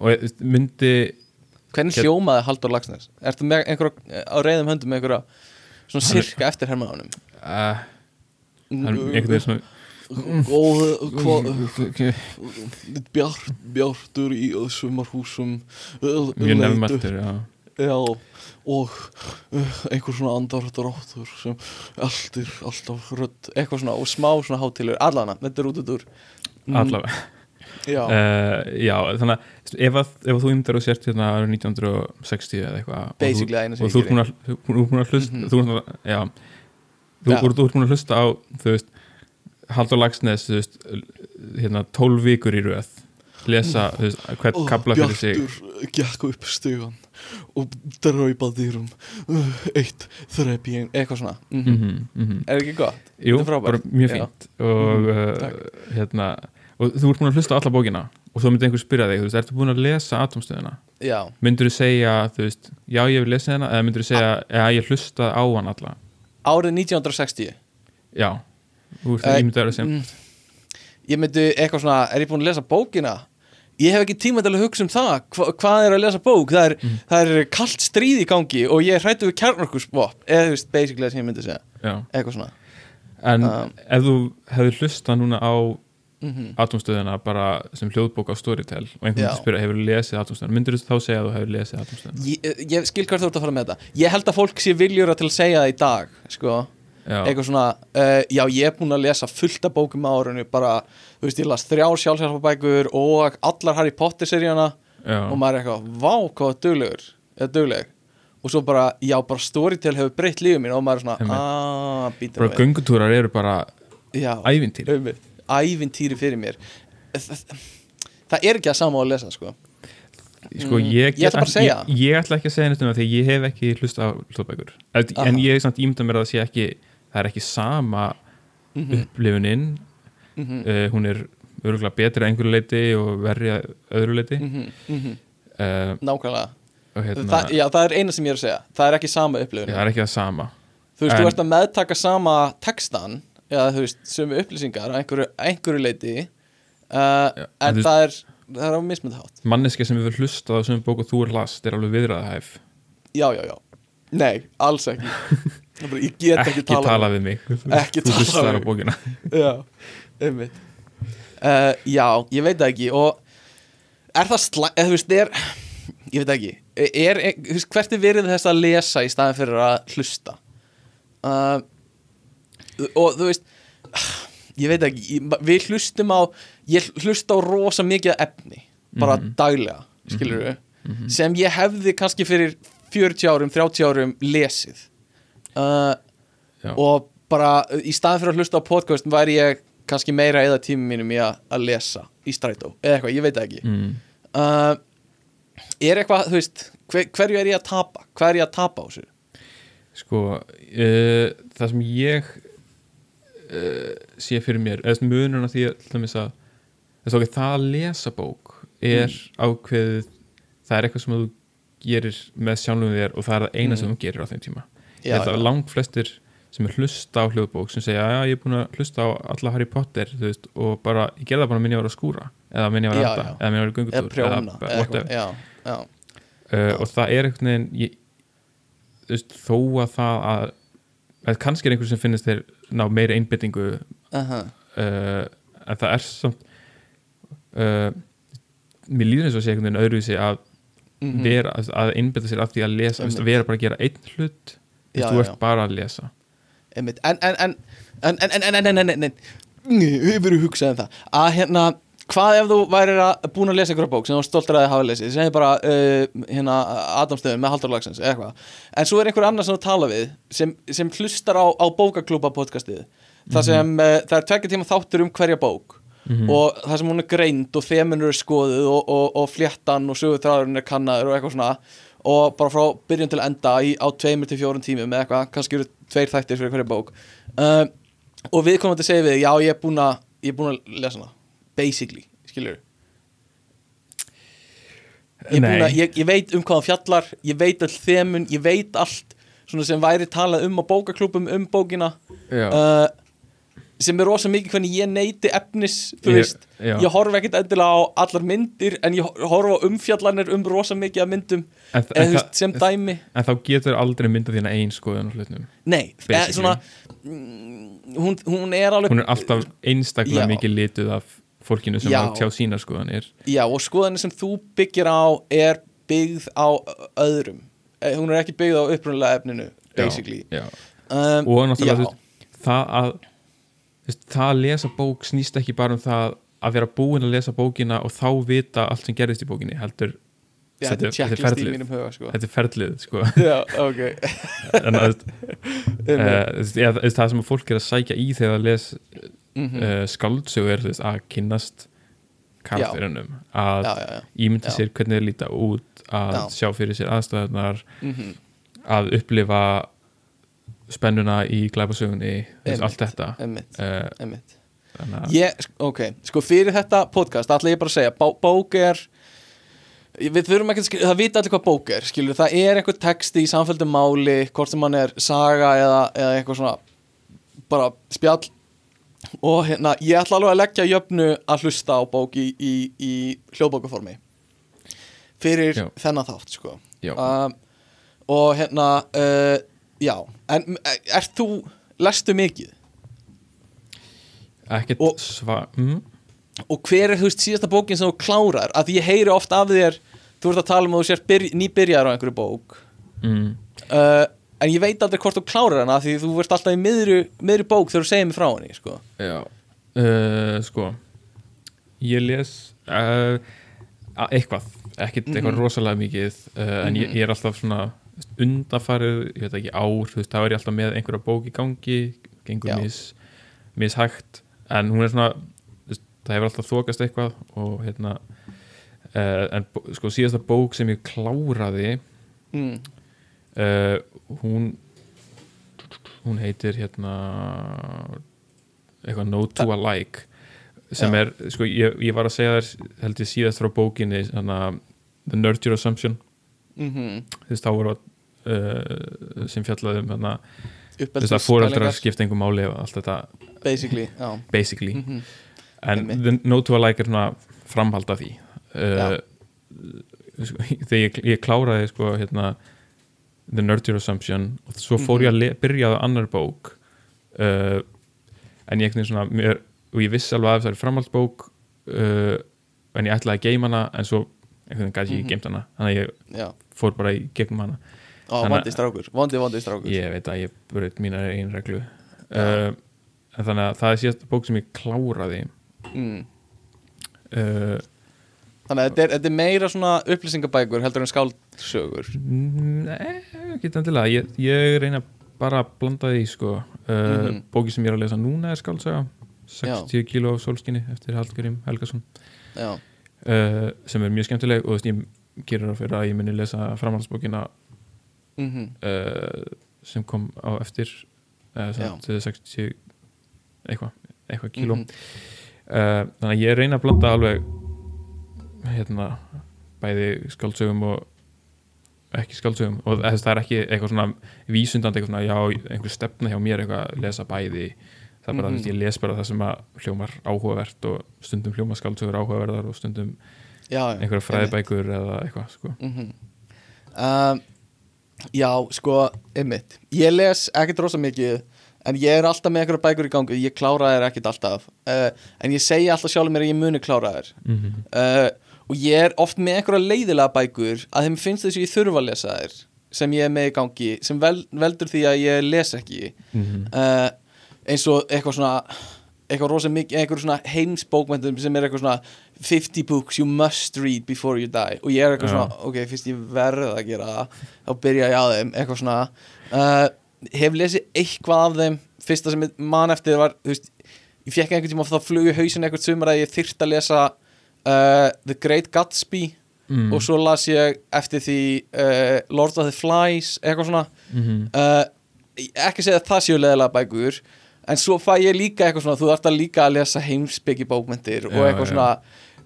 Og myndi hvernig Get- hljómaði Haldur Lagsnes? Ertu með einhverja á reyðum höndum með einhverja svona er- sirka eftir hermaðanum? uh, er einhvern veginn svona Góð, Bjart, bjartur í sumarhúsum mjög leitur. nefnmæltur já. Og uh, einhver svona andarðráttur sem eldir alltaf rödd, eitthvað svona og smá svona hátilur, allana, þetta er út út úr allavega Já, uh, já, þannig að ef, að, ef að þú ymdar og sért hérna árið 1960 eða eitthvað og þú, ert búin að, þú þú ert búin hlusta Mhm. þú, ert búin að- hlusta á þú veist, Haldur Lagsnes hérna 12 vikur í röð lesa, þú veist, hvern kabla fyrir sig. Bjartur gekk upp stugan og draupa dýrum uh, eitt einn, eitthvað svona. Mm mm -hmm, Er ekki gott? Jú, er bara mjög fínt. Og, Mhm, uh, hérna, og þú ert búin að hlusta á alla bókina og þá myndi einhver spyrja þig, þú veist, ertu búin að lesa atomstöðuna? Já, Myndur þú segja, þú veist, já ég vil lesa hérna eða myndur þú segja, já ég hlusta á hann alla árið 1960 Já, þú Eh, ég myndi að vera sem mm, Ég myndi eitthvað svona, er ég búin að lesa bókina? Ég hef ekki tíma til að hugsa um það Hva, Hvað er að lesa bók? Það er, Mm. það er kalt stríð í gangi og ég hrættu við kjarnorkusvop eða þú veist, basically það sem ég myndi segja Já, Eitthvað svona en Um. ef þú hefur hlusta núna á mm atomstöðuna bara sem hljóðbók á Storytel og einhvern veginn spyrja, hefur lesið atomstöðuna myndur þú þá segja að þú hefur lesið atomstöðuna ég, ég skil hvað þú ert að fara með þetta. Ég held að fólk sé viljura til að segja það í dag Sko, Já, eitthvað svona uh, Já, ég er búin að lesa fullt af bókum á árinu bara, þú veist, ég las þrjár sjálfsjálfabækur og allar Harry Potter seríana og maður er eitthvað, vá, hvað er duglegur eða dugleg. Og svo bara, já, bara Storytel hefur breytt lífið mín og maður er svona, Einmitt. aaa, býtum bara göngutúrar eru bara ævintýr ævintýri fyrir mér. Það, er ekki að sama á að lesa, sko. Sko, Mm, ég, ég ætla að ég, ég ætla ekki að segja neitt um það því ég hef ekki hlusta á hljóðbækur. En, ég er samt ímynda mér að það sé ekki það er ekki sama mm -hmm. upplifunin uh, hún er örgulega betri að einhverju leiti og verri að öðru leiti Mhm, uh, nákvæmlega. og hérna, það, já, það er eina sem ég er að segja, það er ekki sama upplifun það er ekki það sama. Þú veist, en- þú ert að meðtaka sama textan eða þú veist, sömu upplýsingar að einhverju, einhverju leiti uh, en en þú- það er það er á mismönd hátt. Manneski sem við hlustað á sem bók og þú er last er alveg viðræðahæf. Já, já, já, nei, alls ekki. Það bara, ég get ekki, ekki tala tala við mig. Ekki þú tala hlustar við á mig. bókina. já, einmitt. Uh, já, ég veit það ekki og er það slæ, eða þú veist, er ég veit það ekki, er, er þú hvert er verið þess að lesa í staðin fyrir að hlusta? Uh, og þú veist ég veit ekki, ég- við hlustum á ég hlusta á rosa mikið efni bara Mhm. daglega, skilur við Mhm. sem ég hefði kannski fyrir 40 árum, 30 árum lesið uh, og bara uh, í staðin fyrir að hlusta á podcast væri ég kannski meira eða tímum mínum í að, lesa í strætó eða eitthvað, ég veit ekki mm. uh, er eitthvað, þú veist hver, hverju er ég að tapa, hvað er ég að tapa á þessu sko uh, það sem ég uh, sé fyrir mér eða munurinn af því að, að að það að lesa bók er Mm. ákveðið það er eitthvað sem þú gerir með sjálfum þér og það er það eina sem Mhm. þú gerir á þeim tíma ég já, að já. langt flestir sem er hlusta á hljóðbók sem segja að ég er búin að hlusta á alla Harry Potter veist, og bara, ég gerði það bara minni að vera að skúra eða að vera Já, að elda eða minni að vera í eða göngutúr prjóna eða whatever. eitthvað, já, já, uh, og það er veginn ég, veist, þó að það að, að kannski er einhver sem finnist þeir ná meiri einbyttingu aha, uh, en það er samt uh, mér líður eins og sé einhvern veginn öðruvísi að mhm. vera, að- einbytta sér af því að lesa, að vera bara að gera einn hlut Já, þú já. ert bara að lesa Einmitt. en en en en en en en en en en en hefur hugsað um það að hérna hvað ef þú værir að búin að lesa einhverja bók sem þú stoltur að þið hafa lesið sem er bara uh, hérna Adamstöðun með Halldór Lagsens eða eitthvað? En svo er einhver annar sem þú tala við sem, sem hlustar á, á bókaklúpa podcastið. Þar sem uh, það er tvekja tíma þáttur um hverja bók. Mhm. og það sem hún er greind og þemunur er skoðuð og, og, og fléttan og sögutræðurinn er kannaður og eitthvað svona. Og bara frá byrjun til enda í, á tveimur til fjórun tímum eða eitthvað, kannski eru tveir þættir fyrir hverja bók. Uh, og við komum að segja við, já ég er búin að ég er búin að lesa hana, basically skilur ég, ég, ég veit um hvað hann fjallar ég veit all þemun, ég veit allt svona sem væri talað um á bókaklúpum um bókina uh, sem er rosa mikið hvernig ég neyti efnis þú Ég- veist, já. ég horfa ekkert endilega á allar myndir en ég horfa á umfjallanir um rosa mikið af myndum en, þú en, veist, sem dæmi en þá getur aldrei myndað þína einn skoðun á hlutnum nei, Basically. svona mm, hún, hún er alveg hún er alltaf einstaklega Já. mikið lituð af fólkinu sem Já. að tjá sína skoðanir já, og skoðanir sem þú byggir á er byggð á öðrum Eh, hún er ekki byggð á upprunalega efninu basically já. um, og náttúrulega já, veist, það að veist, það að lesa bók snýst ekki bara um það að vera búin að lesa bókina og þá vita allt sem gerist í bókinni heldur já, þetta þetta er er- er ferlið. huga sko. þetta er ferlið sko. já, ok en að, uh, ja, það sem fólk er að sækja í þegar að les mm uh, skáldsögu er þú veist, að kynnast karakterunum að já, já, ímynda sér hvernig þeir líta út að Já. sjá fyrir sér aðstæðunar Mm að upplifa spennuna í Einmitt. allt þetta. einmitt, uh, einmitt. Ég, ok, sko fyrir þetta podcast ætla ég bara að segja, bó, bók er við þurfum ekki að skilja, það vita allir hvað bók er, skilur, það er einhver texti í samfélgdum máli, hvort sem hann er saga eða, eða eitthvað svona bara spjall og hérna, ég ætla alveg að leggja jöfnu að hlusta á bók í, í, í hljóðbókaformi fyrir Já. þennan þátt, sko. Um, og hérna uh, já, en ert þú lestu mikið? ekkert sva mm, og hver er þú veist síðasta bókin sem þú klárar? Að ég heyri oft af þér þú ert að tala um að þú sér byrj, nýbyrjar á einhverju bók. Mm, uh, en ég veit aldrei hvort þú klárar hana því þú ert alltaf í miðri, miðri bók þegar þú segir mig frá henni sko. já uh, sko ég les uh, að- eitthvað, ekkert eitthvað Mhm. rosalega mikið uh, en ég, Mhm. ég er alltaf svona undafarið, ég veit ekki ár þú veist, þá er ég alltaf með einhverja bók í gangi gengur mis, mishægt en hún er svona það hefur alltaf þokast eitthvað og hérna uh, en sko síðasta bók sem ég kláraði mm. Uh, hún hún heitir hérna eitthvað No to a Like sem Já. er, sko, ég, ég var að segja þér held ég síðast frá bókinni hana, The Nurture Assumption. Mm þú veist, þá voru uh, sem um þú veist, að fóreldrar skipta einhver máli og allt þetta, basically basically. Mm en Einmitt. The No to a Like er svona framhald af því. Uh, sko, þegar ég, ég kláraði sko, hérna The Nurture Assumption og svo fór ég að le- byrja á annar bók uh, en ég veginn svona mér, og ég vissi alveg að það er framhaldsbók uh, en ég ætlaði að geima hana en svo veginn gæti ég Mhm. geimt hana. Þannig að ég já. fór bara í gegnum hana. Ó, vondi strákur, vondi, vondi strákur. Ég veit að ég bröð mínar einn reglu. Uh, en þannig að það er síðast bók sem ég kláraði. Mm. Þannig að þetta er, þetta er meira svona upplýsingabækur heldur en skáldsögur Nei, ekki endilega ég, ég reyna bara að blanda því sko. uh, Mhm. bóki sem ég er að lesa núna er skálsaga 60 kíló af sólskinni eftir Hallgrim Helgason já, uh, sem er mjög skemmtileg og ég gerir það fyrir að ég muni lesa framhaldsbókina mm uh, sem kom á eftir Já. sem 60 eitthvað eitthvað kíló Mhm. uh, þannig að ég reyna að blanda alveg hérna, bæði skáldsögum og ekki skáldsögum og þess, það er ekki eitthvað svona vísundandi eitthvað svona, já, einhver stefna hjá mér eitthvað að lesa bæði. Það er bara, Mhm. mm ég les bara það sem að hljómar áhugavert og stundum hljómar skáldsögur áhugaverðar og stundum já, einhverja fræðibækur eða eitthvað sko. mm um, Já, sko, einmitt. Ég les ekkert rosa mikið En ég er alltaf með einhverja bækur í gangi. Ég klára þær ekkert alltaf. Uh, En ég segi alltaf sjálfur mér að ég muni klára þær. Mm uh, Og ég er oft með einhverja leiðilega bækur Að þeim finnst þess að ég þurfa að lesa þær Sem ég er með í gangi Sem vel, veldur því að ég les ekki. -hmm. uh, Eins og eitthvað svona Eitthvað rosa mikið Einhver svona heimsbókmyndum Sem er eitthvað svona 50 books you must read before you die. Og ég er eitthvað svona Ok, fyrst ég verð að gera það Þá byrja ég á þeim Eitthvað svona. Uh, Hef lesið eitthvað af þeim. Fyrsta sem ég man eftir var Þú veist Ég fekk einhvern tíma þá flugu hausin eitthvað sumar að ég þyrft að lesa uh, The Great Gatsby mm. og svo las ég eftir því uh, Lord of the Flies eitthvað svona -hmm. uh, ekki segja að það séu leðilega bækur en svo fæ ég líka eitthvað svona þú þarft að líka að lesa heimsbyggi bókmentir og Já, eitthvað já. svona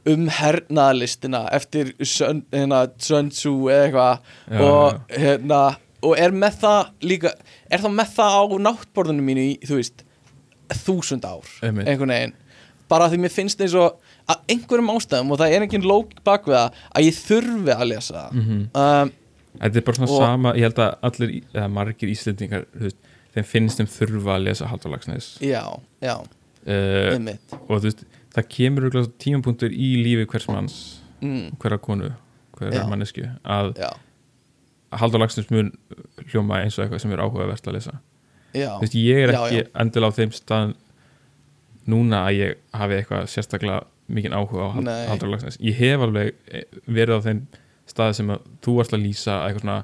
um hernaðlistina eftir Sun, hérna, Sun Tzu eða eitthvað Já, og, hérna, og er með það líka er það með það á náttborðunum mínu í, þú veist, þúsund ár einhvern veginn bara því mér finnst eins og að einhverjum ástæðum og það er engin lók bak við það að ég þurfi að lesa það. Mm um, Þetta er bara svona Og- sama, ég held að allir, eða margir íslendingar þeim finnst þeim þurfa að lesa Halldór Lagsnes já, já, uh, einmitt. og þú veist, það kemur tímapunktur í lífi hvers manns mm, hverja konu, hverja Já. mannesku að já, Halldór Lagsnes mun hljóma eins og eitthvað sem er áhugavert að lesa. Já. Þú veist, ég er ekki já. endilega á þeim stað núna að ég hafi eitthvað sérstaklega mikinn áhuga á. Halldór Lagsnes ég hef alveg eh, verið á þeim staði sem að þú varst að lýsa eitthvað svona,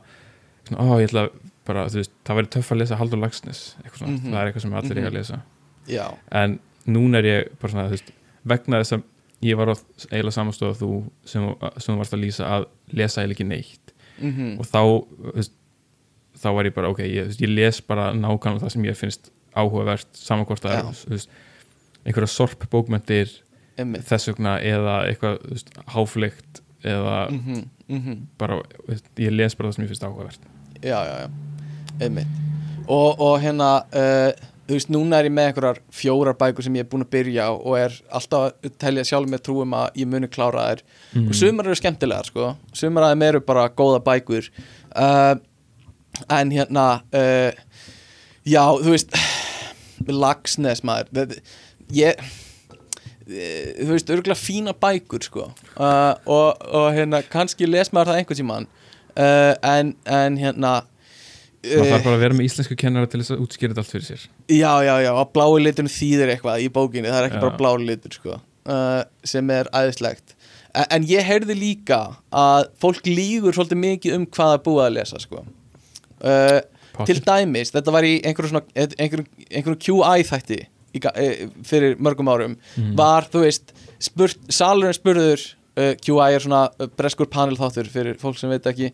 svona ó, ég ætla bara, þú veist, það væri töff að lesa Halldór Lagsnes eitthvað svona, Mhm. það er eitthvað sem allir eiga Mhm. að lesa. Já, en núna er ég bara svona, þú veist, vegna þess að ég var á eiginlega samanstofa þú sem, sem varst að lýsa að lesa eiginlega ekki neitt. Mhm, og þá þú veist, þá var ég bara, ok, ég, veist, ég les bara nákvæmlega það sem ég finnst áhugavert samankvort að er einhverja sorp bókmentir einmitt. Þess vegna eða eitthvað háfleygt eða mhm, mhm. bara, þú veist, ég les bara það sem ég finnst áhugavert. Já, já, já, einmitt. Og, og hérna uh, þú veist, núna er ég með einhverjar fjórar bækur sem ég er búin að byrja á og er alltaf að telja sjálf með trúum að ég muni klára þær. Mm. og sumar eru skemmtilegar sko. Sumar að þeim eru bara góða bækur. Uh, en hérna uh, já, þú veist Lagsnes maður. Ég þú veist, örgulega fína bækur sko. Uh, og, og hérna kannski les maður það einhvern tímann. Uh, en, en hérna maður uh, þarf bara að vera með íslensku kennara til þess að útskýra þetta allt fyrir sér. Já, já, já, að blái liturinn þýðir eitthvað í bókinni, það er ekki Já. bara blái litur sko, uh, sem er æðislegt. En, en ég heyrði líka að fólk lígur svolítið mikið um hvað að búa að lesa sko. Uh, til dæmis, þetta var í einhverju svona einhverju, einhverju QI þætti fyrir mörgum árum Mhm. var, þú veist, spurt, salurinn spurður uh, QI er svona uh, breskur panel þáttur fyrir fólk sem veit ekki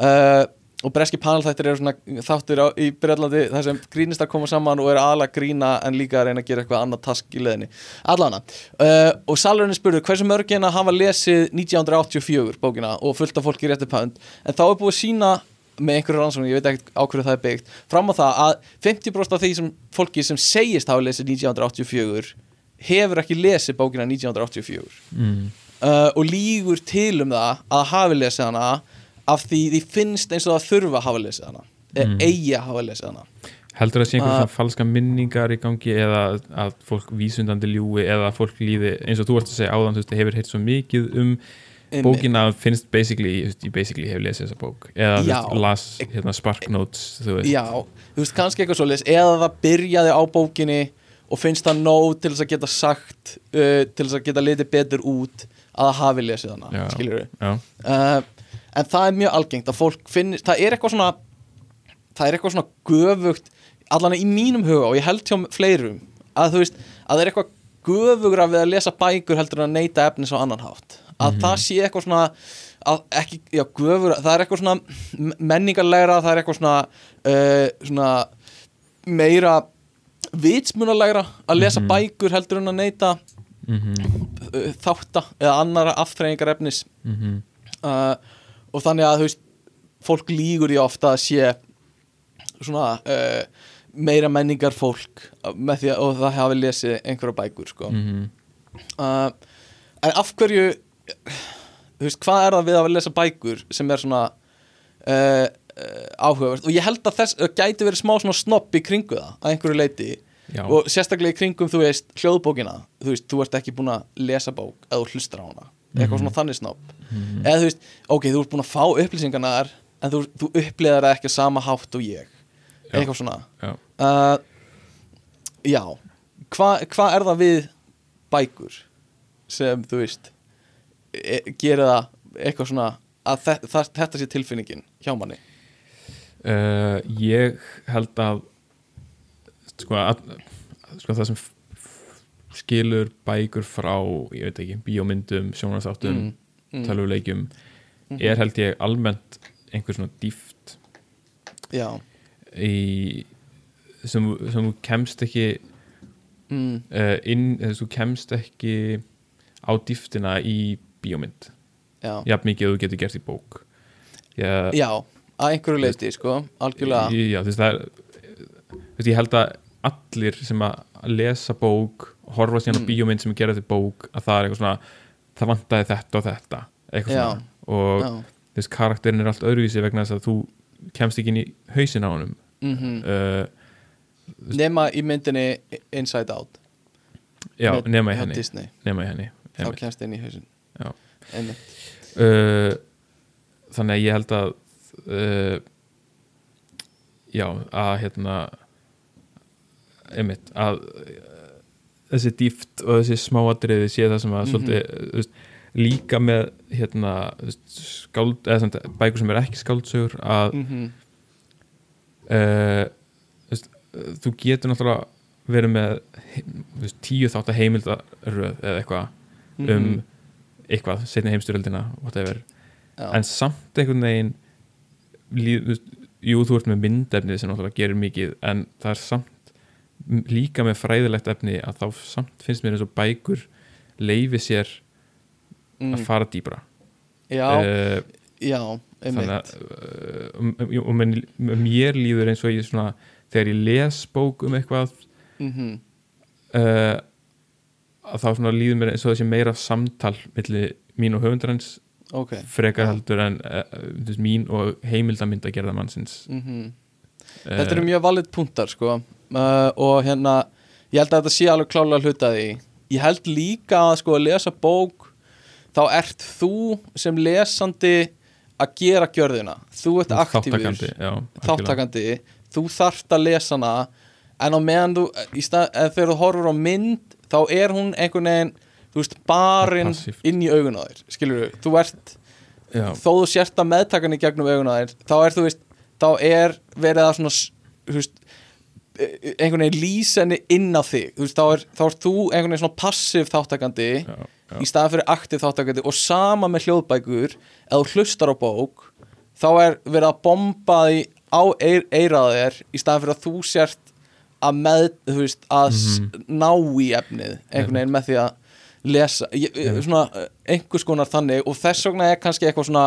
uh, og breski panel þættir eru svona þáttur á, í Breitlandi þar sem grínist að koma saman og eru aðalega að grína en líka að reyna að gera eitthvað annað task í leðinni allana og salurinn spurður hversu mörgina hafa lesið 1984 bókina og fullt af fólki í réttu pönd en þá er búið að sína með einhverju rannsókn, ég veit ekki á hverju það er byggt fram á það að 50% af því sem fólki sem segist hafa lesið 1984 hefur ekki lesið bókina 1984 mm. uh, og lígur til um það að hafi lesið hana af því því finnst eins og það þurfa að hafa lesið hana eða Mm. eigi að hafa lesið hana heldur það sé einhver Uh, svona falska minningar í gangi eða að fólk vísundandi ljúi eða að fólk líði, eins og þú varst að segja áðan hefur heitt svo mikið um. Bókina finnst basically, ég basically hef lesið þessa bók. Eða Já. las hérna, Spark Notes þú veist, Já, þú veist kannski eitthvað svoleiðis. Eða það byrjaði á bókinni og finnst það nóg til þess að geta sagt uh, til þess að geta litið betur út að það hafi lesið hana, Já. skilur við uh, en það er mjög algengt að fólk finnir, það er eitthvað svona það er eitthvað svona göfugt allan í mínum huga og ég held hjá fleirum að þú veist, að það er eitthvað göfugra við að lesa bækur heldur en að neyta efnis á annan hátt að Mhm. það sé eitthvað svona ekki, já, göfugra, það er eitthvað svona menningarlegra, það er eitthvað svona uh, svona meira vitsmunarlegra að lesa Mhm. bækur heldur en að neyta mm uh, þátta eða annara aftræðingar efnis mm uh, og þannig að veist fólk lígur í ofta að sé svona meira menningar fólk með því að og það hafi lesið einhverja bækur sko. -hmm. uh, en af hverju þú veist, hvað er það við að lesa bækur sem er svona uh, uh, áhugavert? Og ég held að þess uh, gæti verið smá svona snopp í kringu það að einhverju leiti Já, og sérstaklega í kringum, þú veist, hljóðbókina. Þú veist, þú ert ekki búin að lesa bók eða þú hlustar á hana, eitthvað Mhm. svona þannig snopp Mhm. eða þú veist, ok, þú ert búin að fá upplýsingarna þar en þú, þú upplýðar það ekki sama hátt og ég. Já. eitthvað svona. Já. já. Hvað hva er það við bækur sem þú veist e gerir það eitthvað svona að þe það, þetta sé tilfinningin hjá manni Uh, ég held að sko, að, sko það sem skilur bækur frá ég veit ekki, bíómyndum, sjónarþáttum mm. mm. tölvuleikjum Mhm. er held ég almennt einhver svona dýft í sem, þú- kemst ekki mm. uh, inn, þú kemst ekki á dýftina í bíómynd. Já. jafn mikið og þú getur gert í bók. Ég, já, að einhverju leiti sko, algjörlega. Já, þú veist það er veist, ég held að allir sem að lesa bók horfa síðan á Mm. bíómynd sem er gerað til bók að það er eitthvað svona það vantaði þetta og þetta eitthvað Já. svona. Og já. veist karakterin er allt öðruvísi vegna þess að þú kemst ekki inn í hausin á honum. Mm uh, nema í myndinni Inside Out. Já, nema í henni. Nema í henni þá kemst inn í hausin Já. Uh, þannig að ég held að uh, já, að hérna einmitt að uh, þessi dýft og þessi smáatriði sé það sem að Mhm. svolítið, þú veist, líka með hérna skáld, eða samt, bækur sem er ekki skáldsögur að mm uh, þú, veist, uh, þú getur náttúrulega verið með veist, tíu þátt að heimildaröð eða eitthvað Mhm. um eitthvað, setni heimstyröldina en samt einhvern veginn líð, jú, þú ert með myndefni sem náttúrulega gerir mikið en það er samt líka með fræðilegt efni að þá samt finnst mér eins og bækur leifi sér mm. að fara dýbra já, uh, já, þannig að uh, og, og menn, mér líður eins og ég svona þegar ég les bók um eitthvað mm uh, að þá svona líður mér eins og þessi meira samtal milli mín og höfundarins ok. frekar heldur en uh, mín og heimildamynd að gera mannsins mm uh, Þetta eru mjög valið punktar sko. Uh, og hérna ég held að þetta sé alveg klálega hluta því. Ég held líka að sko að lesa bók þá ert þú sem lesandi að gera gjörðina. Þú ert aktífur, þáttakandi þú þarft að lesa hana. En á meðan þú, stað, þegar þú horfur á mynd þá er hún einhvern veginn þú veist, barinn inn í augun á þér skilur þú, þú ert já, þó þú sért að meðtakan í gegnum augun á þér þá er þú veist, þá er verið að svona, þú veist e- einhvern veginn lýsenni inn á þig. Þú veist, þá er, þá er þú einhvern veginn svona passiv þáttakandi já, já, í staðan fyrir aktiv þáttakandi og sama með hljóðbækur þú hlustar á bók þá er verið að bomba því á eir, eiraða þér í staðan fyrir að þú sért að með, þú veist, að mm ná í efnið einhvern veginn með því að lesa, ég, svona einhvers konar þannig og þess vegna er kannski eitthvað svona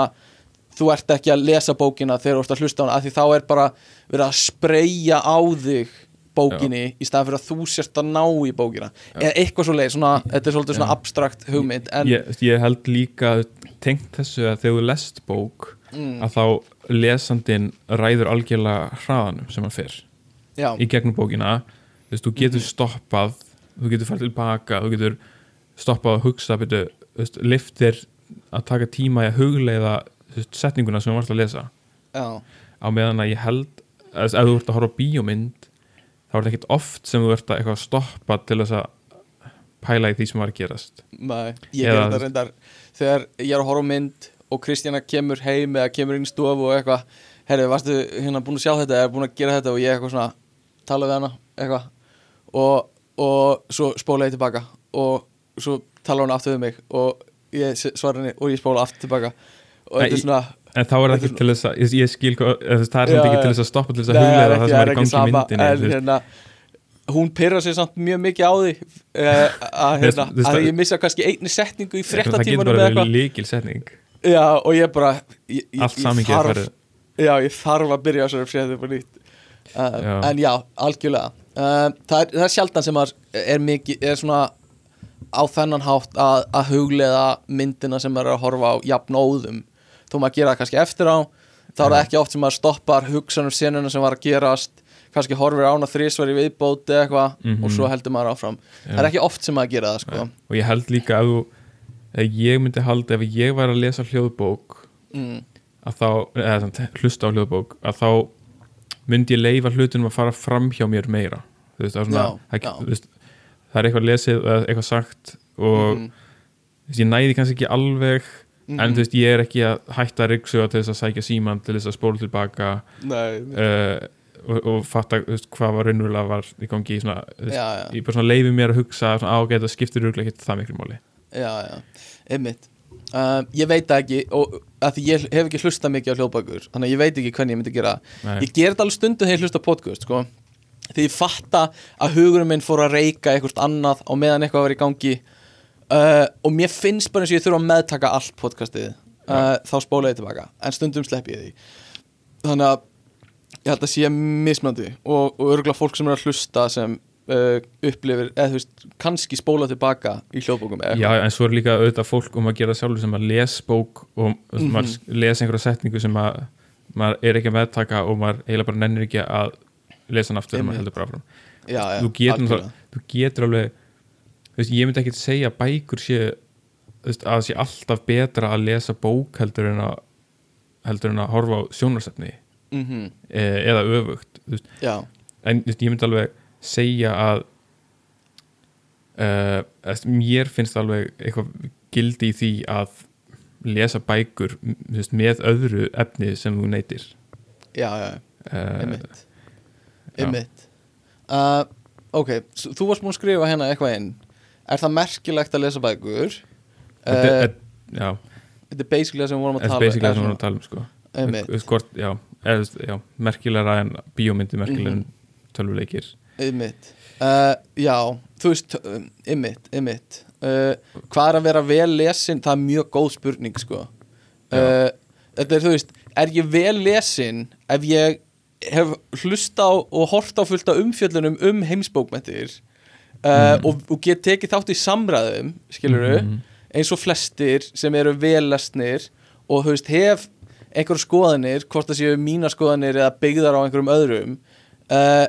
þú ert ekki að lesa bókina þegar þú ert að hlusta á hana af því þá er bara verið að spreyja á þig bókinni í staðan fyrir að þú sért að ná í bókina. Eða eitthvað svo leið, svona, þetta er svolítið svona Já. abstrakt hugmynd en, ég, ég held líka tengt þessu að þegar þú lest bók mm, að þá lesandin ræður algjörlega hraðanum sem hann fer já, í gegnum bókina. Þú veist, þú getur Mhm. stoppað þú getur farið tilbaka, þú getur stoppað að hugsa, liftir að taka tíma í að hugleiða veist, setninguna sem þú varst að lesa. Já, á meðan að ég held að ef þú ert að horfa bíómynd þá er þetta ekkert oft sem þú ert að eitthvað stoppa til þess að pæla í því sem var að gerast. Nei, ég ger þetta reyndar. Þegar ég er að horfa mynd og Kristjana kemur heim eða kemur inn í stofu og eitthvað herri, varstu hérna búin að sjá þetta eða búin að gera þetta? Og ég eitthvað svona tala við hana eitthvað. Og, og svo spóla ég tilbaka og svo tala hún aftur við mig og ég svara henni og ég spóla aftur tilbaka. Og þetta er svona en þá er það ekki til þess að ég, skil, eða það er samt ekki til þess að stoppa til þess að er það sem er í gangi í myndinni en hérna hún pyrra sér samt mjög mikið á því uh, að, hérna, ég missa kannski einni setningu í það getur bara eða verið eitthvað. líkil setning. Já, og ég bara ég, þarf- að byrja þessari fréttu upp á nýtt Já. En já, algjörlega uh, það, er, það er sjaldan sem maður er mikið er svona á þennan hátt að, að huglega myndina sem er að horfa á jafn óðum þó maður gera það kannski eftir á þá er það Já. ekki oft sem maður stoppar hugsan um senuna sem var að gerast kannski horfir ána þrísvar í viðbóti eitthvað Mhm. og svo heldur maður áfram það er ekki oft sem maður gera það sko. og ég held líka að þú að ég myndi halda ef ég væri að lesa hljóðbók mm. að þá, eða hlusta á hljóðbók að þá myndi ég leifa hlutunum að fara fram hjá mér meira? Veist, svona Já, það, já. veist, það er eitthvað lesið eða eitthvað sagt og þú veist, ég næði kannski ekki alveg en Mhm. ég er ekki að hætta að ryggsuga til þess að sækja síman til þess að spóla tilbaka Nei, uh, og, og fatta hvað var raunverulega var í gangi í svona, já, já, ég bara svona leifi mér að hugsa svona, á, ok, þetta skiptir rúglega ekki það miklu máli. Já, já, einmitt uh, Ég veit ekki og að því ég hef ekki hlustað mikið á hljóðbækur þannig að ég veit ekki hvernig ég myndi gera. Nei. Ég ger þetta alveg stundum þegar ég hlusta podcast sko. því ég fatta að hugurinn minn fór að reyka eitthvað annað á meðan eitthvað var í gangi uh, og mér finnst bara eins og ég þurfa að meðtaka allt podcastið uh, þá spóla ég tilbaka en stundum slepp ég því þannig að ég held að sé mismandi og, og örgulega fólk sem er að hlusta sem uh, upplifir, eða þú veist kannski spóla tilbaka í hljóðbókum eða Já, en svo er líka auðvitað fólk um að gera sjálfur sem að les bók og mm Mhm. maður les einhverja setningu sem að maður er ekki að meðtaka og maður eiginlega bara nennir ekki að lesa hann aftur þegar maður heldur bara áfram. Já, já, þú getur, þú getur alveg þú veist, ég myndi ekki segja að bækur sé veist, að sé alltaf betra að lesa bók heldur en að heldur en að horfa á sjónarsefni Mhm, e, eða öfugt veist, en veist, ég myndi alveg segja að uh, mér finnst alveg eitthvað gildi í því að lesa bækur veist, með öðru efni sem þú neytir. Já, já, uh, einmitt. einmitt. Uh, ok, þú varst múin að skrifa hérna eitthvað inn. Er það merkilegt að lesa bækur? Þetta uh, er- þetta er basically það sem við vorum að þetta tala er basically það sem við er erum að tala um sko. einmitt, hvort, já, veist, já, merkilega en bíómyndi merkilega Mhm. en tölvuleikir einmitt. Uh, já, þú veist um, einmitt, einmitt. Uh, hvað er að vera vel lesin? Það er mjög góð spurning sko. Uh, þetta er, þú veist, er ég vel lesin ef ég hef hlusta á og hort á fullt af umfjöllunum um heimsbókmættir Mhm. og, og get tekið þátt í samræðum skilur Mhm. eins og flestir sem eru vel lesnir og þú veist, hef einhverjum skoðanir, hvort það séu mína skoðanir eða byggðar á einhverjum öðrum uh,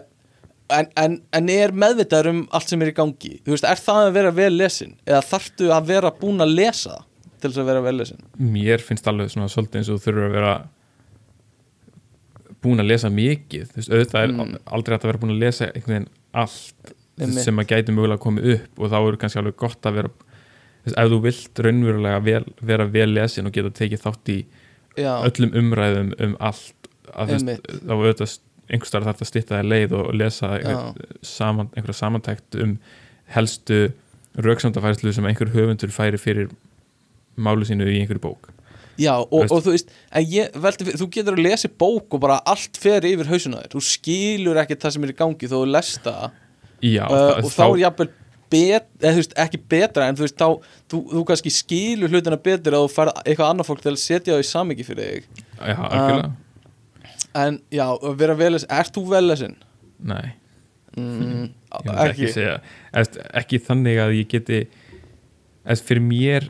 en, en, en er meðvitaður um allt sem er í gangi þú veist, er það að vera vel lesin eða þarftu að vera búin að lesa til þess að vera vel lesin mér finnst alveg svona svolítið eins og þú þurfur að vera búin að lesa mikið þú veist, auðvitað er Mm. aldrei að vera búin að lesa einhvern veginn allt Einmitt. sem að gæti mögulega komið upp og þá er kannski alveg gott að vera veist, ef þú vilt raunverulega vel, vera vel lesin og geta tekið þátt í já, öllum umræðum um allt að Einmitt. þá auðvitað einhverstaðar þarf að stýtta þér leið og lesa einhver, saman, einhverja samantækt um helstu röksamdafærslu sem einhver höfundur færi fyrir málu sínu í einhverju bók. Já og, og þú veist en ég fyrir- þú getur að lesa bók og bara allt fer yfir hausuna þér. Þú skilur ekkert það sem er í gangi þó þú lest það. Já, uh, það- og þá er jafnvel bet, þú veist, ekki betra en þú veist, þá, þú, þú kannski skilur hlutina betur að þú færð eitthvað annað fólk til að setja það í samingi fyrir þig. Já, algjörlega en já, að vera vel lesin, ert þú vel lesin? Nei, Mm, ekki, Eðst, ekki þannig að ég geti eðst, fyrir mér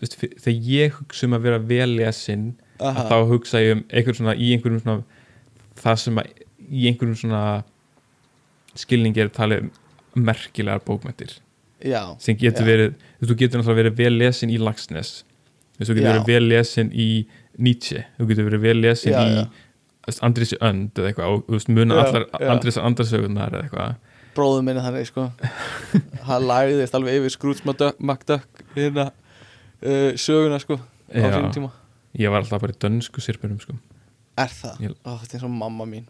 eðst, fyr, þegar ég hugsa um að vera vel lesin Aha. að þá hugsa ég um einhver svona, í einhverjum svona það sem að í einhverjum svona skilningi er talið um merkilegar bókmættir já, sem getur Já. verið, þú getur náttúrulega verið vel lesin í Lagsnes þú getur Já. verið vel lesin í Nietzsche þú getur verið vel lesin í Andrisi Önd eða eitthvað og veist, muna Já, allar já. Andris Andarsögunar eða eitthvað bróður minni þannig sko hann lagðist alveg yfir McDuck hérna uh, söguna sko á Já. sínum tíma ég var alltaf bara í dönsku sirpunum sko. er það? Ég- Ó, þetta er svo mamma mín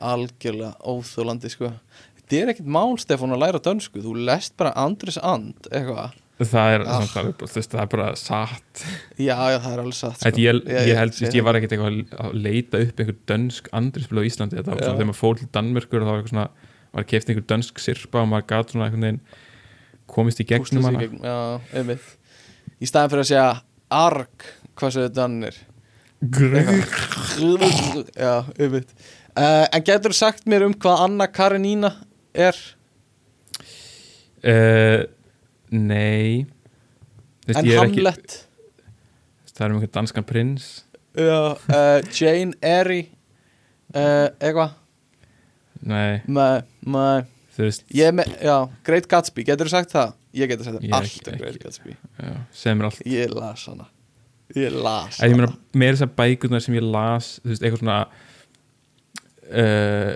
algjörlega óþólandi sko þetta er ekkert mál Stefán að læra dönsku þú lest bara Andris And eitthvað það er, Ah. þú veist, það er bara satt. Já, já, það er alveg satt sko. ég, ég, held, ég, ég var ekkert eitthvað að leita upp einhver dönsk andrisfélag á Íslandi þetta var svona þegar maður fór til Danmörkur og það var eitthvað svona var keift einhver dönsk sirpa og maður gat svona einhvern veginn komist í gegnum hana. einmitt. Í staðin fyrir að segja arg Hvað segir Danir? Já, einmitt. Uh, En getur þú sagt mér um hvað Anna Karenína er? uh, Nei. Þú veist, En er ekki, Hamlet? Það er um einhvern danskan prins. Já, uh, Jane Eyre uh, Eitthvað. Nei, veist Ég er með, já, Great Gatsby, getur þú sagt það? Ég getur sagt það, ekki- alltaf Great ekki. Gatsby. Já, segir mér allt. Ég las hana. Ég las hana. meina, meira þessar bækurnar sem ég las þú veist, eitthvað svona uh,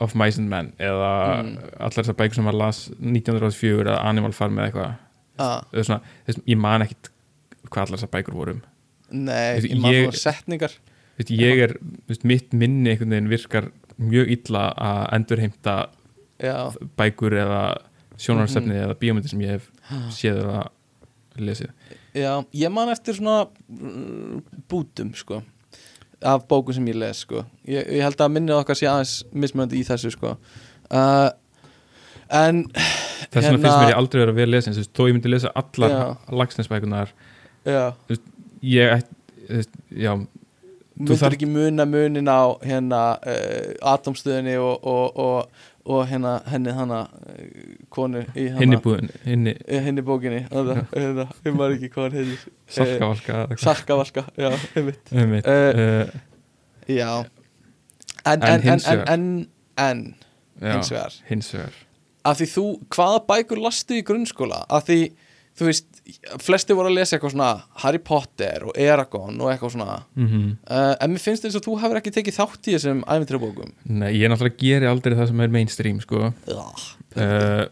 Of Mice and Men eða Mm. allar þessar bækur sem maður las 1984 eða Animal Farm eða eitthvað. Ah, svona, veist, ég man ekkit hvað allar þessar bækur voru um. Nei, Veistu, ég ég- svona setningar. Veist, ég er, mitt minni einhvern veginn virkar mjög illa að endurheimta Já, bækur eða sjónarsefni Mhm. eða bíómyndi sem ég hef séð eða lesið. Já, ég man eftir svona mm, bútum, sko af bókum sem ég les, sko. Ég, ég held að minnið okkar sé aðeins mismunandi í þessu, sko. Uh, En þess vegna finnst mér ég aldrei vera vel lesin þú veist, þó ég myndi lesa allar lagsnesbækunar Já, ég myndir þarft- ekki muna munin á hérna uh, atomstöðinni og, og, og, og hérna henni hana uh, konu í hana hinni Eh, henni bókinni hérna, ég maður ekki hvað heitir. Salkavalka. Salkavalka, já, einmitt. Einmitt, Eh, uh, Já. En, En hins en, en, en já, hins vegar. hins vegar. Af því þú, hvaða bækur lastu í grunnskóla? Af því, þú veist, flesti voru að lesa eitthvað svona Harry Potter og Eragon og eitthvað svona. Mm uh, En mér finnst þess að þú hefur ekki tekið þátt í þessum æfintrabókum Nei, ég náttúrulega geri aldrei það sem er mainstream sko. uh,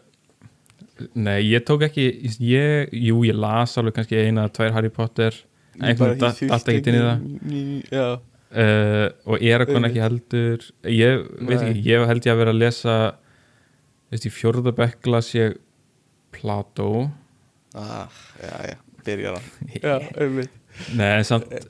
Nei, ég tók ekki ég, Jú, ég las alveg kannski eina, tvær Harry Potter. Einhvern datt datt ekkert inn í það. Já, uh, og Eragon ekki heldur. Ég veit ekki, ég held ég að vera að lesa veist, í fjórðabekk las ég Plato ah, já, já, byrjar hann. Já, einmitt. Nei, en samt uh,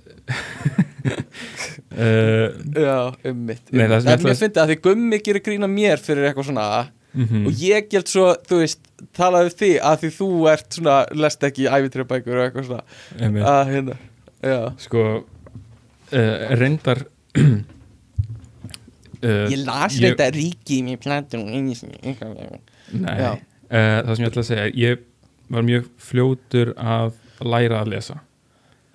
Já, einmitt Nei, það sem ég En ætla mér að- finnst að því gummi gerir grína mér fyrir eitthvað svona mm og ég gælt svo, þú veist, talaði við þig að því þú ert svona, lest ekki ævitrjöfbækur og eitthvað svona. Einmitt. að hérna, já. Sko uh, reyndar uh, Ég las þetta ríki í eitthvað. Nei, uh, það sem ég ætla að segja ég var mjög fljótur að læra að lesa.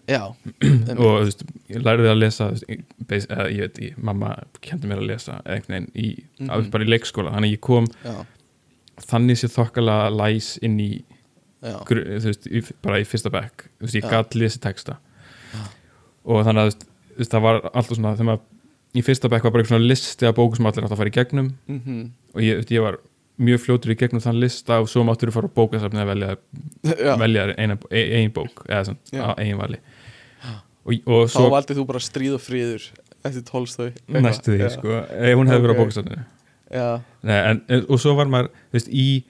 Já, og veist, ég læriði að lesa veist, eða, ég veit, ég, mamma kendi mér að lesa í, Mhm. mm bara í leikskóla. Þannig ég kom já, þannig sér þokkalega læs inn í já. gru- þú veist, bara í fyrsta bekk. Þú veist, ég Já. gat lesið texta. Og þannig að þú veist, það var alltaf svona þegar maður í fyrsta bekk var bara eitthvað listi af bókum sem allir átt að fara í gegnum. Mhm. og ég, ég var mjög fljótur í gegnum þann lista og svo máttur þú fara á bókasafni að velja, Já, velja eina, ein, ein bók eða svona, Já. á eigin vali. Og, og þá svo valdið þú bara stríð og fríður eftir tólstói næstu því, sko, ef hún hefði verið á Ok. bókasafninu. Já, Nei, en, og svo var maður veist, í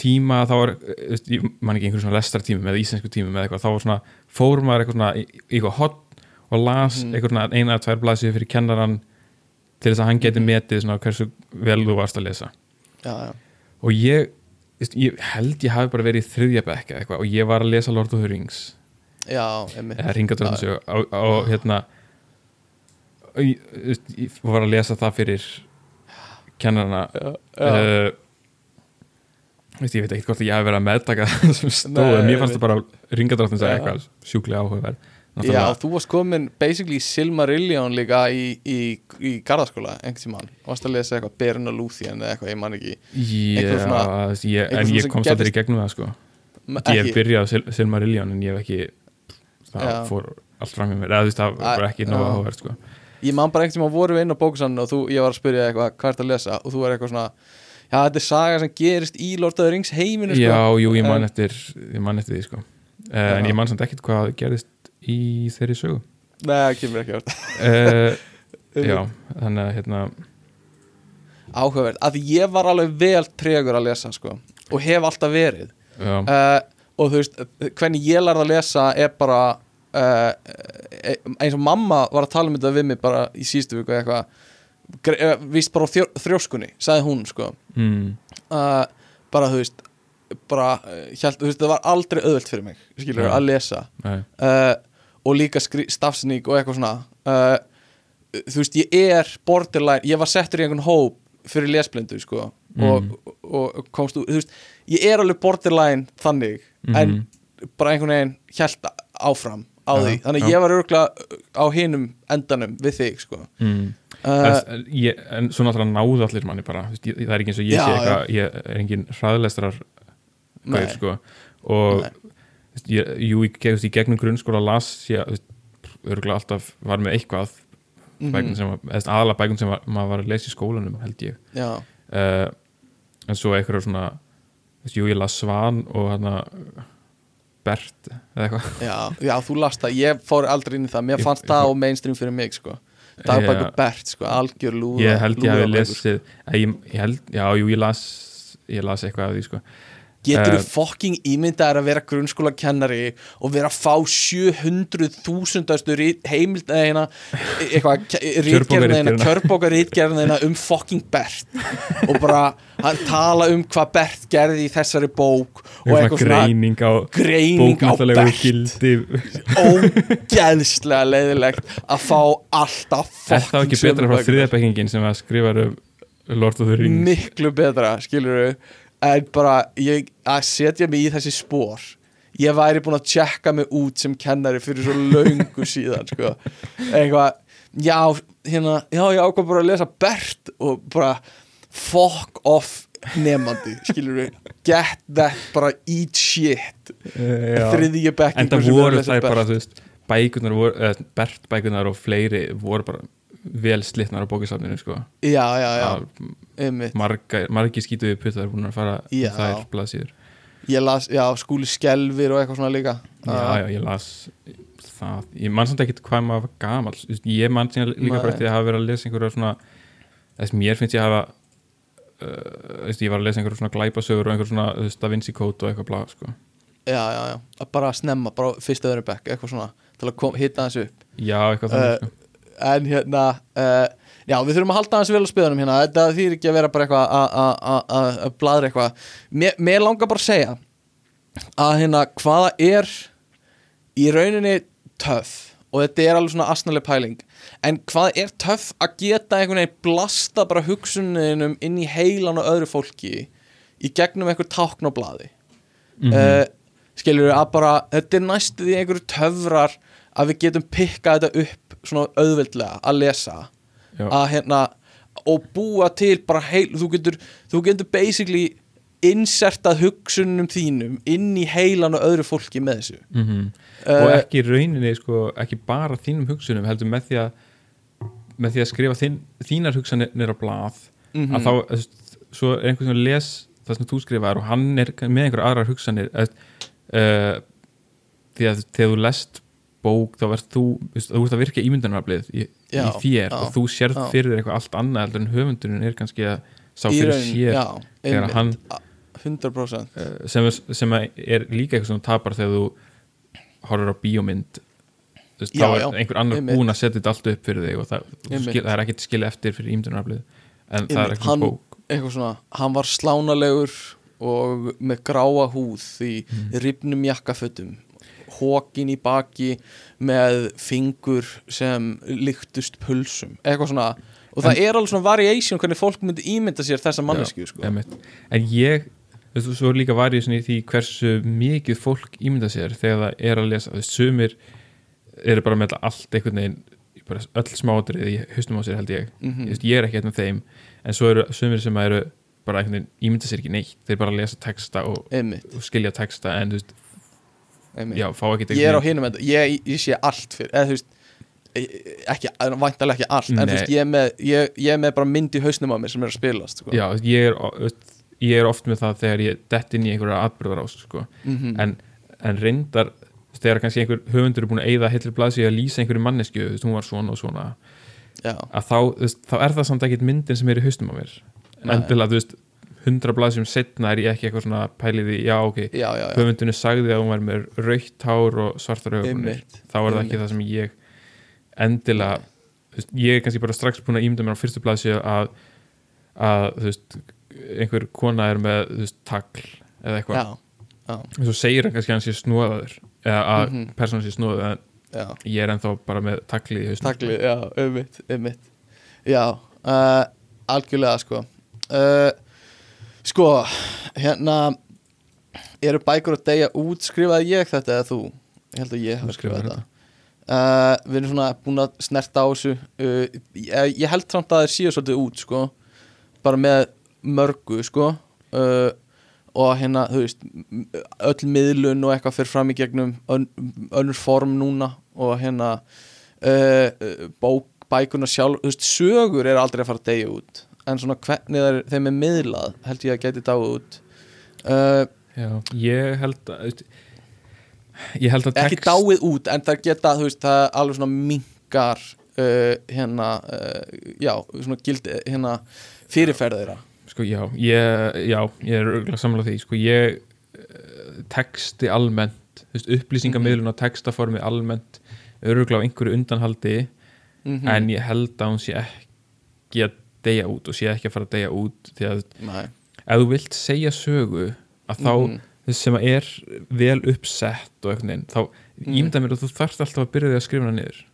tíma þá var, veist, ég man ekki einhverjum svona lestartímum eða íslensku tímum eða eitthvað, þá var svona fór maður eitthvað svona í, í eitthvað hot og las Mhm. eitthvað svona eina eða tvær blaðsíður fyrir kennaran til þess að hann geti metið svona hversu vel þú varst að lesa já, já. Og ég, ég held ég hafi bara verið í þriðja bekk eða eitthvað og ég var að lesa Lord of the Rings. Eða Ringadröðnsjö og, og hérna og ég, ég var að lesa það fyrir já, uh, veist, ég veit ekki hvort ég hef verið að meðtaka það sem stóð, Nei, mér fannst það bara Já. eitthvað sjúklega áhugaverð já, þú varst komin basically í Silmarillion líka í, í, í Garðaskóla einhvern tímann, varst að lesa eitthvað Berin og Luthien eða eitthvað, ég man ekki Já, svona- ég, en ég komst aldrei í gegnum það sko ég hef byrjað Sil- Silmarillion en ég hef ekki það Já. fór allt fram með mér eða þú veist, það var ekki nóg já. áhugaverð sko ég man bara einhvern tímann voru við inn á bókusann og þú, ég var að spyrja eitthvað, hvað ert að lesa og þú er eitthvað svona, já, þetta er saga sem gerist í Lord of the Rings heiminu sko. Já, jú, ég man eftir ég man eftir því sko en Já. ég man samt ekkert hvað gerðist í þeirri sögu. Nei, það kemur ekki að uh, Já, þannig að hérna áhugaverð, af því ég var alveg vel tregur að lesa sko og hef alltaf verið. Uh, og þú veist, hvernig ég lærði að lesa er bara uh, eins og mamma var að tala um þetta við mig bara í síðustu viku eitthvað. Víst bara á þjó, þrjóskunni sagði hún sko. Mm, bara þú veist bara, hjælt, þú veist, það var aldrei auðvelt fyrir mig skilur Já. að lesa. Nei, uh, og líka stafsning og eitthvað svona. Uh, þú veist, ég er borderline, ég var settur í einhvern hóp fyrir lesblindu, sko og, og, og komst úr, þú veist ég er alveg borderline þannig en bara einhvern veginn hjælt áfram á Já, því, þannig já. að ég var örgulega á hinum endanum við þig, sko. Mm. uh, en, ég, en svo náttúrulega náðu allir manni bara það er ekki eins og ég Já, sé eitthvað ég er engin hraðlestrar gaur sko og Nei. Ég, jú, ég, veist, í gegnum grunnskóla las ég örgulega alltaf var með eitthvað var, eða aðalega bækun sem var, maður var að lesa í skólanum held ég. Uh, en svo eitthvað svona jú, ég las Svan og hann Bert eða eitthvað. Já, já, þú last það. Ég fór aldrei inn í það, mér Ég- fannst það á mainstream fyrir mig, sko. Dagbækur Já. Bert, sko, algjör lúða ég held ég hafi lúðabækur. lesið að ég, ég held, já, jú, ég las ég las eitthvað af því sko Getur þú Eh, fokking ímyndaðar að vera grunnskóla kennari og vera að fá 700.000 heimild eða hérna eitthvað rítgerðina hérna, Kjörbókarritgerðina. kjörbóka rítgerðina um fokking Bert. Og bara hann tala um hvað Bert gerði í þessari bók og eitthvað greining á greining á Bert. ógeðslega leiðilegt að fá alltaf er það ekki betra frá þriðabekkingin sem að skrifa um Lord of the Rings? Miklu betra, skilur en bara ég, að setja mig í þessi spór ég væri búin að tjekka mig út sem kennari fyrir svo löngu síðan sko. eitthvað já, hérna, já, ég ákvað bara að lesa Bert og bara fuck off nefandi, skilur get that, bara eat shit Eh, já. þriðji bekkingur en það voru þær bara þú veist bækunar voru, eða Bert bækunar og fleiri voru bara vel slitnar á bókisafninu sko. Já, já, já, Að marga, margi skítuði puttar búin að fara í Já. þær blaðsýður ég las, já, skúli skelfir og eitthvað svona líka. Já, já, ég las það, ég man samt ekkert hvað maður var veist, ég man síðan líka bara eftir að hafa verið að lesa einhverja svona þess mér finnst ég hafa uh, ég var að lesa einhverja svona glæpasögur og einhverja svona þú veist, Da Vinci Code og eitthvað blá sko. já, já, já, að bara snemma bara fyrsta öðru bekk, eitthvað svona til að kom, hitta þessu upp. Já, eitthvað þannig Eh, sko. En hérna uh, já, við þurfum að halda hans vel á spöðunum hérna. Þetta þýr ekki að vera bara eitthvað að- bladra eitthvað. Mér, mér langar bara að segja að hérna hvaða er í rauninni töff? Og þetta er alveg svona asnaleg pæling. En hvað er töff að geta einhvern veginn blasta bara hugsuninum inn í heilan og öðru fólki í gegnum einhver tákn á blaði? Mhm. uh, skilur að bara þetta er næstu því einhverju töfrar að við getum pikkað þetta upp svona auðveldlega að lesa. Já. að hérna og búa til bara heil þú getur, þú getur basically insertað hugsunum þínum inn í heilan og öðru fólki með þessu. Mm Eh, og ekki í rauninni sko, ekki bara þínum hugsunum heldur með því að með því að skrifa þín, þínar hugsanir á blað mhm, að þá, veist, svo er einhvern sem les það sem þú skrifaðar og hann er með einhverja aðrar hugsanir að, uh, því að þegar þú lest bók þá verð þú, þú veist, að virka ímyndunaraflið í, í þér já, og þú sérð já. fyrir þér eitthvað allt annað heldur en höfundurinn er kannski að sá fyrir raun, sér já, þegar einmitt, hann 100% uh, sem, sem er líka eitthvað sem þú tapar þegar þú horfir á bíómynd Já, þá er einhver annar einmitt. búin að setja þetta allt upp fyrir þig og það, Einmitt. skil, það er ekkert skil eftir fyrir ímyndunaraflið en það er Einmitt, hann- bók eitthvað svona, hann var slánalegur og með gráa húð í Mm. rifnum jakkafötum hókin í baki með fingur sem líktust pulsum, eitthvað svona og það er alveg svona variation hvernig fólk myndi ímynda sér þessa mannesku sko. En ég þú svo líka varðið í því hversu mikið fólk ímynda sér þegar það er að lesa. Sumir eru bara með allt einhvern veginn öll smádrið í haustum á sér held ég. Ég, veist, ég er ekki einn af þeim en svo eru sumir sem eru bara einhvern veginn ímynda sér ekki neitt. Þeir bara lesa texta og, og skilja texta en þú veist. Já, ég er á hinum enda, ég, ég sé allt fyrir, eða þú veist ekki, væntalega ekki allt en Nei. þú veist, ég er með, ég, ég er með bara mynd í hausnum á mér sem er að spilast sko. já, ég er, er oft með það þegar ég dett inn í einhverja atbyrðarás sko. Mhm. en, en reyndar þegar kannski einhver höfundur er búin að eyða heilri blaðsíð að lýsa einhverju mannesku, þú veist, hún var svona og svona já, að þá, þú veist, þá er það samt ekkit myndin sem er í haustum á mér Nei. endilega, þú veist, hundra blaðsíðum setna er ég ekki eitthvað svona pæliði, já, ok já, já. höfundinu sagði að hún var með raukt hár og svartar augunir þá er það ekki það sem ég endilega þú veist, ég er kannski bara strax búin að ímynda mér á fyrstu blaðsíðu að, að þú veist, einhver kona er með þú veist, tagl eða eitthvað. Og svo segir hann kannski að hann sé snóðaður eða að mm Mhm. persónan sé snóðaður en ég er ennþá bara með taglið í hausnum. Takli, já, ummitt, ummitt Já, uh, algjörlega sko. Uh, Sko, hérna eru bækur að deyja út? Skrifaði ég þetta eða þú? Ég held að ég hafa skrifað þetta. uh, Við erum svona búin að snerta á þessu uh, ég, ég held samt að það séu svolítið út sko. Bara með mörgu sko. Uh, og hérna, þú veist öll miðlun og eitthvað fyrir fram í gegnum ön, önnur form núna og hérna bók, bækuna sjálf þú veist, sögur er aldrei að fara að deyja út en svona hvernig er, þeim er miðlað held ég að geti dáið út. Uh, Já, ég held að ég held að ekki text dáið út en það geta, þú veist, það alveg svona minkar uh, hérna uh, já, svona gild hérna fyrirferð þeirra. Sko, já, ég, já, ég er örgulega samlega því. Sko, ég eh, texti almennt þú veist, upplýsingamiðlun á textaformi almennt örgulega á einhverju undanhaldi mm en ég held að hún sé ekki að deyja út og sé ekki að fara að deyja út því að Nei. ef þú vilt segja sögu að þá þess sem er vel uppsett og veginn, þá Mhm. ímynda mér að þú þarft alltaf að byrja því að skrifa hana niður.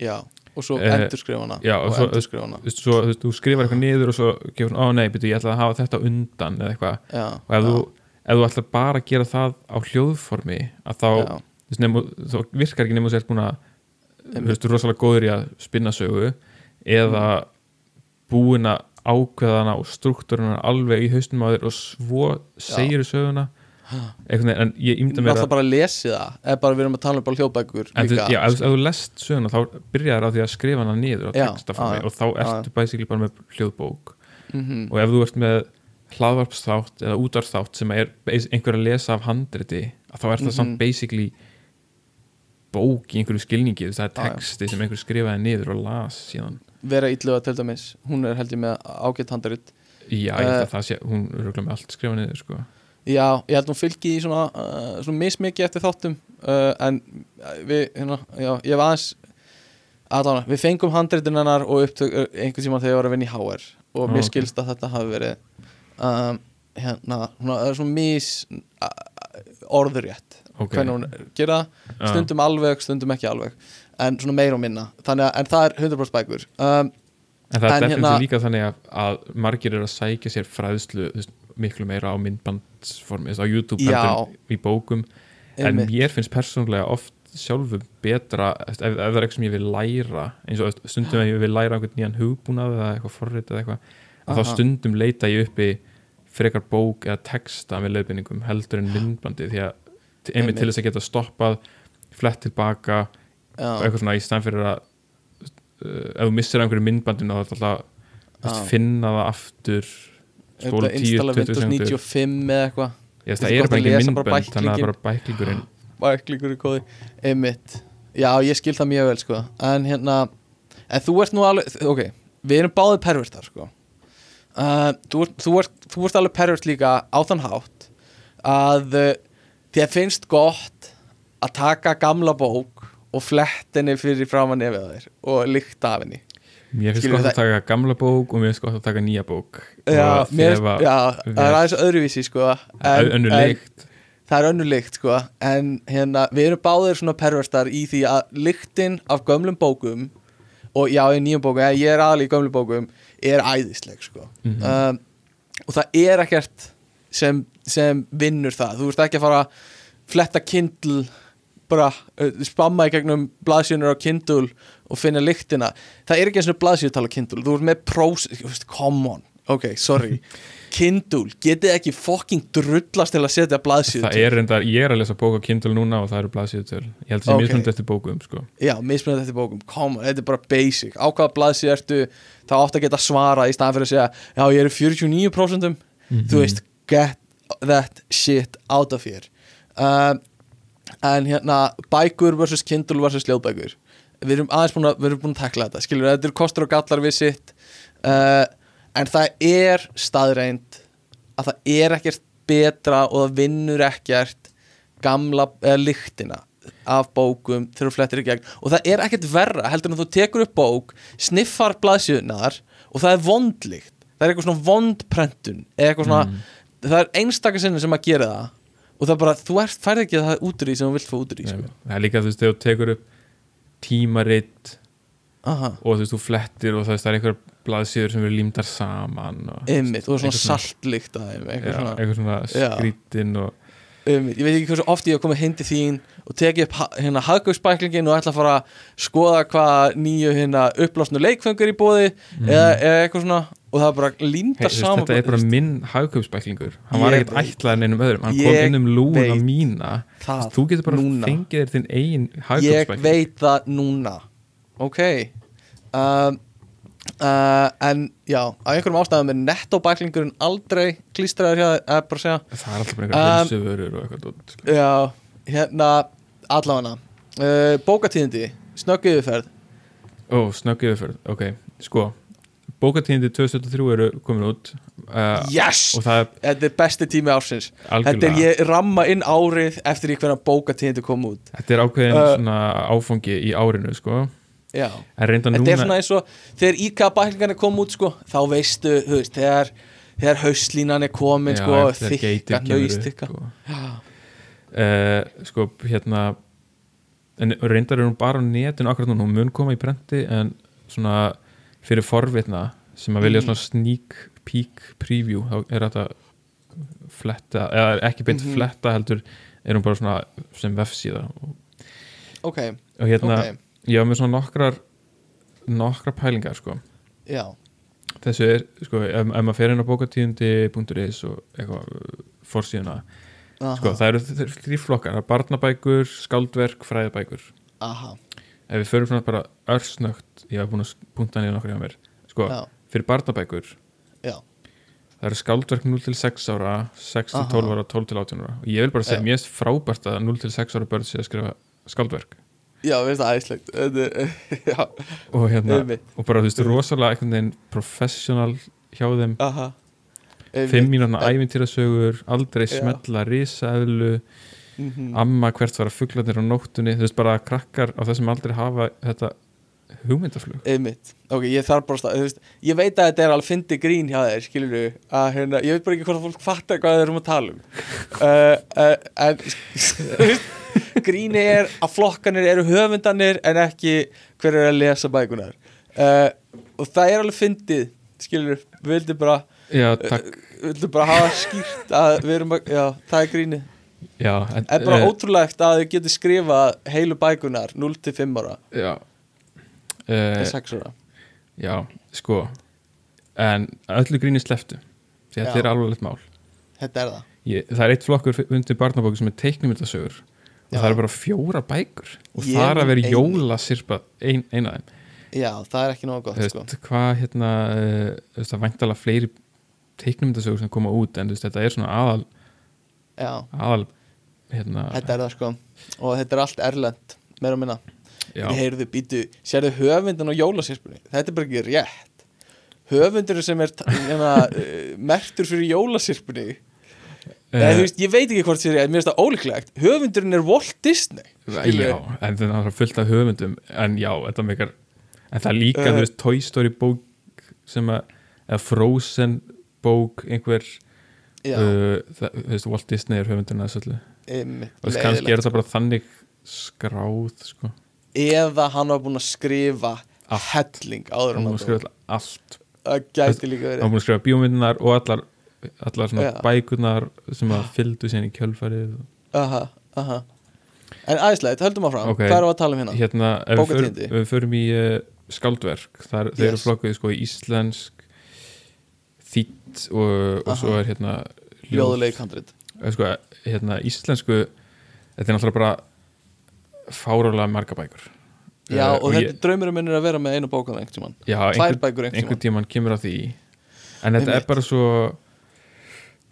Já, og svo Eh, endurskrifa hana já, og og svo- endurskrifa hana. þú veist, svo, þú, þú skrifar eitthvað niður og svo gefur hún, ó nei, byrju, ég ætla að hafa þetta undan eða eitthvað, og ef já, þú ef þú ætlar bara að gera það á hljóðformi að þá, þú nefnum, þá virkar ekki nefnum að sér búin að þú rosalega góður í að spinna sögu eða búin að ákveða hana og struktúruna alveg í haustum á þér og svo segir söguna. Einhvern veginn, en ég erum mér að bara að lesi það eða bara við erum að tala um hljóðbækur en þú, já, ef, þú lest söguna þá byrjar á því að skrifa hana já, og þá ertu basically bara með hljóðbók. Mhm. og ef þú ert með hlaðvarpsþátt eða útvarpsþátt sem er einhver að lesa af handriti þá er það Mhm. samt basically bók í einhverju skilningi það er texti sem einhver skrifaði niður og las síðan vera illuga til dæmis hún er held ég með ágætt handaritt já, ég held Eh. að það sé, hún örugglega með allt skrifað niður sko. já, ég held hún fylgi í svona, uh, svona mismikið eftir þáttum uh, en við, hérna, já, ég var aðeins allavega, við fengum handritin hennar og upptök einhvern tíma þegar ég var að vinna í HR og mér ok. skilst að þetta hafi verið um, hérna, það er svona mis orðurétt ok, hvernig hún gera það. Stundum alveg, stundum ekki alveg. En svona meira og minna. Þannig að, það er 100% bækur. Um, en það er hérna- líka þannig að, að margir eru að sækja sér fræðslu miklu meira á veist, á YouTube Já. í bókum. En einmitt. mér finnst persónulega oft sjálfu betra ef, ef það er eitthvað sem ég vil læra eins og stundum ef ég vil læra einhvern nýjan hugbúnað eða eitthvað forrit eða eitthvað að þá stundum leita ég uppi frekar bók eða texta með leiðbyningum heldur en myndbandi því að einmitt til þess að geta stoppað flett tilbaka já, eitthvað svona í stæðan fyrir að uh, ef þú missir einhverju myndbandinu þá er þetta alltaf þú veist, Já. finna það aftur spóla 10-20 installa Windows sekundur 95 eða eitthvað. Ég veist, Finnst það er bara að ekki myndband þannig að það er bara bæklingurinn. bæklingur í kóði. Einmitt, já ég skil það mjög vel sko. En hérna, en þú ert nú alveg ok, við erum báðið pervertar sko. Uh, þú, þú, ert, þú ert alveg pervert líka á þann hátt að uh, þér finnst gott að taka gamla bók og flett henni fyrir framan nefið á þér og lykta af henni. Mér finnst Skilur gott það- að taka gamla bók og mér finnst gott að taka nýja bók já, mér, þefa já, það er aðeins öðruvísi sko. En, önnu en, lykt. það er önnur lykt sko. En hérna, við erum báðir svona perverstar í því að lyktin af gömlum bókum og já, í nýjum bókum, ég er aðal í gömlum bókum er æðisleg sko. Mhm. um, og það er ekkert sem, sem vinnur það. Þú ert ekki að fara að fletta Kindle bara uh, spamma í gegnum blaðsjönur á Kindle og finna lyktina. Það er ekki eins og blaðsjöntala Kindle. Þú ert með prós, come on. Ok, sorry, Kindle getið ekki fucking drullast til að setja blaðsjönt Það er reyndar, ég er að lesa bók á Kindle núna og það eru blaðsíðu til. Ég held að það Ok. sé mismunandi eftir bókum sko. Já, mismunandi eftir bókum, come on, þetta er bara basic. Á hvaða blaðsíð ertu, þá átt að geta svara í staðan fyrir að segja, já ég er í 49% Mhm. Þú veist, get that shit out of here. Um, En hérna, bækur versus Kindle versus ljóðbækur. Við erum aðeins búin að, við erum búin að tekla þetta Skilur, þetta eru kostur og gallar við sitt. Uh, En það er staðreind að það er ekkert betra og það vinnur ekkert gamla, eða lyktina af bókum þegar þú flettir í gegn. Og það er ekkert verra heldur en þú tekur upp bók sniffar blaðsjöðunar og það er vondlíkt það er eitthvað svona vondprentun eitthvað svona, það er einstaka sinni sem að gera það og það er bara, þú ert færð ekki það út úr því sem þú vilt fá út úr því sko. það er líka þú veist þegar þú tekur upp tímaritt Aha, og þú veist þú flettir og veist það er einhver blaðsíður sem eru límdar saman og, einmitt, og svona svona- saltlíkt eitthvað svona svona Já. skrítin og um, ég veit ekki hversu oft ég hef komið hindi þín og tekið upp ha- hérna haggaugspæklingin og ætla að fara að skoða hvað nýju hérna upplásnu leikfengur í bóði eða, eða eitthvað svona. Og það er bara Hey, þú veist, saman þetta er bara minn hagkaupsbæklingur. Hann var Ég ekkert veit. ætlaðin einum öðrum. Hann kom Ég inn um veit mína. Það þú getur bara núna. fengið þér þinn eigin ég hagkaupsbækling. veit það núna. Ok. Um, uh, en já af einhverjum ástæðum er nettobæklingurinn aldrei klístraður hjá þér, eða bara að segja. Það er alltaf bara Um, einhver hilsuvörur og eitthvað sko. já, hérna allavega. Uh, bókatíðindi, snögg yfirferð. Ó, snögg yfirferð, ok, sko bókatíðindi 2003 eru komin út uh, yes, er þetta er besti tími ársins. Þetta er algjörlega. ég ramma inn árið eftir hverja bókatíðindi kom út. Þetta er ákveðin svona áfangi í árinu sko, Þetta núna er svona eins og þegar IKA bæklingarnir kom út sko, þá veistu, þú veist, þegar þegar hauslínan er komin sko, þykka, sko. Já, uh, sko hérna en reyndar er hún bara á netinu akkurat núna, hún mun koma í prenti en svona fyrir forvitna sem að vilja Mhm. svona sneak peek preview, þá er þetta fletta, eða ekki beint Mhm. fletta heldur, er hún bara svona sem vefsíða ok, og hérna, ok, ég var með svona nokkrar nokkrar pælingar sko. Já. Þessu er, sko, ef, ef maður fer inn á bókatíðindi.is og eitthvað fórsíðuna, aha, sko, það eru þrý flokkar, það er barnabækur, skáldverk, fræðabækur aha, ef við förum svona bara örsnögt ég hef búin að punta niður nokkur hjá mér sko, já, fyrir barnabækur já. það eru skáldverk 0 til 6 ára 6 til Aha. 12 ára, 12 til 18 ára. Og ég vil bara segja, mér er frábært að 0 til 6 ára börn sé að skrifa skáldverk Já, veist það æslegt og hérna, og bara þú veist, rosalega einhvern veginn professional hjá þeim. Aha. Fimm mínúna ævintýrasögur aldrei smetla risaðlu -hmm. amma hvert fara fuglarnir á nóttunni. Þú veist bara krakkar á þessum aldrei hafa þetta hugmyndaflug. Einmitt, ok, ég þarf bara að þú veist, ég veit að þetta er alveg fyndi grín hjá þér, skilur du, að hérna, ég veit bara ekki hvort að fólk fattar hvað þeir eru um að tala um. Uh, uh, en þú gríni er að flokkanir eru höfundanir en ekki hver er að lesa bækunar uh, og það er alveg fyndið, skilur du, við vildum bara, já, við vildum bara hafa skýrt að við erum að, já, það er grínið. Já, en, en bara eh, ótrúlegt að þau getur skrifað heilu bækunar 0 til 5 ára, já til uh, 6 ára. Já, sko. En öllu gríni sleftu Því að þetta er alvarlegt mál. Þetta er það. Ég, Það er eitt flokkur undir barnabóku sem er teiknumyndasögur og það er bara fjóra bækur og það er að vera jólasirpa ein, eina af þeim. Já, það er ekki nógu gott Þú sko. veist, hvað hérna uh, þú veist, það væntalega fleiri teiknumyndasögur sem koma út en þú veist, þetta er svona aðal Já, aðal hérna, þetta er það sko. Og þetta er allt erlend, meira og minna Ég heyrðu, býtu, sérðu höfundin á jólasirpunni Þetta er bara ekki rétt. Höfundur sem er hérna, uh, mertur fyrir jólasirpunni eh, Eða, þú veist, Ég veit ekki hvort sér ég, mér finnst það ólíklegt. Höfundurinn er Walt Disney. Skilurðu? já, en það er fullt af höfundum en já, þetta meikar en það líka, Eh. þú veist, Toy Story bók sem að, eða Frozen bók, einhver uh, það, þú veist, Walt Disney er höfundurinn að þessu öllu. Og kannski er þetta bara þannig skráð, sko Eða hann var búinn að skrifa Allt. helling áður hann en múið að að skrifa allt Það gæti líka hann verið múið að skrifa bíómyndunar og allar allar svona Já. bækurnar sem að fylgdu síðan í kjölfarið Aha, aha En æðislegt, höldum áfram, Ok. hvað erum við að tala um hérna? hérna, ef við, ef við förum í uh, skáldverk, þar, þeir eru Yes. flokkuð sko í íslensk þýtt og, og svo er hérna Ljóðuleik handrit Eh, sko, hérna íslensku þetta er náttúrulega bara fárálega marga bækur. Já, Eh, og, þetta ég, er draumurum minn er að vera með einu bókan einhvern tímann. Já, Tvær bækur einhvern einhver tímann. tíman kemur á því. En þetta er bara svo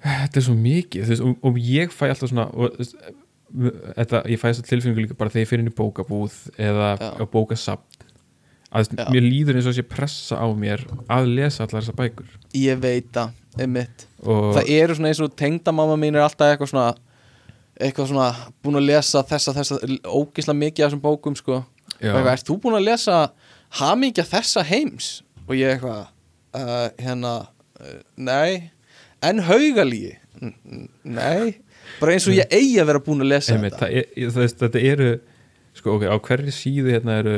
þetta er svo mikið veist, og, og ég fæ alltaf svona og, þetta, ég fæ þess að tilfinningu líka bara þegar ég fyrir inn í bókabúð eða bókasafn. Að Já. mér líður eins og sé pressa á mér að lesa allar þessar bækur. Ég veit það, einmitt. Og Það eru svona eins og tengdamamma mín er alltaf eitthvað svona eitthvað svona búin að lesa þessa, þessa ógisla mikið af þessum bókum sko. Og eitthvað, ert þú búin að lesa hamingja þessa heims? Og ég eitthvað uh, hérna, uh, nei. En haugalíi? Nei, bara eins og ég eigi að vera búin að lesa Einmitt, þetta. það er, ég- veist, þetta eru sko ok, á hverju síðu hérna eru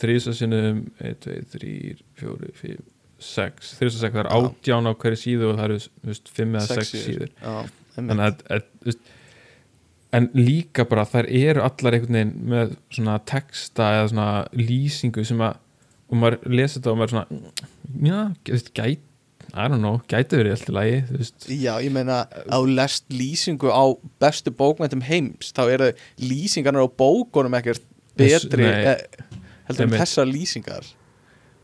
þrísasinum 1, 2, 3, 4, 5 6, þrísasinum það er Já. átján á hverju síðu og það eru þú veist, 5 eða 6 síður. Já, þannig að þú veist, en líka bara þær eru allar einhvern veginn með svona texta eða svona lýsingu sem að og maður lesi þetta og maður er svona já, þú veist, gæt I don't know, gæti verið alltaf veist, Já, ég meina á lest lýsingu á bestu bókmæntum heims þá eru lýsingarnar á bókunum ekkert betri eh, heldur en Einmitt. þessar lýsingar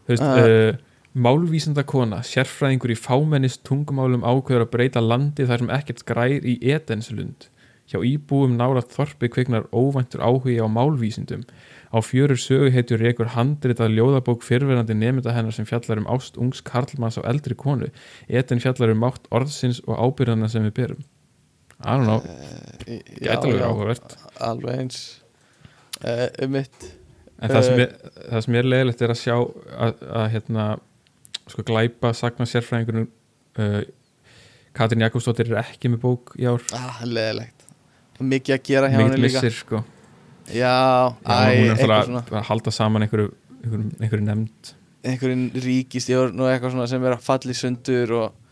þú veist Ah. uh, málvísinda kona, sérfræðingur í fámennist tungumálum ákveður að breyta landi þar sem ekkert grær í Edenslund hjá íbúum nárat þorpi kviknar óvæntur áhugi á málvísindum. Á fjörur sögu heitur rekur handritað ljóðabók fyrverandi nemynda hennar sem fjallar um ást ungs karlmanns á eldri konu. Eden fjallar um mátt orðsins og ábyrðana sem við berum. I don't know, uh, gæti alveg áhugavert. alveg eins. Uh, um mitt en það sem, Eh. er, það sem er leiðilegt er að sjá að, að hérna sko glæpa sagna sérfræðingurinn uh, Katrin Jakobsdóttir er ekki með bók í ár. Ah, leðilegt mikið að gera hjá henni líka. missir sko. Já, æ, hún er svona. að halda saman einhverju, einhverju, einhverju nefnd. Einhverjum ríkistjórn og eitthvað svona sem er að falla í sundur og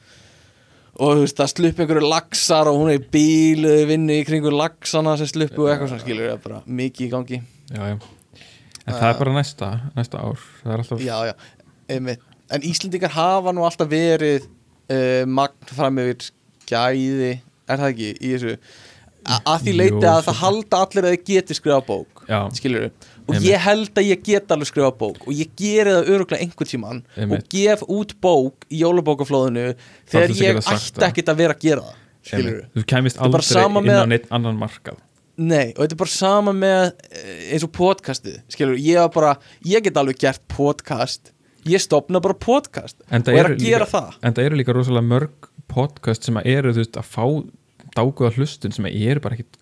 og þú veist, það sluppi einhverju laxar og hún er í bílu vinni í kringu laxana sem sluppu og eitthvað svona skilur það bara mikið í gangi. Já, já. en það er bara næsta næsta ár, alltaf já, já, en Íslendingar hafa nú alltaf verið uh, magn fram yfir gæði, er það ekki í þessu að því leiti að það halda allir að þið geti skrifa bók já, skilur og Einmitt. ég held að ég get alveg skrifa bók og ég geri það öruglega einhvern tíman Einmitt. og gef út bók í jólabókaflóðinu þegar ég ætti ekkert að vera að gera það skilur þú er bara aldrei inn á neitt annan markað. Nei, og þetta er bara sama með eh, eins og podcastið, skilur ég bara, ég get alveg gert podcast. Ég stopna bara podcast og er að gera líka, það. en það eru líka rosalega mörg podcast sem að eru þú veist að fá dáguða hlustun sem eru bara ekkit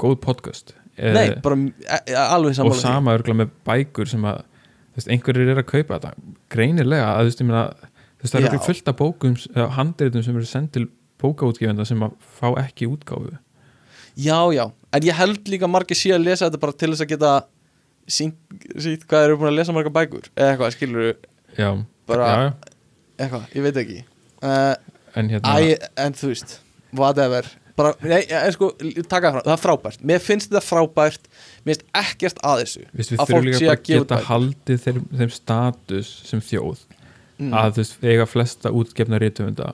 góð podcast. Nei, Eh, bara e, e, alveg og sammála því. sama örgulega með bækur sem að þú veist, einhverjir eru að kaupa þetta. Greinilega að þú veist, ég meina þú veist, það eru fullt af bókum eða handritum sem eru sendt til bókaútgefenda sem að fá ekki útgáfu. Já, já, en ég held líka margir sé að lesa þetta bara til þess að geta sínt, hvað eru búin að lesa marga bækur. Eða eitthvað, skilur já, Bara- já, já. eitthvað, ég veit ekki. Uh, en hérna Æ, en þú veist, whatever bara, nei, en sko, taka frá, það er frábært. Mér finnst þetta frábært. Mér finnst ekkert að þessu Vist, við að fólk sé að gefa geta haldið þeim, þeim status sem þjóð mm, að þú veist, eiga flesta útgefna rítumunda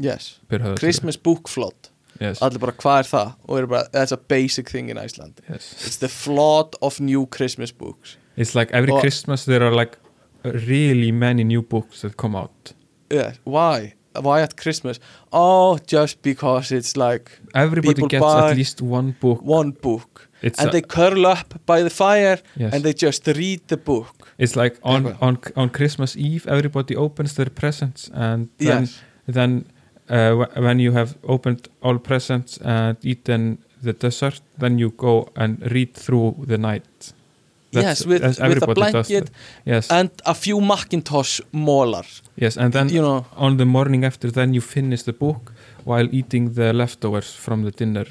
yes. Christmas book float yes, allir bara, hvað er það? og eru bara, that's a basic thing in Iceland. Yes. it's the float of new Christmas books. It's like every Og- Christmas there are like really many new books that come out. Yeah, why? Why at Christmas? oh, just because it's like everybody People gets buy at least one book one book it's, and a- they curl up by the fire yes. and they just read the book it's like on, Eitthvað. on, on Christmas Eve everybody opens their presents and then, yes, then uh, wh- when you have opened all presents and eaten the dessert then you go and read through the night yes with, that's with a blanket yes. and a few Macintosh molar yes and then you know. on the morning after then you finish the book while eating the leftovers from the dinner.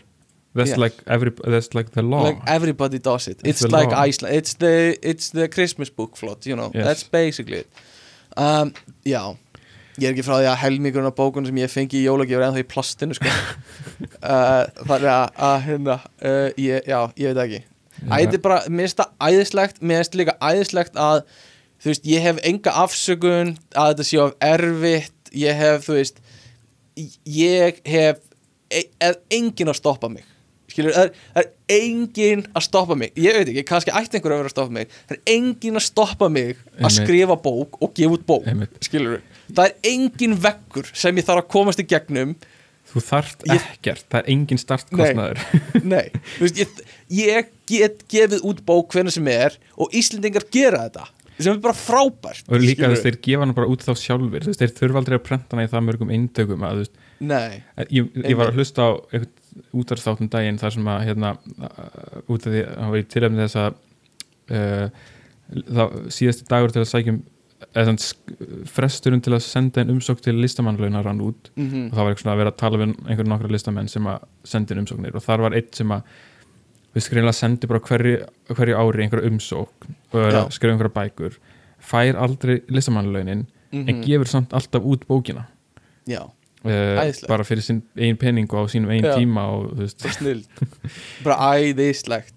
That's Yes. like every that's like the law. Like everybody does it. It's it's, like law. Iceland. It's the it's the Christmas book float you know. Yes. that's basically it. Um, já. Ég er ekki frá því að helmingurinn af bókunum sem ég fengi í jólagjöfur ennþá í plastinu sko. uh, þannig að, að hérna, uh, ég, já, ég veit ekki Æ, þetta er bara, mér finnst það æðislegt mér finnst líka æðislegt að þú veist, ég hef enga afsökun að þetta sé of erfitt ég hef, þú veist ég hef e er engin að stoppa mig skilur, það er, það er engin að stoppa mig. Ég veit ekki, kannski ætti einhver að vera að stoppa mig. Það er engin að stoppa mig að skrifa bók og gefa út bók skilur, það er engin vekkur sem ég þarf að komast í gegnum þú þarft Ég- ekkert, það er engin startkostnaður. Nei, þú veist, ég, ég get gefið út bók hvernig sem er og Íslendingar gera þetta sem er bara frábært. Og líka þess þeir gefa hana bara út þá sjálfur veist, þeir þurfa aldrei að prenta hana í það mörgum eindögum að, veist, Nei, ég, ég var að hlusta á einhvern útvarstáttum daginn þar sem að hérna, út af því að hann var í tilefni þess að uh, það síðasti dagur til að sækjum fresturinn til að senda einn umsók til listamannlauna rann út. Mhm. og það var eitthvað að vera að tala við einhverjum nokkra listamenn sem að sendi inn umsóknir. Og þar var eitt sem að við skrifum að sendi bara hverju, hverju ári einhverja umsókn og skrifa einhverja bækur fær aldrei listamannlaunin en Mhm. gefur samt alltaf út bókina. Já, uh, bara fyrir sinn eigin pening og á sínum eigin Já. tíma og þú veist. Bara æðislegt.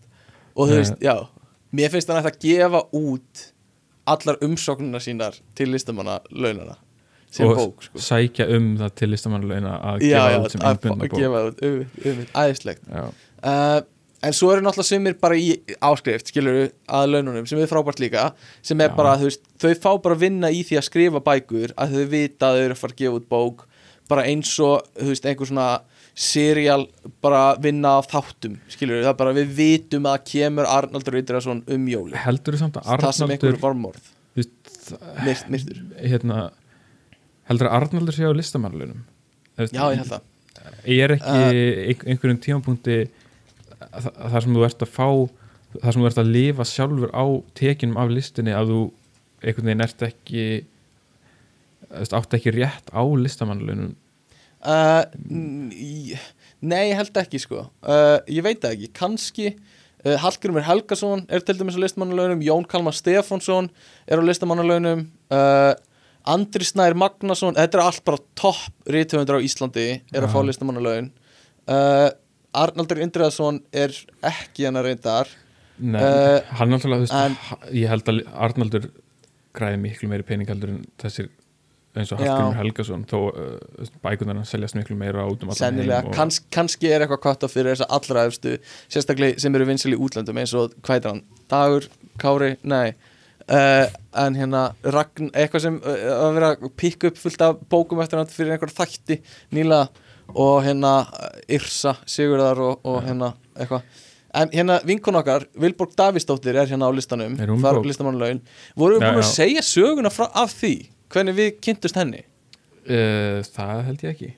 Og þú Eh. veist, já mér finnst hann að það gefa út allar umsóknuna sínar til listamanna launana sem og bók sko. sækja um það til listamannlauna að já, gefa já, út sem einbundna að bók gefa út um, um, æðislegt já, uh, en svo eru náttúrulega sumir bara í áskrift skilur að laununum sem er frábært líka sem er Já. bara, veist, þau fá bara vinna í því að skrifa bækur að þau vita að þau eru að fara að gefa út bók bara eins og, þú veist, einhver svona serial bara vinna af þáttum skilur það er bara við vitum að kemur Arnaldur Ytterasson um jóli heldur þú samt að það sem einhver Arnaldur var morð myrt, myrtur. hérna heldur að Arnaldur sé á listamannlaunum já, ég held það. er ekki Uh, ein- einhverjum tímapunkti þa- þar sem þú ert að fá þar sem þú ert að lifa sjálfur á tekinum af listinni að þú einhvern veginn ert ekki átt ekki rétt á listamannlaunum Uh, nei, ég held ekki sko. Uh, Ég veit það ekki, kannski uh, Hallgrimur Helgason er til dæmis á listamannalaunum Jón Kalmar Stefánsson er á listamannalaunum Andri Snær Magnason Þetta er allt bara topp rithöfundur á Íslandi er að fá listamannalaun. Arnaldur Indriðason er ekki hennar reyndar. Nei, Uh, hann náttúrulega, ég held að Arnaldur græði miklu meiri pening heldur en þessir eins og Já. Hallgrimur Helgason þó uh, bækunar hann seljast miklu meira út um allan heim og, kanns, kannski er eitthvað kvart á fyrir þess að allra efstu sérstaklega sem eru vinsal í útlöndum eins og hvað heitir hann, Dagur, Kári, nei uh, en hérna Ragn, eitthvað sem uh, að vera að pikka upp fullt af bókum eftir hann fyrir einhver þætti nýlega og hérna Yrsa, Sigurðar og, og hérna eitthvað. En hérna vinkun okkar, Vilborg Davísdóttir er hérna á listanum, Er bók? listamannulegin Vorum við búin að segja söguna frá, af því, hvernig við kynntust henni? uh, það held ég ekki.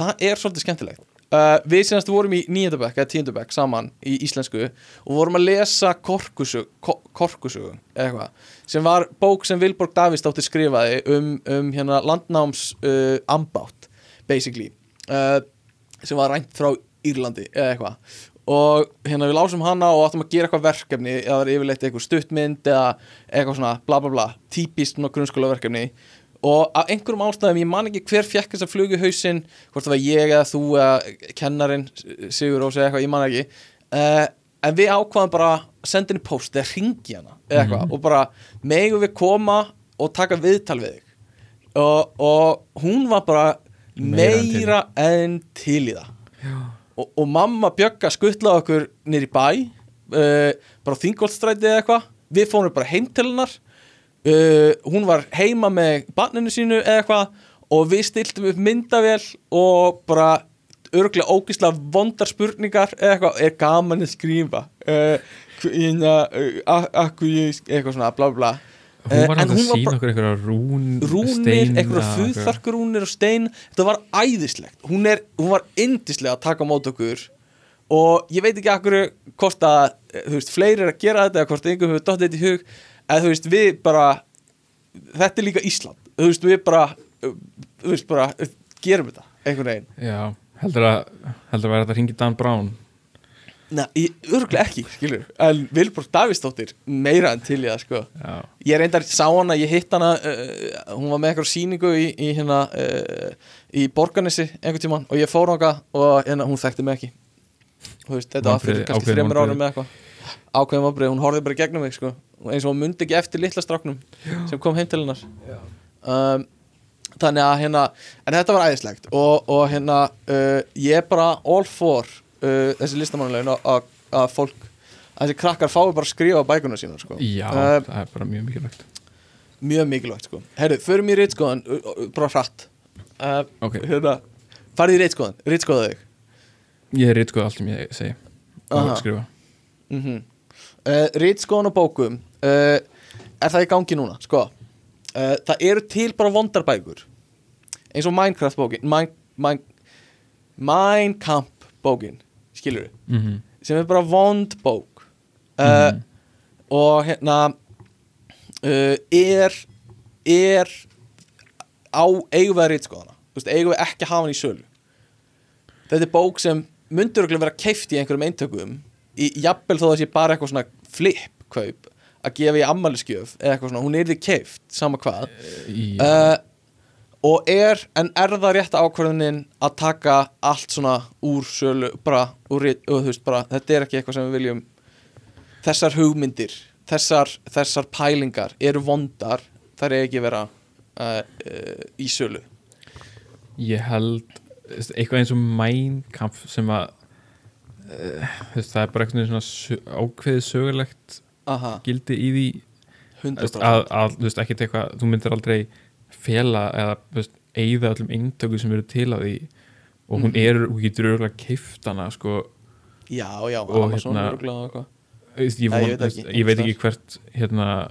Það er svolítið skemmtilegt. Uh, við senast vorum í nýjöndabæk eða tíundabæk saman í íslensku og vorum að lesa Korkusögu ko Korkusögu eða eitthvað sem var bók sem Vilborg Davíðsdóttir skrifaði um, um hérna landnáms uh, ambátt basically sem var rænt frá Írlandi eða eitthvað og hérna við lásum hana og áttum að gera eitthvað verkefni eða það var yfirleitt eitthvað stuttmynd eða eitthvað svona bla bla bla típist grunnskóla verkefni og af einhverjum ástæðum, ég man ekki hver fjekk þess að flugu hausinn, hvort það var ég eða þú eða kennarin, Sigur Rós eða eitthvað, ég man ekki. Uh, en við ákvaðum bara að senda henni post eða ringi hana eða eitthvað og bara megum við koma og taka viðtal við þig? Og, og hún var bara Meira en til. í það og, og mamma Bjögga skuttlaði okkur nýr í bæ uh, bara á Þingoltstræti eða eitthvað. Við fórum bara heim til hennar. Uh, hún var heima með barninu sínu eða eitthvað. Og við stiltum upp myndavél og bara örgulega ógislega vondar spurningar eða eitthvað, er gaman að skrifa? Uh, uh, akkur ég eitthvað svona bla bla bla hún var Eh, en að sína okkur einhverja rún rúnir, einhverja- fuðþarkurúnir og stein. Þetta var æðislegt. Hún, er, hún var yndislega að taka mót okkur. Og ég veit ekki akkur hvort að, eh, þú veist, fleiri er að gera þetta eða hvort einhver hefur dottið þetta í hug. Eða þú veist, við bara þetta er líka Ísland, þú veist, við bara þú veist, bara gerum þetta einhvern veginn, já, heldur að heldur að vera þetta að ringi Dan Brown Nei, ég, örgulega ekki, skilur. En Vilborg Davíðsdóttir, meira en til í það, sko. Já, Ég reyndar sá hana, ég hitt hana uh, hún var með eitthvað síningu í, í hérna uh, í Borganesi einhvern tímann og ég fór hana og hérna, hún þekkti mig ekki. Veist, þetta var fyrir kannski ákveðin þreymur árum með eitthvað. Ákveðum ábrið, hún horfði bara gegnum mig sko. eins og hún mundi ekki eftir litla stráknum sem kom heim til hennar. Um, þannig að hérna en þetta var æðislegt. Og, og hérna uh, ég bara all for uh, þessi listamannulegin að fólk að þessi krakkar fái bara að skrifa bækuna sína sko. já Uh, það er bara mjög mikilvægt. Mjög mikilvægt sko. Herru, förum í reitskóðan uh, uh, bara hratt. Uh, ok, hérna, farið í reitskóðan, reitskóða þig. Ég rítskoð allt sem ég segi. Og skrifa. Mm -hmm. uh, reitskóðan og bókum er það í gangi núna? Sko það eru til bara vondar bækur. Eins og Minecraft bókin Mein, mein, Mein Camp bókin skilur mm sem er bara vond bók. Uh, Mhm. og hérna uh, er er á eigum við að veist, eigum við ekki að hafa hann í sölu. Þetta er bók sem myndur örugglega vera keift í einhverjum eintökum í jafnvel þó það sé bara eitthvað svona flip kaup að gefa í ammæliskjöf eða eitthvað svona, hún er því keift sama hvað. Uh, og er, en er það rétt ákvörðunin að taka allt svona úr sölu, bara, úr, þú veist bara, þetta er ekki eitthvað sem við viljum þessar hugmyndir þessar, þessar pælingar eru vondar, þær er ekki vera uh, uh, í sölu. Ég held eitthvað eins og Mein Kampf sem að uh, veist, það er bara eitthvað svona ákveðið sögulegt aha, gildi í því. Veist, 100% að, að þú veist, ekkert eitthvað, þú myndir aldrei fela eða eigða öllum eintöku sem eru til á því og hún Mhm. er, hún getur örgulega keift hana sko, já, já, Og hérna- ég, Ja, von, ég veit ekki, ég veit ekki hvert hérna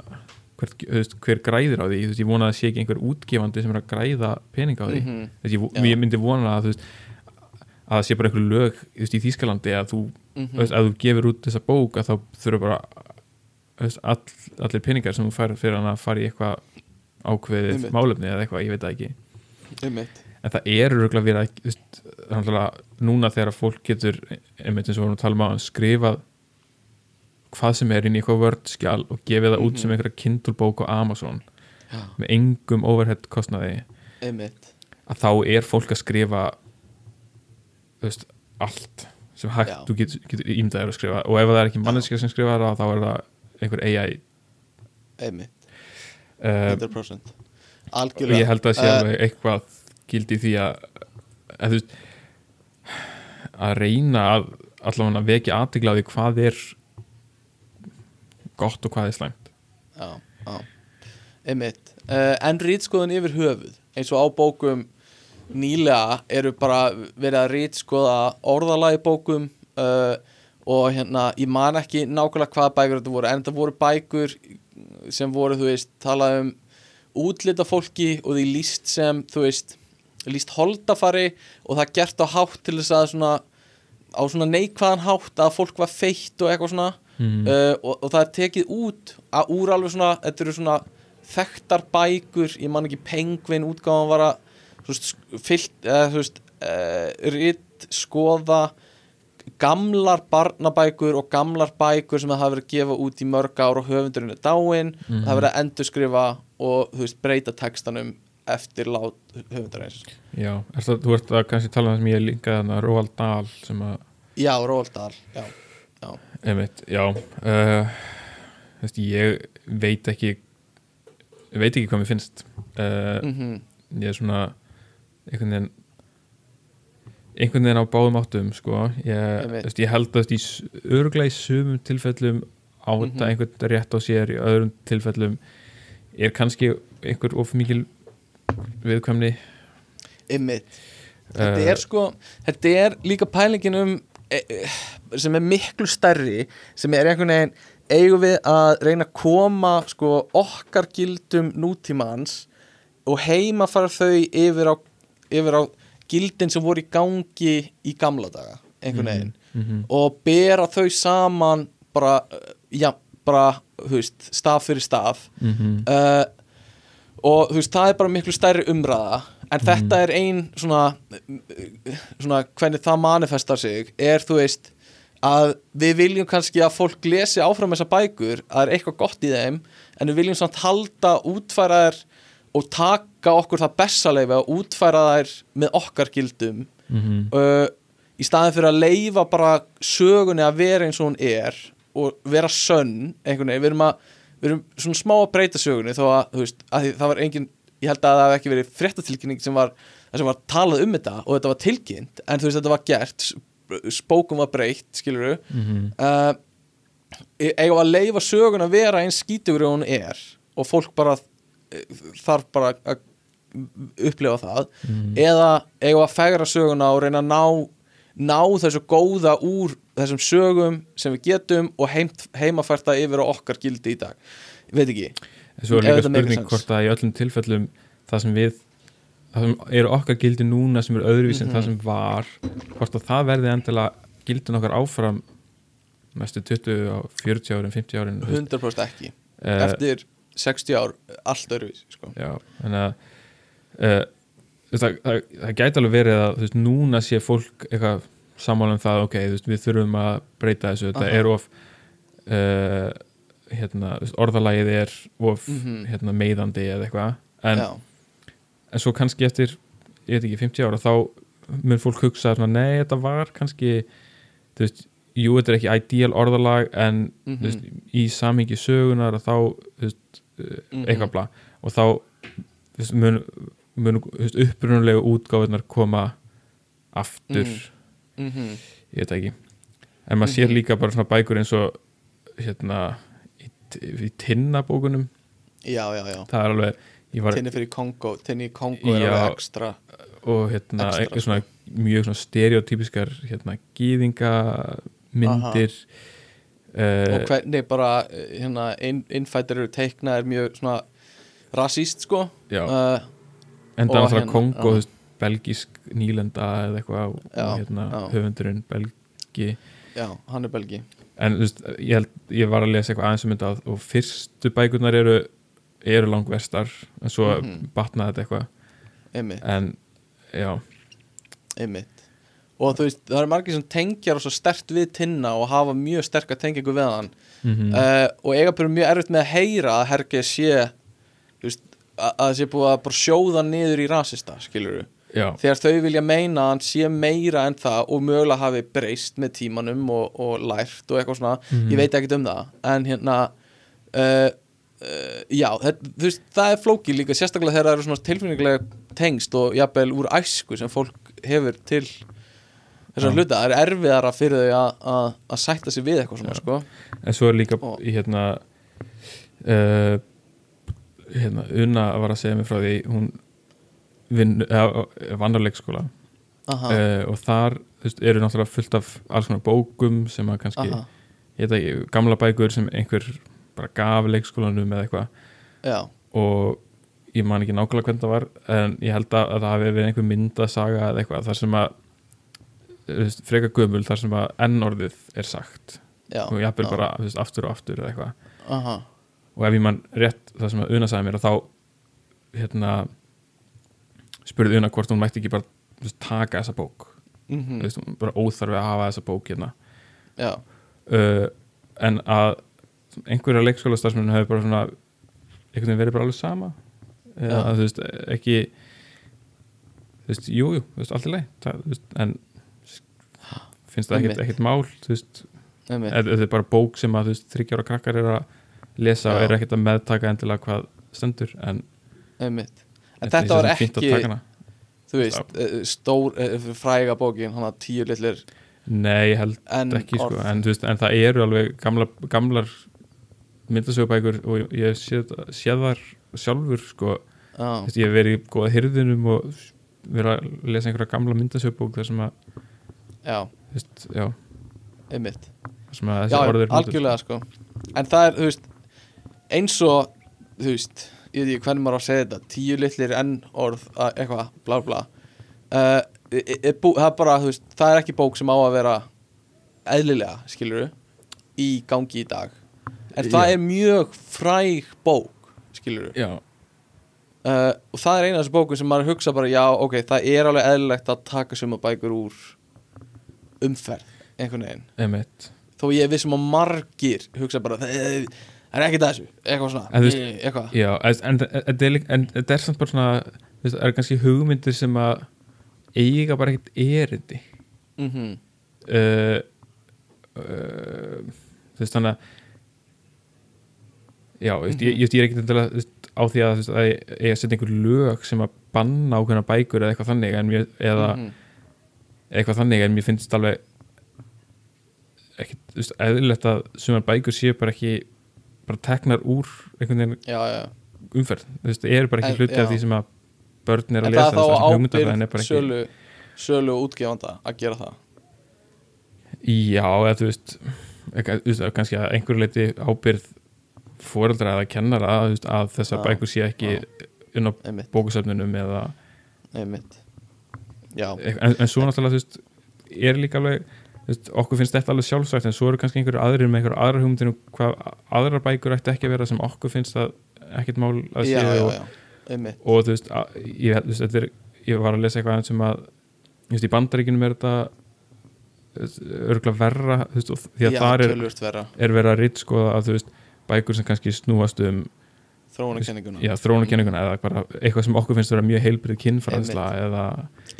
hvert, hver græðir á því. Ég vona að sé ekki einhver útgefandi sem er að græða pening á því. Þú veist, ég, myndi vona að veist, að það sé bara einhver lög í Þýskalandi að þú, þú veist, að þú gefur út þessa bók að þá þurfa bara all, allir peningar sem þú fær fyrir hann að fara í eitthvað ákveðið Einmitt. málefni eða eitthvað, ég veit það ekki Einmitt. en það er örgulega verið að veist, náttúrulega núna þegar fólk getur einmitt eins og vorum að tala um á skrifað hvað sem er inn í eitthvað vördskjál og gefið það út sem Mhm. einhverja kindlbók á Amazon Já, með engum overhead kostnaði einmitt að þá er fólk að skrifa veist, allt sem hægt Já. þú getur, getur ímdaður að skrifa og ef það er ekki manneskja sem skrifa það þá er það einhver AI einmitt, uh, 100% og algjörlega ég held að sé alveg eitthvað gildi því að, að veist að reyna að allavega vekja aðtegla á því hvað er gott og hvað er slæmt. Já, já. einmitt. Uh, en rítskoðun yfir höfuð eins og á bókum nýlega eru bara verið að rítskoða orðalagi bókum uh, og hérna ég man ekki nákvæmlega hvaða bækur þetta voru en þetta voru bækur sem voru þú veist talað um útlita fólki og því líst sem þú veist líst holdafari og það gert á hátt til þess að svona á svona neikvæðan hátt að fólk var feitt og eitthvað svona mm. uh, og, og það er tekið út að úr alveg svona, þetta eru svona þekktar bækur, ég man ekki pengvin útgáðan var að fyllt, eða þú veist uh, ritt, skoða gamlar barnabækur og gamlar bækur sem það hafa verið að gefa út í mörg ár og höfundurinn er dáinn Mhm. það hafa verið að endurskrifa og þú veist, breyta textanum eftir lát höfundarins já, er það, þú ert að kannski tala um það sem ég linkaði þannig að Róald Dahl sem að Já, Róaldal, já, já. Einmitt, já uh, veist, ég veit ekki veit ekki hvað mér finnst uh, Mm ég er svona einhvern veginn einhvern veginn á báðum áttum sko. ég, veist, ég held að í örglega í sumum tilfellum á Mhm. þetta einhvern rétt á sér í öðrum tilfellum er kannski einhver of mikil viðkvæmni Þetta Eh, er sko, þetta er líka pælingin um e, e, sem er miklu stærri sem er einhvern veginn eigum við að reyna að koma sko okkar gildum nútímans og heima fara þau yfir á, yfir á gildin sem voru í gangi í gamla daga einhvern veginn. Mhm, og bera þau saman bara, já, bara, veist, staf fyrir staf mhm, uh, og þú veist, það er bara miklu stærri umræða. En þetta er ein svona svona hvernig það manifestar sig er þú veist að við viljum kannski að fólk lesi áfram þessar bækur, að það er eitthvað gott í þeim en við viljum samt halda útfæra þær og taka okkur það bestaleifi að útfæra þær með okkar gildum mhm, uh, í staðin fyrir að leifa bara sögunni að vera eins og hún er og vera sönn einhvern veginn, við erum, að, við erum svona smá að breyta sögunni þó að, veist, að það var engin ég held að það hef ekki verið fréttatilkynning sem var, sem var talað um þetta og þetta var tilkynnt en þú veist, þetta var gert spókum var breytt, skilur við mhm, uh, eigum að leifa sögun að vera eins skítugur og hún er og fólk bara þarf bara að upplifa það mhm. eða eigum að fegra söguna og reyna að ná, ná þessu góða úr þessum sögum sem við getum og heimt, heimafært það yfir á okkar gildi í dag ég veit ekki Svo er líka spurning hvort að í öllum tilfellum það sem við það sem eru okkar gildi núna sem eru öðruvísi en Mhm. það sem var hvort að það verði endilega gildin okkar áfram næstu 20 á 40 árin, 50 árin þú veist. 100% ekki Eh, eftir 60 ár, allt öðruvís sko. já, þannig að uh, það, það, það gæti alveg verið að veist, núna sé fólk eitthvað sammála um það, ok, veist, við þurfum að breyta þessu, þetta er of uh, hérna, þú veist, orðalagið er of Mhm. hérna, meiðandi eða eitthvað en, en svo kannski eftir ég veit ekki, 50 ára, þá mun fólk hugsa svona, nei, þetta var kannski þú veist, jú, þetta er ekki ideal orðalag en mhm, þú veist, í samhengi sögunar þá þú veist, mhm. eitthvað bla. Og þá mun, mun upprunalegu útgáfunar koma aftur. Mhm. Mhm. ég veit ekki. En maður sér Mhm. líka bara svona bækur eins og hérna í, í tinnabókunum. Já, já, já. Það er alveg var, Tinni fyrir Kongo, tinni í Kongo er alveg ekstra. Og hérna Extra, eitthvað svona mjög svona stereotypiskar hérna gýðingamyndir uh, og hvernig bara eh, hérna, inn, innfættir eru teikna er mjög svona rasíst sko. Uh, enda og náttúrulega hérna, Kongo veist, belgísk nýlenda eða eitthvað hérna, höfundurinn belgi. Já, hann er belgi. En þú veist, ég, held, ég var að lesa eitthvað aðeins um þetta og fyrstu bækurnar eru eru langvestar en svo Mhm. batnaði þetta eitthvað. En já, einmitt og þú veist, það eru margir sem tengjar og svo stert við tinna og hafa mjög sterka tengingu við hann. Mm uh, og eiga bara mjög erfitt með að heyra að Herge sé þú veist, að að það sé búið að sjóða niður í rasista, skilur já, þegar þau vilja meina að hann sé meira en það og mögulega hafi breyst með tímanum og, og lært og eitthvað svona Mhm. ég veit ekkert um það. En hérna uh, uh, já, það, þú veist, það er flóki líka sérstaklega þegar það eru svona tilfinningilega tengst og jafnvel úr æsku sem fólk hefur til þessar hluta, það er erfiðara fyrir þau að- að sætta sig við eitthvað svona sko. en svo er líka Og- í hérna uh, hérna Una var að segja mér frá því hún eða, vann á leikskóla uh, og þar veist, eru náttúrulega fullt af alls konar bókum sem að kannski, ekki, gamla bækur sem einhver bara gaf leikskólanum eða eitthvað. Og ég man ekki nákvæmlega hvernig það var en ég held að, að það hafi verið einhver myndasaga eða eitthvað þar sem að freka gömul þar sem að ennorðið er sagt. Já og jafnvel já, bara veist, aftur og aftur eða eitthvað. Aha, og ef ég man rétt það sem að Una sagði mér að þá hérna spurði Una hvort hún mætti ekki bara veist, taka þessa bók. Mhm, þú veist, bara óþarfi að hafa þessa bók hérna. Uh, en að einhverja leikskóla starfsmenn hefur bara svona einhvern veginn verið bara alveg sama. Eða að þú veist ekki þú veist, jú, jú, þú veist, allt í leið en finnst það ekkert, ekkert mál þú veist, þetta er bara bók sem að þú veist, þryggjára krakkar er að lesa og Já. er ekkert að meðtaka endilega hvað stendur en en þetta var ekki, þú veist, eh, stór eh, fræga bókin, hann að tíu litlir. Nei, held en ekki sko, en, veist, en það eru alveg gamla, gamlar myndasögubækur og ég sé, þar sjálfur sko, veist, ég hef verið í góða hyrðinum og verið að lesa einhverja gamla myndasögbók þar sem að, já, þú veist, já, einmitt. Já, algjörlega sko. En það er, þú veist, eins og þú veist, ég veit ekki hvernig maður á að segja þetta tíu litlir enn orð að- eitthvað, bla bla uh, e, e, bú, það er bara, þú veist, það er ekki bók sem á að vera eðlilega, skilur í gangi í dag. En það Já. er mjög fræg bók skilur já, uh, og það er eina af þessu bókum sem maður hugsa bara já, ok, það er alveg eðlilegt að taka suma bækur úr umferð einhvern veginn. Emitt þó ég vissum að margir hugsa bara það er, ekki þessu, eitthvað svona. En þú veist- eitthvað, já, en, þetta er líka- en þetta er samt bara svona þú veist, það er kannski hugmyndir sem að eiga bara ekkert erindi. Mhm. Uh, uh, þú veist þannig að já, þú veist, ég, ég, ég er ekkert endilega þú veist, á því að, þú veist, að ég, ég setja einhver lög sem að banna ákveðna bækur eða eitthvað þannig en mér, eða mhm, eitthvað þannig en mér finnst alveg ekki, þú veist, eðlilegt að sumar bækur séu bara ekki bara teknar úr einhvern veginn já, já. umferð þú veist, eru bara ekki En- hluti af því sem að börn er en að það lesa er þá þess að hugmyndafræðin er bara ekki sölu, sölu útgefanda að gera það? Já, eða þú veist, veist kannski að einhverju leiti ábyrð foreldra eða kennara veist, að þessar bækur sé ekki inn á bókusöfnunum eða einmitt en, en svo náttúrulega þú veist er líka alveg þú veist, okkur finnst þetta alveg sjálfsagt en svo eru kannski einhverju aðrir með einhverju aðra hugmyndir um hvað aðrar bækur ætti ekki að vera sem okkur finnst að ekkert mál að séu og, og þú veist, að, ég, þú veist er, ég var að lesa eitthvað sem að þú veist, í bandaríkinum er þetta örgulega verra þú veist, því að Já, þar er, er verið að ritt skoða að þú veist, bækur sem kannski snúast um Þróunarkenninguna. Já, þróunarkenninguna eða bara eitthvað sem okkur finnst vera mjög heilbrið kinnfræðsla eða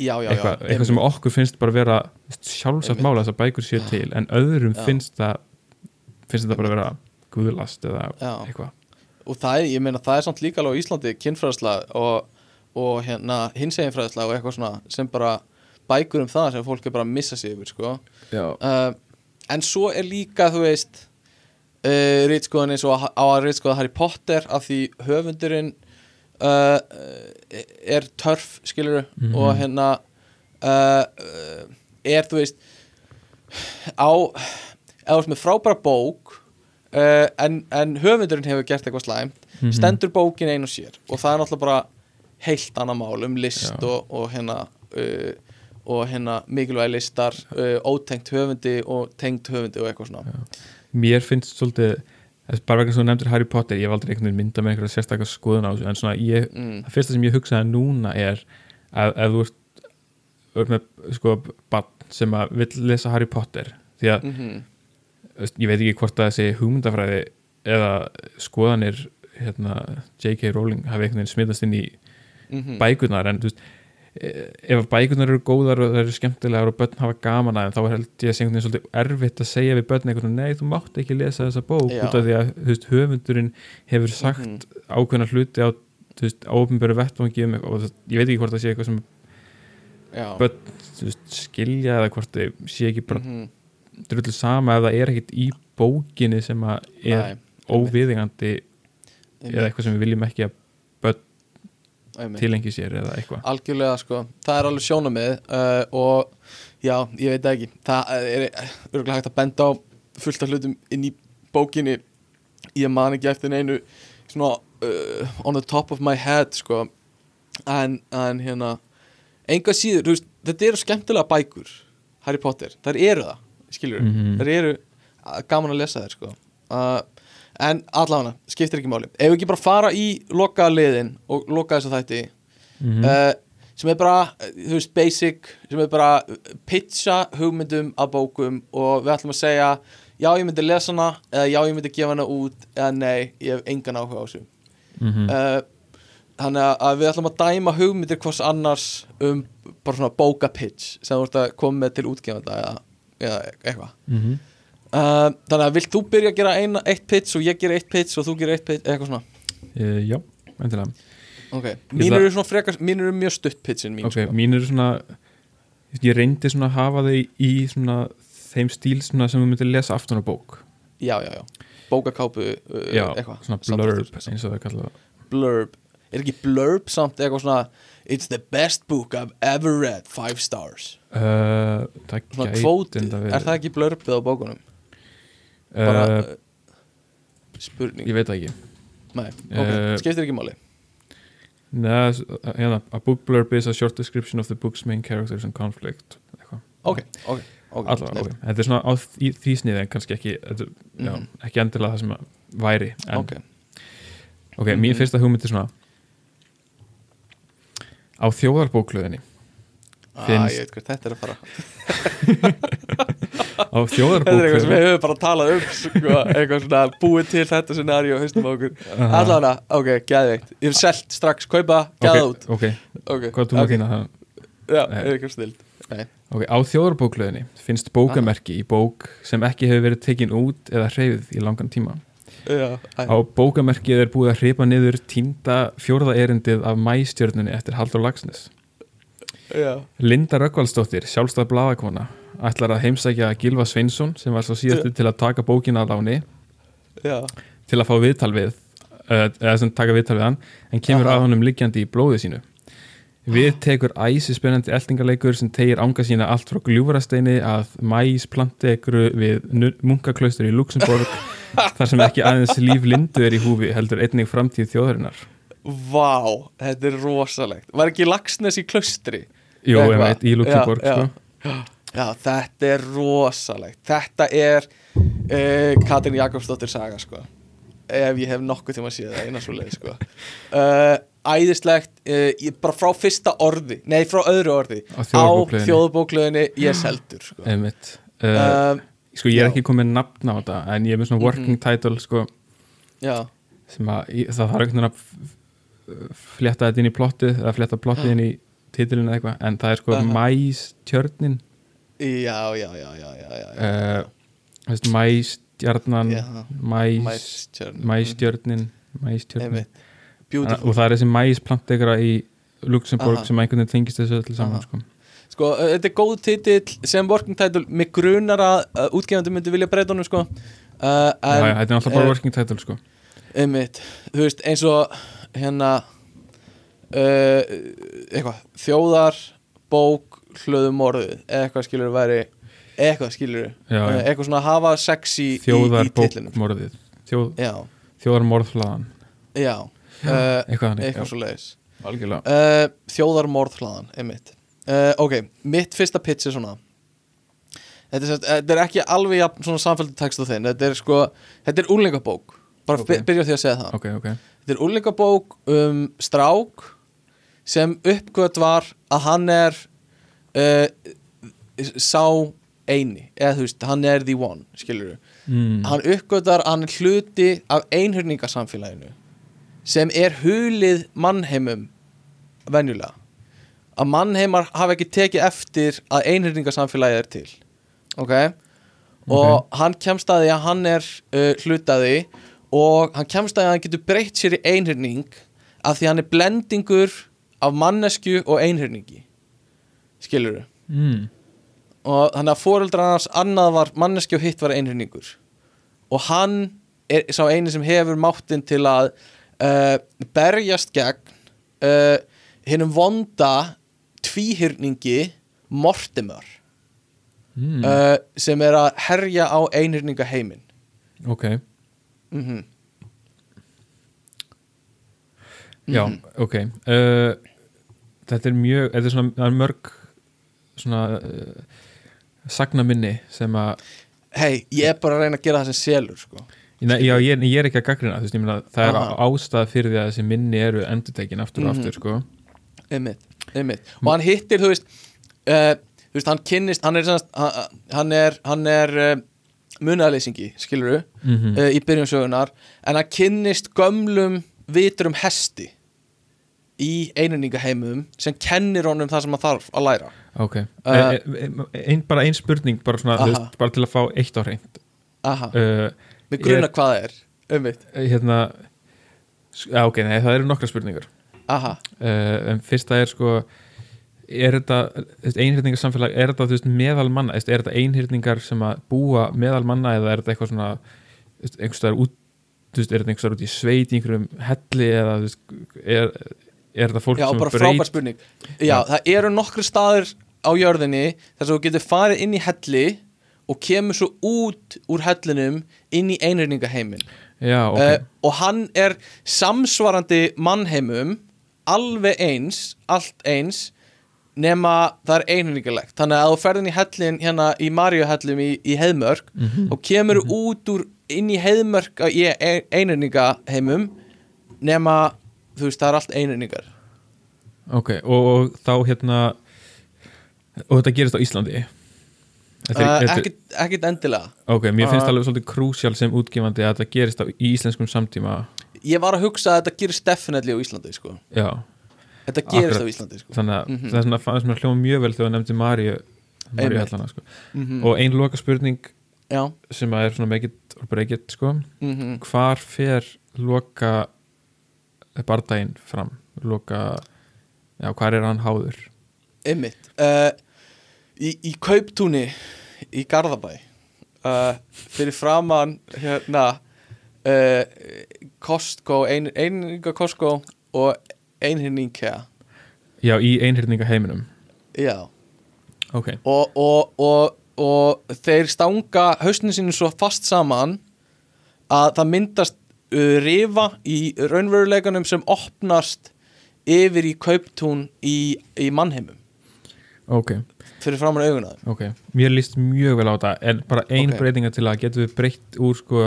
Já, já, já eitthvað, eitthvað sem okkur finnst bara vera sjálfsagt mála þess að bækur séu til en öðrum Já. finnst það finnst þetta bara vera guðlast eða Já. eitthvað. Og það er, ég meina, það er samt líka alveg á Íslandi kynfræðsla og, og hérna hinseginfræðsla og eitthvað svona sem bara bækur um það sem fólk er bara að missa sig yfir, sko. Já, uh, en svo er líka, þú veist uh, rítskoðan eins og á að rítskoða Harry Potter af því höfundurinn uh, er törf, skilur Mhm. og hérna uh, er, þú veist á eða með frábæra bók en, en höfundurinn hefur gert eitthvað slæmt Mhm. stendur bókin ein og sér og það er náttúrulega bara heilt annað mál um list Já. og, og hérna og hérna mikilvægi listar uh, ótengt höfundi og tengt höfundi og eitthvað svona mér finnst svolítið bara vegna sem þú nefndir Harry Potter ég hef aldrei einhvern veginn myndað með einhverja sérstakar skoðun á þessu en svona ég, mm, það fyrsta sem ég hugsaði núna er að ef þú ert, ert með sko bann sem að vill lesa Harry Potter því að mm veist, ég veit ekki hvort að þessi hugmyndafræði eða skoðanir hérna, J.K. Rowling hafi einhvern veginn smitast inn í -hmm. bækurnar en þú veist ef bækurnar eru góðar og það eru skemmtilegar og börn hafa gaman að þeim þá held ég að segja svolítið erfitt að segja við börn veginn, nei þú mátt ekki lesa þessa bók Já. út af því að veist, höfundurinn hefur sagt Mhm. ákveðna hluti á áopinböru vettvangi um eitthvað og það, ég veit ekki hvort það sé eitthvað sem Já. börn veist, skilja eða hvort þau sé ekki bara Mhm. drullu sama ef það er ekkit í bókinni sem að er óviðingandi eða eitthvað sem við viljum ekki að. Tilengi sér eða eitthvað. Algjörlega sko, það er alveg sjónamið uh, og já, ég veit ekki. Það er örgulega hægt að benda á fullt af hlutum inn í bókinni. Ég man ekki eftir neinu svona uh, on the top of my head sko. En, en hérna enga síður, veist, þetta eru skemmtilega bækur Harry Potter, þær eru það skilur, Mhm. þær eru uh, gaman að lesa þær sko. Uh, en allavega, skiptir ekki máli ef við ekki bara fara í loka liðin og loka þess að þætti mm uh, sem er bara, þú veist, basic sem er bara pitcha hugmyndum af bókum og við ætlum að segja já, ég myndi lesa hana eða já, ég myndi gefa hana út eða nei, ég hef engan áhuga á þessu -hmm. uh, þannig að- að við ætlum að dæma hugmyndir hvers annars um bara svona bókapitch sem þú ert að koma með til útgefanda eða, eða eitthvað -hmm. Uh, þannig að vilt þú byrja að gera eina, eitt pitch og ég gera eitt pitch og þú gera eitt pitch, eitthvað svona? Uh, já, endilega. Ok, Ég mín eru svona frekar mín eru mjög stutt pitchin mín ok, sko. mín eru svona ég reyndi svona að hafa þau í svona þeim stíl svona sem þú myndir lesa aftan á bók. Já, já, já, bókakápu uh, já, eitthvað, svona blurb eins og það kalla það. Blurb. Er ekki blurb samt eitthvað svona it's the best book I've ever read five stars. Það svona kvóti, er það ekki blurbið á bókunum bara uh, uh, spurning, ég veit það ekki nei, ok, eh, skiptir ekki máli Nei, hérna, a book blurb is a short description of the book's main characters and conflict eitthvað. ok, ok, ok, Allavega, snill. ok. Þetta er svona á því, því sniði en kannski ekki þetta, já, Mhm. ekki endilega það sem að væri en, ok, ok, mín Mhm. fyrsta hugmynd er svona á þjóðarbóklöðinni ah, Finnst- ég veit hvert þetta er að fara. Á þetta er eitthvað sem við höfum bara talað um sko, eitthvað svona búið til þetta scenaríu haustum á okkur, allavega, ok, geðveikt. Ég hef selt strax, kaupa, geða út. ok, ok, hvað er þú að ok, þína? Það? já, eitthvað snild. Nei, Ok, á þjóðarbóklöðinni finnst bókamerki í bók sem ekki hefur verið tekin út eða hreyfð í langan tíma. já, æ, Á bókamerkið er búið að hreipa niður tínda fjórða erindið af mæstjörnunni eftir Haldur Lagsnes. Linda Rökkvaldsdóttir, sjálfstæð blaðakona, ætlar að heimsækja Gilva Sveinsson sem var svo síðastu til að taka bókina að láni. Já. Til að fá viðtal við uh, eða sem taka viðtal við hann en kemur Aha. að honum liggjandi í blóði sínu. Við tekur æsi spennandi eltingarleikur sem tegir ánga sína allt frá gljúfarasteini að mæs plantegru við munkaklaustur í Luxemburg þar sem ekki aðeins líf lindu er í húfi heldur einnig framtíð þjóðarinnar. Vá, þetta er rosalegt. Var ekki Lagsnes í klaustri? Jú, ég veit, í Luxemburg Já, sko. Já, þetta er rosalegt. Þetta er uh, Katrin Jakobsdóttir saga sko. Ef ég hef nokkuð tíma að sé það eina svo leið sko. Uh, Æðislegt uh, Bara frá fyrsta orði Nei, frá öðru orði Á þjóðbóklöðinni Ég seldur sko. Einmitt. Um, Sko, ég er já. ekki komið nafn á þetta En ég er með svona working Mhm. title sko, Já, sem að það þarf einhvern veginn að f- flétta þetta inn í plottið eða flétta plottið inn í titilinu eða eitthvað en það er sko Aha. mæstjörnin já, já, já, já, já, já, já. uh, veist, mæstjarnan Já. mæs, Mæstjörn mæstjörnin mæstjörnin. Beautiful og það er þessi mæsplantegra í Luxemburg Aha. sem einhvern veginn tengist þessu öllu saman sko. Sko, uh, þetta er góð titill sem working title Mig grunar að uh, útgefandi myndi vilja breyta honum sko uh, já, en, já, þetta er alltaf bara eh, working title sko. einmitt, þú veist, eins og hérna uh, eitthvað, þjóðar bók, hlöðum orðið eða eitthvað skilur væri eitthvað skilur, Já, já. uh, eitthvað svona hafa sexy í, þjóðar í titlinum. bókmorðið Þjóð, Já, þjóðar morðflaðan já uh, eitthvað hann eitthvað svo leiðis uh, Þjóðarmorðhlaðan, einmitt. Uh, Ok, mitt fyrsta pitch er svona. Þetta er, þetta er ekki alveg jafn svona samfældu text á þinn Þetta er sko, þetta er úlingabók Bara Ok. okay. byrja því að segja það. Ok, ok, Þetta er úlingabók um strák sem uppgöt var að hann er uh, sá eini eða þú veist, hann er the one skilur mm. hann uppgötar hann hluti af einhörningasamfélaginu sem er hulið mannheimum venjulega. Að mannheimar hafa ekki tekið eftir að einhörningasamfélagið er til ok? Og hann kemst að því að hann er uh, hlutaði og hann kemst að því að hann getur breytt sér í einhörning af því hann er blendingur af mannesku og einhörningi skilur mm. og þannig að fóreldrar hans annað var manneski og hitt var einhörningur og hann er sá eini sem hefur máttinn til að uh, berjast gegn uh, hinnum vonda tvíhyrningi Mortimer Mm. uh, sem er að herja á einhyrninga heiminn ok, mm já, Mhm. ok. Uh, þetta er mjög þetta er svona, er mörg svona uh, sagnaminni sem að hei, ég er bara að reyna að gera það sem selur sko. Nei, já, ég, ég er ekki að gaggrina þú veist, meina, það er ástæð fyrir því að þessi minni eru endurtekin aftur og Mhm. aftur, sko. Einmitt, einmitt. Og hann hittir, þú veist uh, þú veist, hann kynnist, hann er hann, er, hann er uh, munaðleysingi, skilur mm uh, í byrjun sögunar en hann kynnist gömlum viturum hesti í eininningaheimum sem kennir honum það sem hann þarf að læra. Ok, Uh, uh, ein, bara ein spurning bara, svona, veist, bara til að fá eitt á hreint. Aha, uh, með gruna hvað það er einmitt, hérna ok, nei, það eru nokkra spurningar. Aha. Uh, en fyrsta er sko er þetta einhyrningarsamfélag er þetta veist, meðal manna, er þetta einhyrningar sem að búa meðal manna eða er þetta eitthvað svona þú veist, einhvers staðar út er þetta einhvers staðar út í sveit í einhverjum helli eða veist, er, er þetta fólk Já, sem bara frábær spurning. Já, það eru nokkru staðir á jörðinni þar sem þú getur farið inn í helli og kemur svo út úr hellinum inn í einhyrningaheimin já, ok, uh, og hann er samsvarandi mannheimum alveg eins, allt eins nema það er einhyrningalegt þannig að þú ferðin í hellin hérna í Maríuhellum í, í Heiðmörk Mhm. og kemur út úr inn í Heiðmörk í einhyrningaheimum nema þú veist, það er allt einhyrningar ok og, og þá hérna og þetta gerist á Íslandi þetta uh, er, þetta, ekkit, ekkit endilega ok, mér finnst uh, alveg svolítið krúsjál sem útgefandi að þetta gerist á, íslenskum samtíma ég var að hugsa að þetta gerist definitely á Íslandi sko. já, þetta gerist Akkurat. á Íslandi sko. þannig að Mhm. það er svona mér hljóma mjög vel þegar það nefndi Einmitt. hellana sko. mm og ein loka spurning já sem að er svona break it sko. mm hvar fer loka bardaginn fram loka, já, hvar er hann háður? Einmitt. Uh, í, í Kauptúni í Garðabæ uh, fyrir framann hérna uh, Costco ein, eininga Costco og einhyrning Ikea. Já, í einhyrninga heiminum já. Ok, og, og, og, og þeir stanga hausnin sinu svo fast saman að það myndast rifa í raunveruleikanum sem opnast yfir í kauptún í, í mannheimum ok, fyrir framan auguna þeim ok mér líst mjög vel á þetta en bara ein Ok. breytinga til að getum við breytt úr sko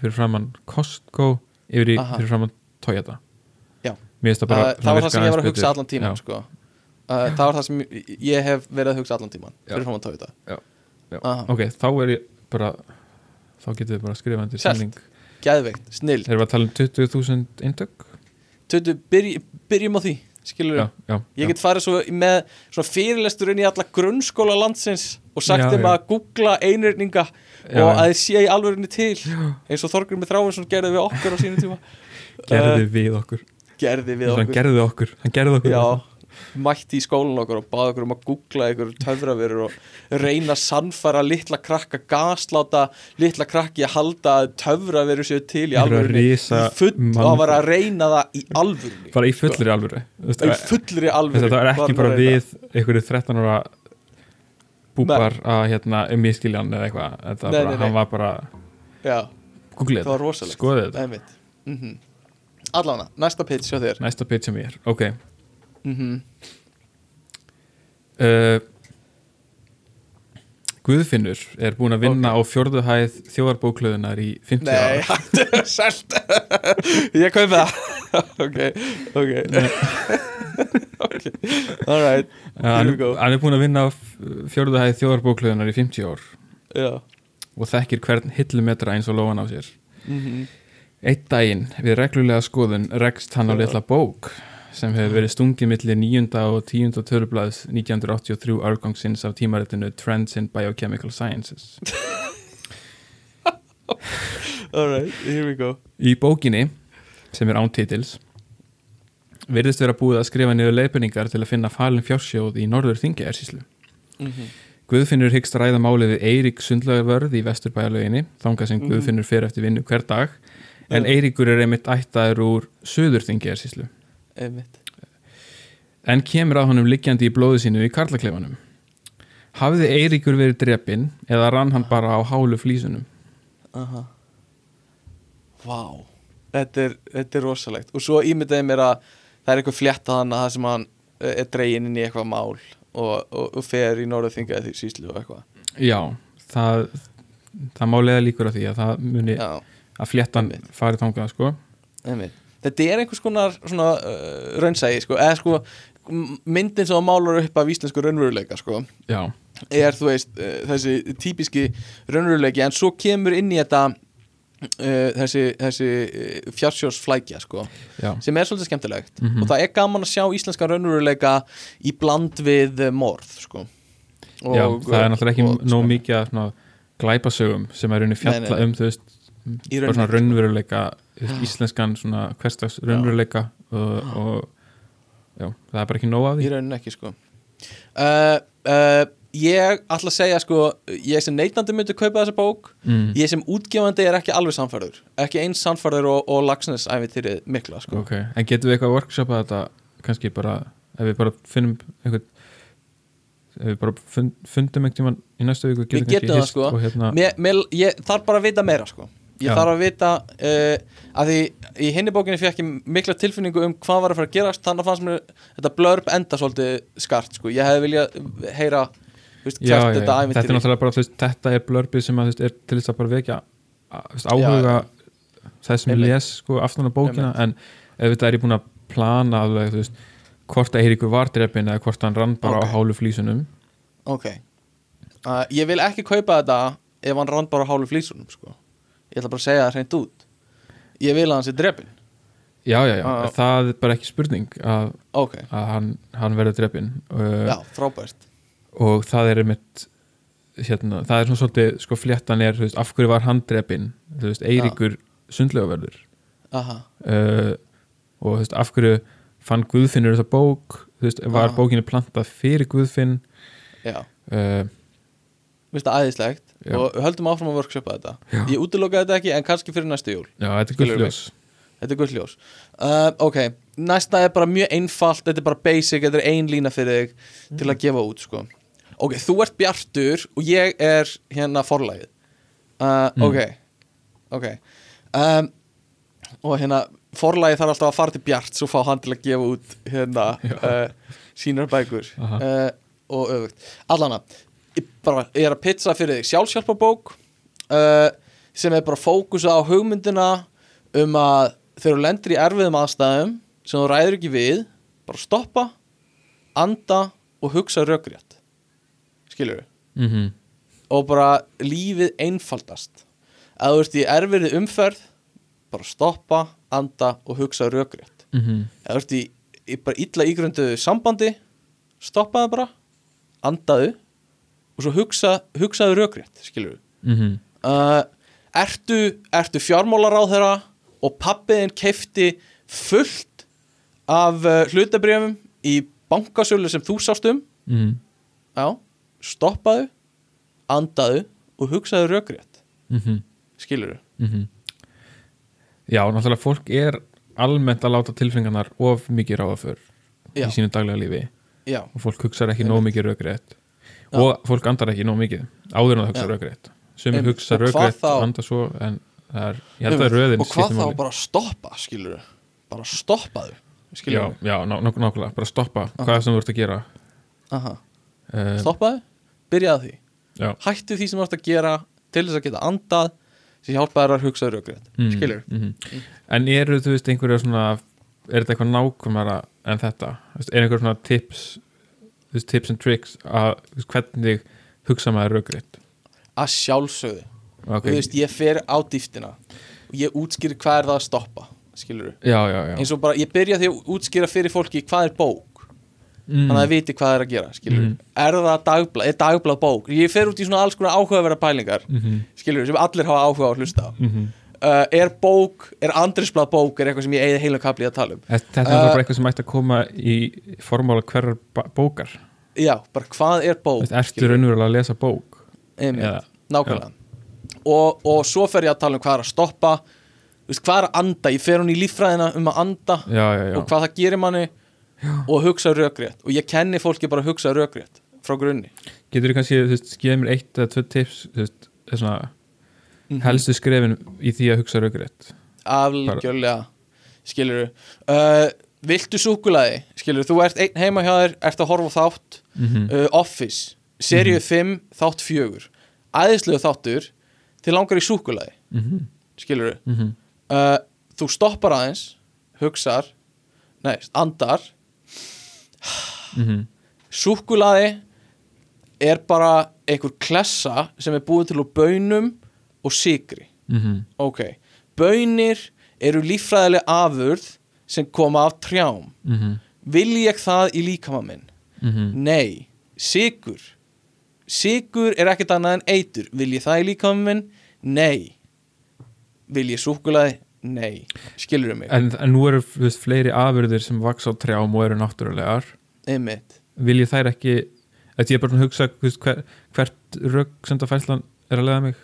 fyrir framann Costco yfir í Aha. fyrir framann Toyota Já. bara uh, það var það sem ég var að hugsa allan tíman sko. uh, það var það sem ég hef verið að hugsa allan tíman fyrir framan Toyota Já. Já. Ok, þá er ég bara þá getum við bara skrifað undir Selt. Geðveikt, snill. Erum við að tala um 20.000 eintök? Tötu, byrj, byrjum á því skilur já, já, ég get farið svo með svona fyrirlestur inn í alla grunnskóla landsins og sagt þeim já. að googla einrýninga Já, og að þið sé í alvörinni til eins og Þorgur með Þráinsson gerði við okkur á sínum tíma. Gerði við okkur. gerði við hann okkur. gerði okkur, hann gerði okkur já, mætti í skólan okkur og baði okkur um að googla ykkur töfraverur og reyna að sannfæra litla krakka gasláta litla krakki að halda að töfraverur séu til í mann- og að vera að reyna það í alvörinni bara í fullri alvöru. Þú veist, í fullri alvöru þetta var ekki var bara við einhverju 13 ára búbar að hérna um miskiljan eða eitthvað. Þetta Nei, bara, nei, nei. hann var bara já, það var rosalegt. Skoðið þetta. Mm Allána, næsta pitch hjá þér. Næsta pitch ég er, ok mm uh, Guðfinnur er búin að vinna á fjórðu hæð þjóðarbóklöðunar í 50 Nei, ár. hættu, selt. Ég kaupi það. Ok, ok. Ok, alright hann, er búin að vinna á f- fjórðu hæð þjóðarbóklöðunar í 50 ár. Já. Og þekkir hvern hillumetra eins og lóan á sér. Mm Eitt daginn við reglulega skoðun rekst hann á litla bók sem hefur verið stungið milli 9. og 10. törublaðs 1983 árgangsins af tímaritinu Trends in Biochemical Sciences. Alright, here we go Í bókinni, sem er án titils, virðist vera búið að skrifa niður leiðbyrningar til að finna falin fjársjóð í norður þingjaersíslu. mm Guðfinnur hyggst ræða málið við Eirík Sundlaugarvörð í vesturbæjarlauginni, þangað sem Mhm. Guðfinnur fer eftir vinnu hver dag, en Eiríkur er einmitt ættaður úr söður þingjaersíslu. En kemur að honum liggjandi í blóðu sínu í karlakleifanum. Hafði Eiríkur verið drepinn eða rann hann bara á hálu flísunum? Aha. Vá. Þetta er, þetta er rosalegt. Og svo ímyndaði mér að það er eitthvað flétta hann að það sem hann eh, er dregin inn í eitthvað mál og, og, og fer í norðuþinga því síslu og eitthvað. Já, það, það má leiða líkur á því að það muni Já, að fléttan farið þangað, sko. einmitt Þetta er einhvers konar svona uh, raunsægi sko, eða sko myndin sem það málar upp af íslensku raunveruleika sko, Já, er þú veist uh, þessi típiski raunveruleiki en svo kemur inn í þetta uh, þessi, þessi uh, fjársjósflækja sko já, sem er svolítið skemmtilegt. Mhm. og það er gaman að sjá íslenska raunveruleika í bland við morð sko. Og- já, það er náttúrulega ekki nóg sko, mikið glæpasögum sem er um, Í bara svona rauninni, raunveruleika, íslenskan svona hverstags raunveruleika og, og já, það er bara ekki nóg af í því. rauninni ekki sko. uh, uh, ég ætla að segja sko, ég sem neytandi myndi kaupa þessa bók Mm. ég sem útgefandi er ekki alveg samfærður ekki eins samfærður og, og lagsnes æfintýrið mikla sko. Ok, en getum við eitthvað að workshopa þetta kannski bara, ef við bara finnum einhvern ef við bara fund, fundum tímann í næstu viku Við getum það, sko. hérna, mér, mér, ég þarf bara að vita meira sko. Ég Já. þarf að vita uh, að því í hinni bókinni fekk ég mikla tilfinningu um hvað var að fara að gerast þannig að fannst mér þetta blörb enda svolítið skart sko. ég hefði viljað heyra veist, já, hvert þetta þetta er ævintýri náttúrulega bara veist, þetta er blörbið sem að, veist, er til þess að bara vekja áhuga þess sem les sko, aftan á bókina en ef þetta er ég búin að plana alveg, hvort að Eiríkur var drefin eða hvort hann rann bara Ok. á hálu flísunum ok uh, ég vil ekki kaupa þetta ef hann rann bara á hálu flýsunum sko. Ég ætla bara að segja það hreint út. Ég vil að hann sé drepin já, já, já, Ah. það er bara ekki spurning að, ok, að hann, hann verður drefin uh, já, frábært. Og það er einmitt hérna, það er svona svolítið sko fléttan er, þú veist, af hverju var hann drepin þú veist, Eiríkur sundlegaverður aha, uh, og þú veist, af hverju fann Guðfinnur þessa bók? Þú veist, var Ah. bókinni plantað fyrir Guðfinn? Já. Uh, Mér finnst það æðislegt Já. og höldum áfram að workshopa þetta. Já. Ég útiloka þetta ekki en kannski fyrir næstu jól. Já, þetta er gullljós Þetta er gullljós uh, Ok, næsta er bara mjög einfalt Þetta er bara basic, þetta er ein lína fyrir þig Til að gefa út sko. Ok, þú ert bjartur og ég er hérna forlægið uh, Mm. Ok Ok. Um, og hérna forlagi þarf alltaf að fara til Bjart svo fá hann til að gefa út hérna uh, sínar bækur. Aha. uh, og öfugt. Allana, bara, ég er að pizza fyrir þig sjálfsjálpabók uh, sem er bara fókusa á hugmyndina um að þegar þú lendir í erfiðum aðstæðum sem þú ræður ekki við bara stoppa, anda og hugsa rökrétt. Skilur við mm og bara lífið einfaldast. Að þú ert í erfiðri umferð bara stoppa, anda og hugsa rökrétt. -hmm. að þú ert í, í bara illa ígrunduðu sambandi stoppaðu bara andaðu og svo hugsa, hugsaðu rökrétt skilur við Mm uh, ertu, ertu fjármálaráð þeirra og pappiðin keifti fullt af uh, hlutabrjöfum í bankasölu sem þú sást um? -hmm. já, stoppaðu andaðu og hugsaðu rökrétt. Mm skilur -hmm. Já, náttúrulega fólk er almennt að láta tilfengarnar of mikið ráða fyrr í sínu daglega lífi. Já, og fólk hugsar ekki nóg mikið rökrétt og fólk andar ekki nóg mikið áður en það hugsa Já. rökrétt. Sem hugsa og andar svo en það er, ég held að röðin og hvað þá bara stoppa skilur bara stoppaðu Já, skilur já, ná, nákvæmlega, bara stoppa hvað sem þú ert að gera. Aha. uh, stoppaðu, byrjaðu því. Já, hættu því sem þú ert að gera til þess að geta andað sem hjálpa þér að hugsa rökrétt mm, skilur mhm. En eru þú veist einhverja svona er þetta eitthvað nákvæmara en þetta? Er einhver svona tips veist, tips and tricks að þú veist, hvernig hugsa maður rökrétt. Að sjálfsögðu. Ok, þú veist, ég fer á dýftina. Og ég útskýri hvað er það að stoppa skilur já, já, já. Eins og bara, ég byrja því að útskýra fyrir fólki hvað er bók. Mm, þannig að það viti hvað það er að gera skilur Mhm. er það dagblað, er dagblað bók? Ég fer út í svona alls konar áhugaverða pælingar mm skilur, sem allir hafa áhuga á að hlusta á. -hmm. Uh, er bók, er andrisblað bók er eitthvað sem ég eigði heilum kapli að tala um. Þetta er Uh, uh, bara eitthvað sem ætti að koma í formála hverjar bókar. Já, bara hvað er bók Ertu raunverulega að lesa bók? Eða- nákvæmlega. Og, og svo fer ég að tala um hvað er að stoppa veist, hvað er að anda, ég fer hún í líffræðina um að anda Já, já, já. og hvað það gerir manni og hugsa rökrétt. Og ég kenni fólki bara að hugsa rökrétt frá grunni. Getur þú kannski, þú veist, skýða mér eitt eða tvö tips þú veist, svona Mhm. helstu skrefin í því að hugsa raugrétt algjörlega skilur uh, viltu súkulaði skilur, þú ert einn heima hjá þér ert að horfa þátt mm -hmm. uh, Office, seríu 5 þátt 4 æðislegu þáttur til langar í súkulaði Mm -hmm. skilur Mm uh, þú stoppar aðeins hugsar, nei, andar. -hmm. súkulaði er bara einhver klessa sem er búið til úr bönum og sigri Mhm. ok, bönir eru líffræðileg afurð sem koma af trjám. Mhm. vil ég það í líkama minn? nei, sigur sigur er ekkert annað en eitur. Vil ég það í líkama minn? nei. Vil ég súkulaði? nei, skilur mig? En, en nú eru veist, fleiri afurðir sem vaks á trjám og eru náttúrulegar. Einmitt. Vil ég þær ekki Þetta ég er bara að hugsa þú veist, hver, hvert röggsendafæslan er að leiða mig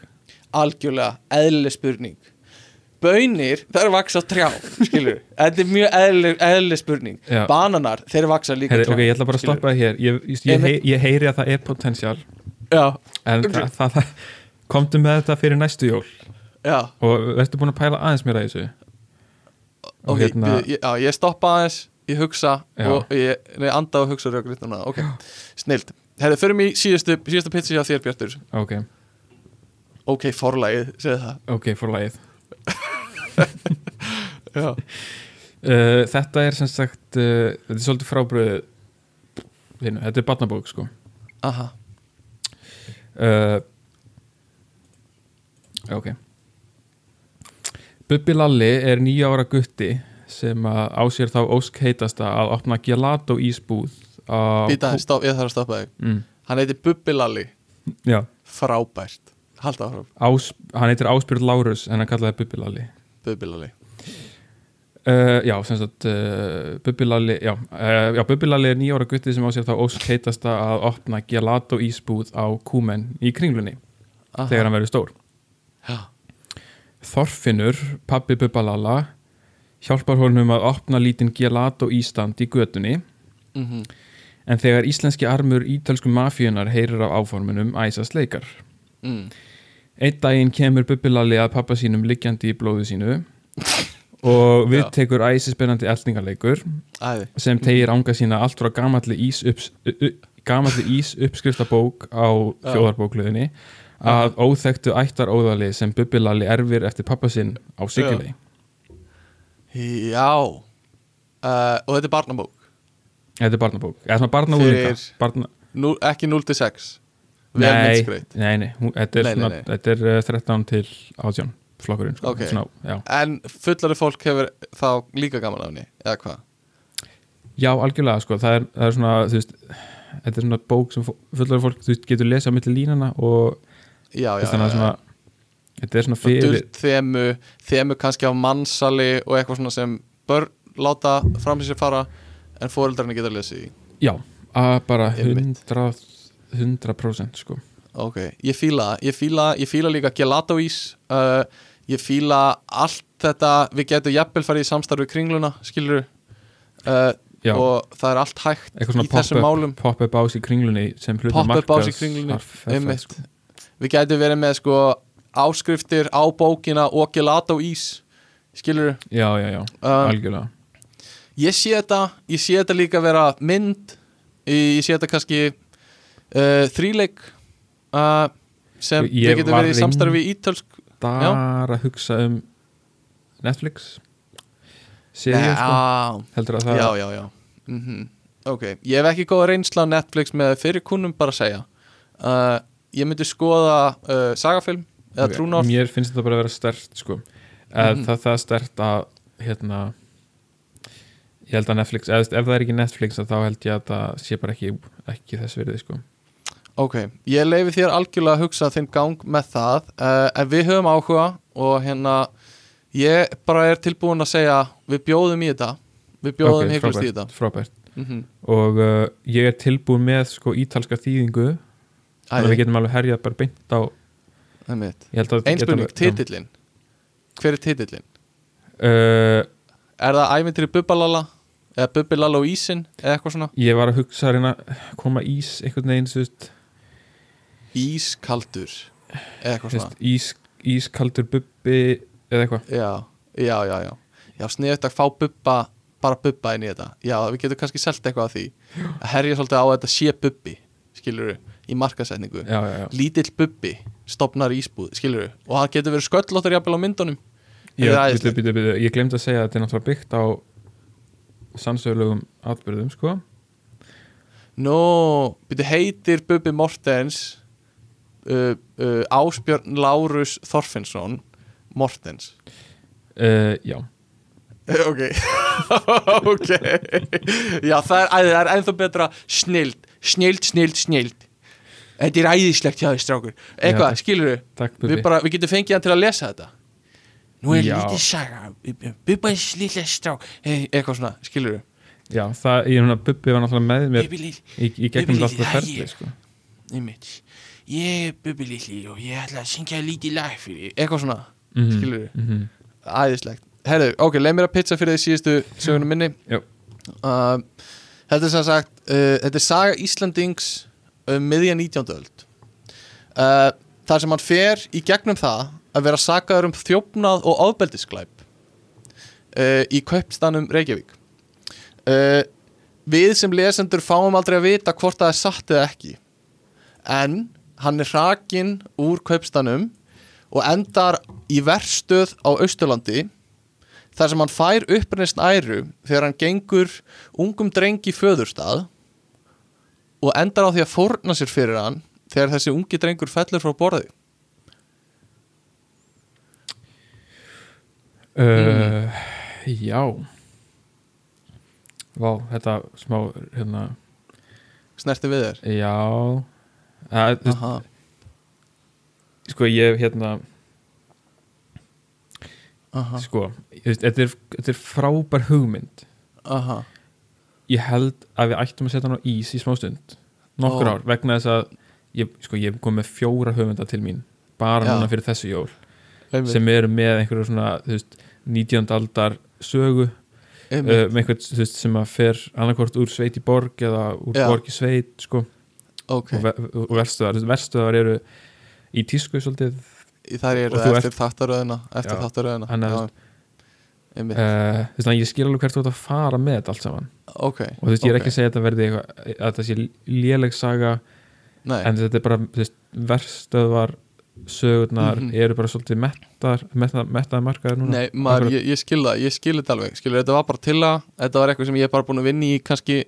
algjörlega eðlileg spurning. Bönir, það er vaks á trjám skilur, þetta er mjög eðlileg, eðlileg spurning. Já. Bananar, þeir vaksa líka Heri, trjám Ok, ég ætla bara að stoppa það hér. Ég, ég, ég, ég heyri að það er potensial. En Ok. það, það, það komdu með þetta fyrir næstu jól. Já, og verður búin að pæla aðeins mér að þessu? Ok, hérna- ég, já, ég stoppa aðeins ég hugsa Já. og ég nei, anda og hugsa núna, ok, snild Herðu, förum í síðustu, síðustu pitsi hjá þér Bjartur. Ok, Ok, forlægið, segðu það. Ok, for lagið Já, uh, Þetta er sem sagt uh, þetta er svolítið frábröðu Vinu, þetta er barnabók sko. Aha, uh, Ok. Bubbi Lalli er nýja ára gutti sem á sér þá ósk heitasta að opna gelato ísbúð býta ég þarf að stoppa þig. Mm, Hann heitir Bubbi Lalli, Já, frábært Halda Ás, hann heitir Ásbjörn Lárus en hann kallaði Bubbi Lalli. Bubbi Lalli. Uh, já, sem sagt uh, Bubbi Lalli já, uh, já, Bubbi Lalli er nýja ára gutti sem á sér þá ósk heitasta að opna gelato ísbúð á Kúmen í kringlunni aha, þegar hann verður stór. Já, Þorfinnur, pabbi Bubba Lalla hjálpar honum að opna lítinn gelato ístand í götunni. Mhm. En þegar íslenski armur ítölsku mafíunar heyrir af áformunum æsast leikar. Mm. Einn daginn kemur Bubbi Lalli að pappa sínum liggjandi í blóðu sínu og við tekur æsispennandi eldningarleikur Æði sem tegir ánga sína allt frá gamalli ís, upps, u- u- gamalli ís uppskriftabók á Já. þjóðarbókluðinni að óþekktu ættaróðali sem Bubbi Lalli erfir eftir pappa sinn á Sigilei Já. Uh, Og þetta er barnabók? Þetta er barnabók, eða svona barnaúlinga Fyrir- barna, Nú, Ekki 0 til 6 Vel nei, myndskreit nei, nei, hún, þetta er, Nei, nei, nei. Þetta er uh, 13 til 18 flokkurinn sko. Ok. svona, já. En fullari fólk hefur þá líka gaman af henni Eða hvað? já, algjörlega sko. það, er, það er svona þú veist, þetta er svona bók sem fullar fólk veist, getur lesið á milli línana og Já, já, þannig að já, svona, þetta er svona fyrir þemu Þemu kannski á mannsali Og eitthvað svona sem börn láta fram í sér fara En fóreldrarnir geta lesið í já, bara Einmitt. 100 100% sko Ok, ég fíla það. Ég fíla, ég fíla líka gelato ís uh, Ég fíla allt þetta Við getum jafnvel farið í samstarfi kringluna Skilur uh, Og það er allt hægt í þessum málum pop-up pop ás í kringlunni sem hluta kringlunni, einmitt. sko. Við getum verið með sko áskriftir á bókina og gelato ís Skilur já, já, já, um, algjörlega Ég sé þetta Ég sé þetta líka vera mynd Ég sé þetta kannski uh, Þríleik uh, Sem getum var verið í samstarfi við ítölsk bara að hugsa um Netflix seríu sko heldur að það já, já, já. Mm Ok, ég hef ekki góða reynsla á Netflix með fyrir kunnum bara að segja uh, Ég myndi skoða uh, sagafilm eða Ok, okay. trúnár mér finnst þetta bara að vera stert sko. Mhm. það, það er stert að hérna ég held að Netflix, veist, ef það er ekki Netflix þá held ég að það sé bara ekki, ekki þess verið sko. Ok, ég leifi þér algjörlega að hugsa þinn gang með það. Uh, En við höfum áhuga og hérna Ég bara er tilbúin að segja Við bjóðum í þetta. Við bjóðum Ok, okay, hygglust í þetta. frábært, mm og uh, ég er tilbúin með sko ítalska þýðingu. Að við getum alveg herjað bara beint á Einspurning, titillin Hver er titillin? uh, Er það ævintýri Bubbalala? Eða Bubbilala og Ísin? Eða eitthvað svona? ég var að hugsa að koma ís einhvern veginn þú veist, Ískaldur ís, ískaldur bubbi eða eitthvað? Já, já, já, já. Já, sniðut að fá Bubba bara Bubba inn í þetta. Já, við getum kannski selt eitthvað af því. Að herja svolítið á að þetta sé Bubbi skilur í markasetningu já, já, lítill Bubbi stopnar ísbúð, skilur og hann getur verið sköllóttur jafnvel á myndunum. Það byrju, æðislegt. byrju, byrju, ég glemd að segja að þetta er náttúrulega byggt á sannsögulegum atbyrðum sko. Nú, byrju heitir Bubbi Mortens uh, uh, Ásbjörn Lárus Þorfinnsson Mortens. Uh, já, ok. Ok. Já það er, það er ennþá betra snild, snild, snild, snild. Þetta er æðislegt hjá því strákur. Eitthvað, skilur við bubbi bara, við getum fengið hann til að lesa þetta. Nú er Já. lítið saga. Bubba's lilla strák. Eitthvað svona, skilur já, það, ég er að bubbi var náttúrulega með mér Bubbi lill, í, í gegnum alltaf er sko. einmitt ég er Bubbi lilli og ég ætla að syngja lítið lag fyrir eitthvað svona, mm skilur -hmm. æðislegt. Herru, ok, leið mér að pizza fyrir því síðustu sögunum minni. Uh, þetta er sem sagt uh, þetta er saga Íslandings um miðja 19. öld. Uh, þar sem hann fer í gegnum það að vera sagaður um þjófnað og ofbeldisglæp uh, í kaupstanum Reykjavík. Uh, við sem lesendur fáum aldrei að vita hvort það er satt eða ekki. En hann er hrakinn úr kaupstanum og endar í verstöð á Austurlandi þar sem hann fær uppreist æru þegar hann gengur ungum drengi föðurstað og endar á því að fórna sér fyrir hann þegar þessi ungi drengur fellur frá borði. Uh, já. Vá, þetta smá hérna, snerti við þér? Já að, sko ég hérna Aha. sko, þetta er, þetta er frábær hugmynd Aha. ég held að við ættum að setja hann á ís í smástund nokkur Ó. ár, vegna þess að ég, sko, ég kom með fjóra hugmynda til mín bara Já. núna fyrir þessu jól Einmitt. sem eru með einhverju svona veist, 19. aldar sögu uh, með einhvern veist, sem að fer annarkvort úr sveit í borg eða úr Já. borg í sveit sko, ok, og, ve og verstöðar verstöðar eru í tísku svolítið. Það eru þú eftir þáttaröðina eftir þáttaröðina. Þannig að- að ég skil alveg hvert þú ert að fara með þetta allt saman. Ok og þú veist ég er ekki að segja að þetta verði eitthvað, að þetta sé léleg saga Nei, en þetta er bara verstöðvar sögurnar Mhm. eru bara svolítið mettar mettar, mettar markaðir núna. Nei, maður, ég, ég skil það, ég skil þetta alveg. Skilur, þetta var bara til að, þetta var eitthvað sem ég er bara búin að vinna í kannski,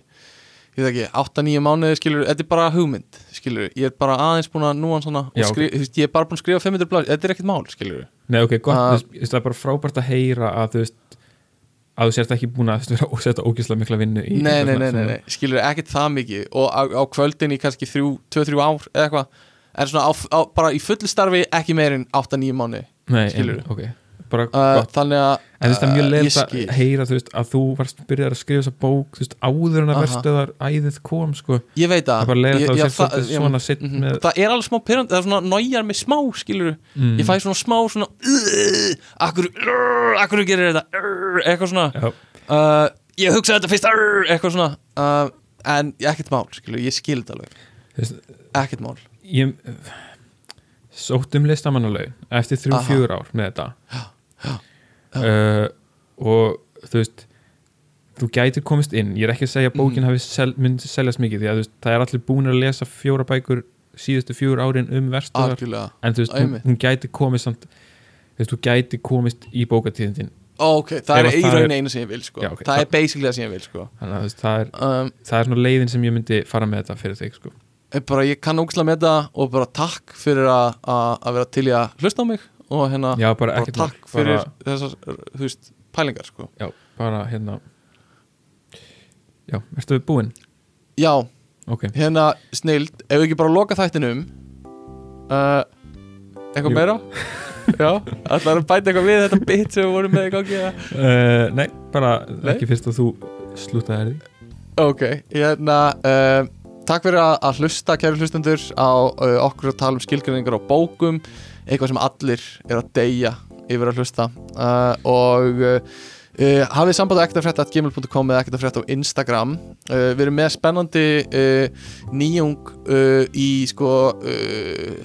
ég veit ekki 8-9 mánuði, skilur, þetta er bara hugmynd skilur, ég er bara aðeins búin að núan svona Já, skri, þú veist, ég er bara búin að skrifa 500 blad, þetta er ekkert mál, skilur Nei, ok, gott, uh, það er bara frábært að heyra að þú veist að þú sért ekki búin að þú veist, vera að setja ógeðslega mikla vinnu í nei, nei, nei, nei, nei, skilur, ekkert það mikið. Og á, á kvöldin í kannski 2-3 ár eða eitthvað, en svona á, á, bara í fullu starfi ekki meir en 8-9 mánuði Nei, skilurðu. Bara uh, gott. þannig að En þú veist, það er mjög leiðilegt ég að heyra þú veist, að þú varst byrjað að skrifa þessa bók þú veist, áður en að Aha. verstöðar æðið kom sko. ég veit það að er bara leiðilegt Ég- að þú já, sért svolítið já, svona sitt mhm. með það er alveg smá pyrrand, það er svona nájar með smá skilur mm, ég fæ svona smá svona uh, akkur, uh, akkur gerir þetta eitthvað svona. Já, uh, ég hugsaði þetta fyrst eitthvað svona. En ekkert mál, skilur, ég skil þetta alveg. Ekkert mál. ég sótt um listamannalög eftir þrjú, Aha. fjögur ár með þetta já, já. Uh, og þú veist þú gætir komist inn, ég er ekki að segja að bókin hafi sel, myndi seljast mikið því að veist, það er allir búin að lesa fjóra bækur síðustu fjögur árin um algjörlega en þú veist, hún, hún gæti komist samt, þú veist, þú gæti komist í bókatíðin ok, það Ef er í er- einu sem ég vil sko. Já, ok, það það- er basically það sem ég vil sko. þannig að veist, það er, um, það er svona leiðin sem ég myndi fara með þetta fyrir þig sko. ég bara, ég kann ógæslega með það og bara takk fyrir að vera til í að hlusta á mig og hérna, já, bara bara takk mál, fyrir bara, þessar, þú veist, pælingar sko. já, bara hérna já, ertu við búinn? já, ok, hérna, snild ef við ekki bara loka þættinum uh, eitthvað Jú. meira já, ætlar að bæta eitthvað við þetta bit sem við vorum með í gangi uh, nei, bara Nei? ekki fyrst að þú slútaði því ok, hérna uh, takk fyrir að, að hlusta kæru hlustendur á uh, okkur að tala um skilgrinningar á bókum eitthvað sem allir er að deyja yfir að hlusta uh, og uh, Uh, hafið samband á ekkertafrétta.gmail.com eða ekkertafrétta á Instagram uh, við erum með spennandi uh, nýjung uh, í sko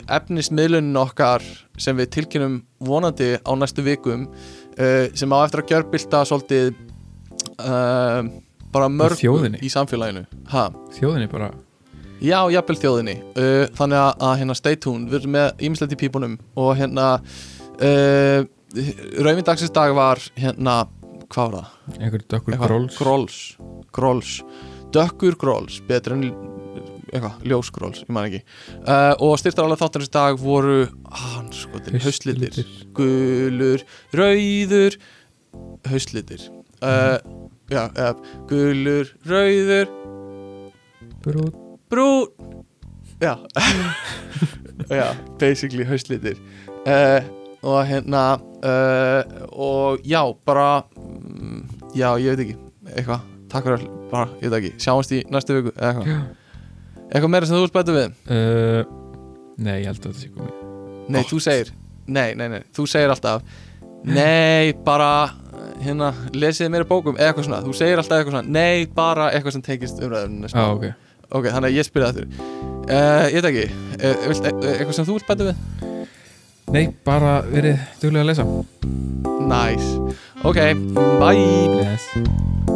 efnismiðlunin okkar sem við tilkynum vonandi á næstu vikum sem á eftir að gjörbylta svolítið bara mörg þjóðinni? í samfélaginu ha? þjóðinni bara Já, jafnvel þjóðinni. Uh, Þannig að, að hérna stay tuned. Við erum með ímislegt í pípunum Og hérna uh, Rauvindagsins dag var hérna Hvað var það? einhver dökkur gróls Gróls Gróls Dökkur gróls Betur en eitthvað, ljós gróls, ég man ekki. Uh, Og styrtar alveg þáttarins dag voru Hann sko, þetta er haustlitir Gulur, rauður Haustlitir uh, Já, uh, gulur, rauður. Brút brún já. Já, basically haustlitir uh, og hérna uh, og já, bara mm, já, ég veit ekki eitthvað, takk fyrir all bara, ég veit ekki, sjáumst í næstu viku eða eitthvað, eitthvað meira sem þú bæta við? Uh, nei, ég held að þetta sé komið. Nei, Gott. þú segir, nei, nei, nei þú segir alltaf, nei, bara hérna, lesið meira bókum eða eitthvað svona, þú segir alltaf eitthvað svona nei, bara eitthvað sem tengist umræðum ah, ok, Ok, þannig að ég spyrir það þurr uh, Ég veit ekki, uh, vilt, uh, eitthvað sem þú vilt bæta við? nei, bara verið duglega að lesa Nice Ok, bye Bless.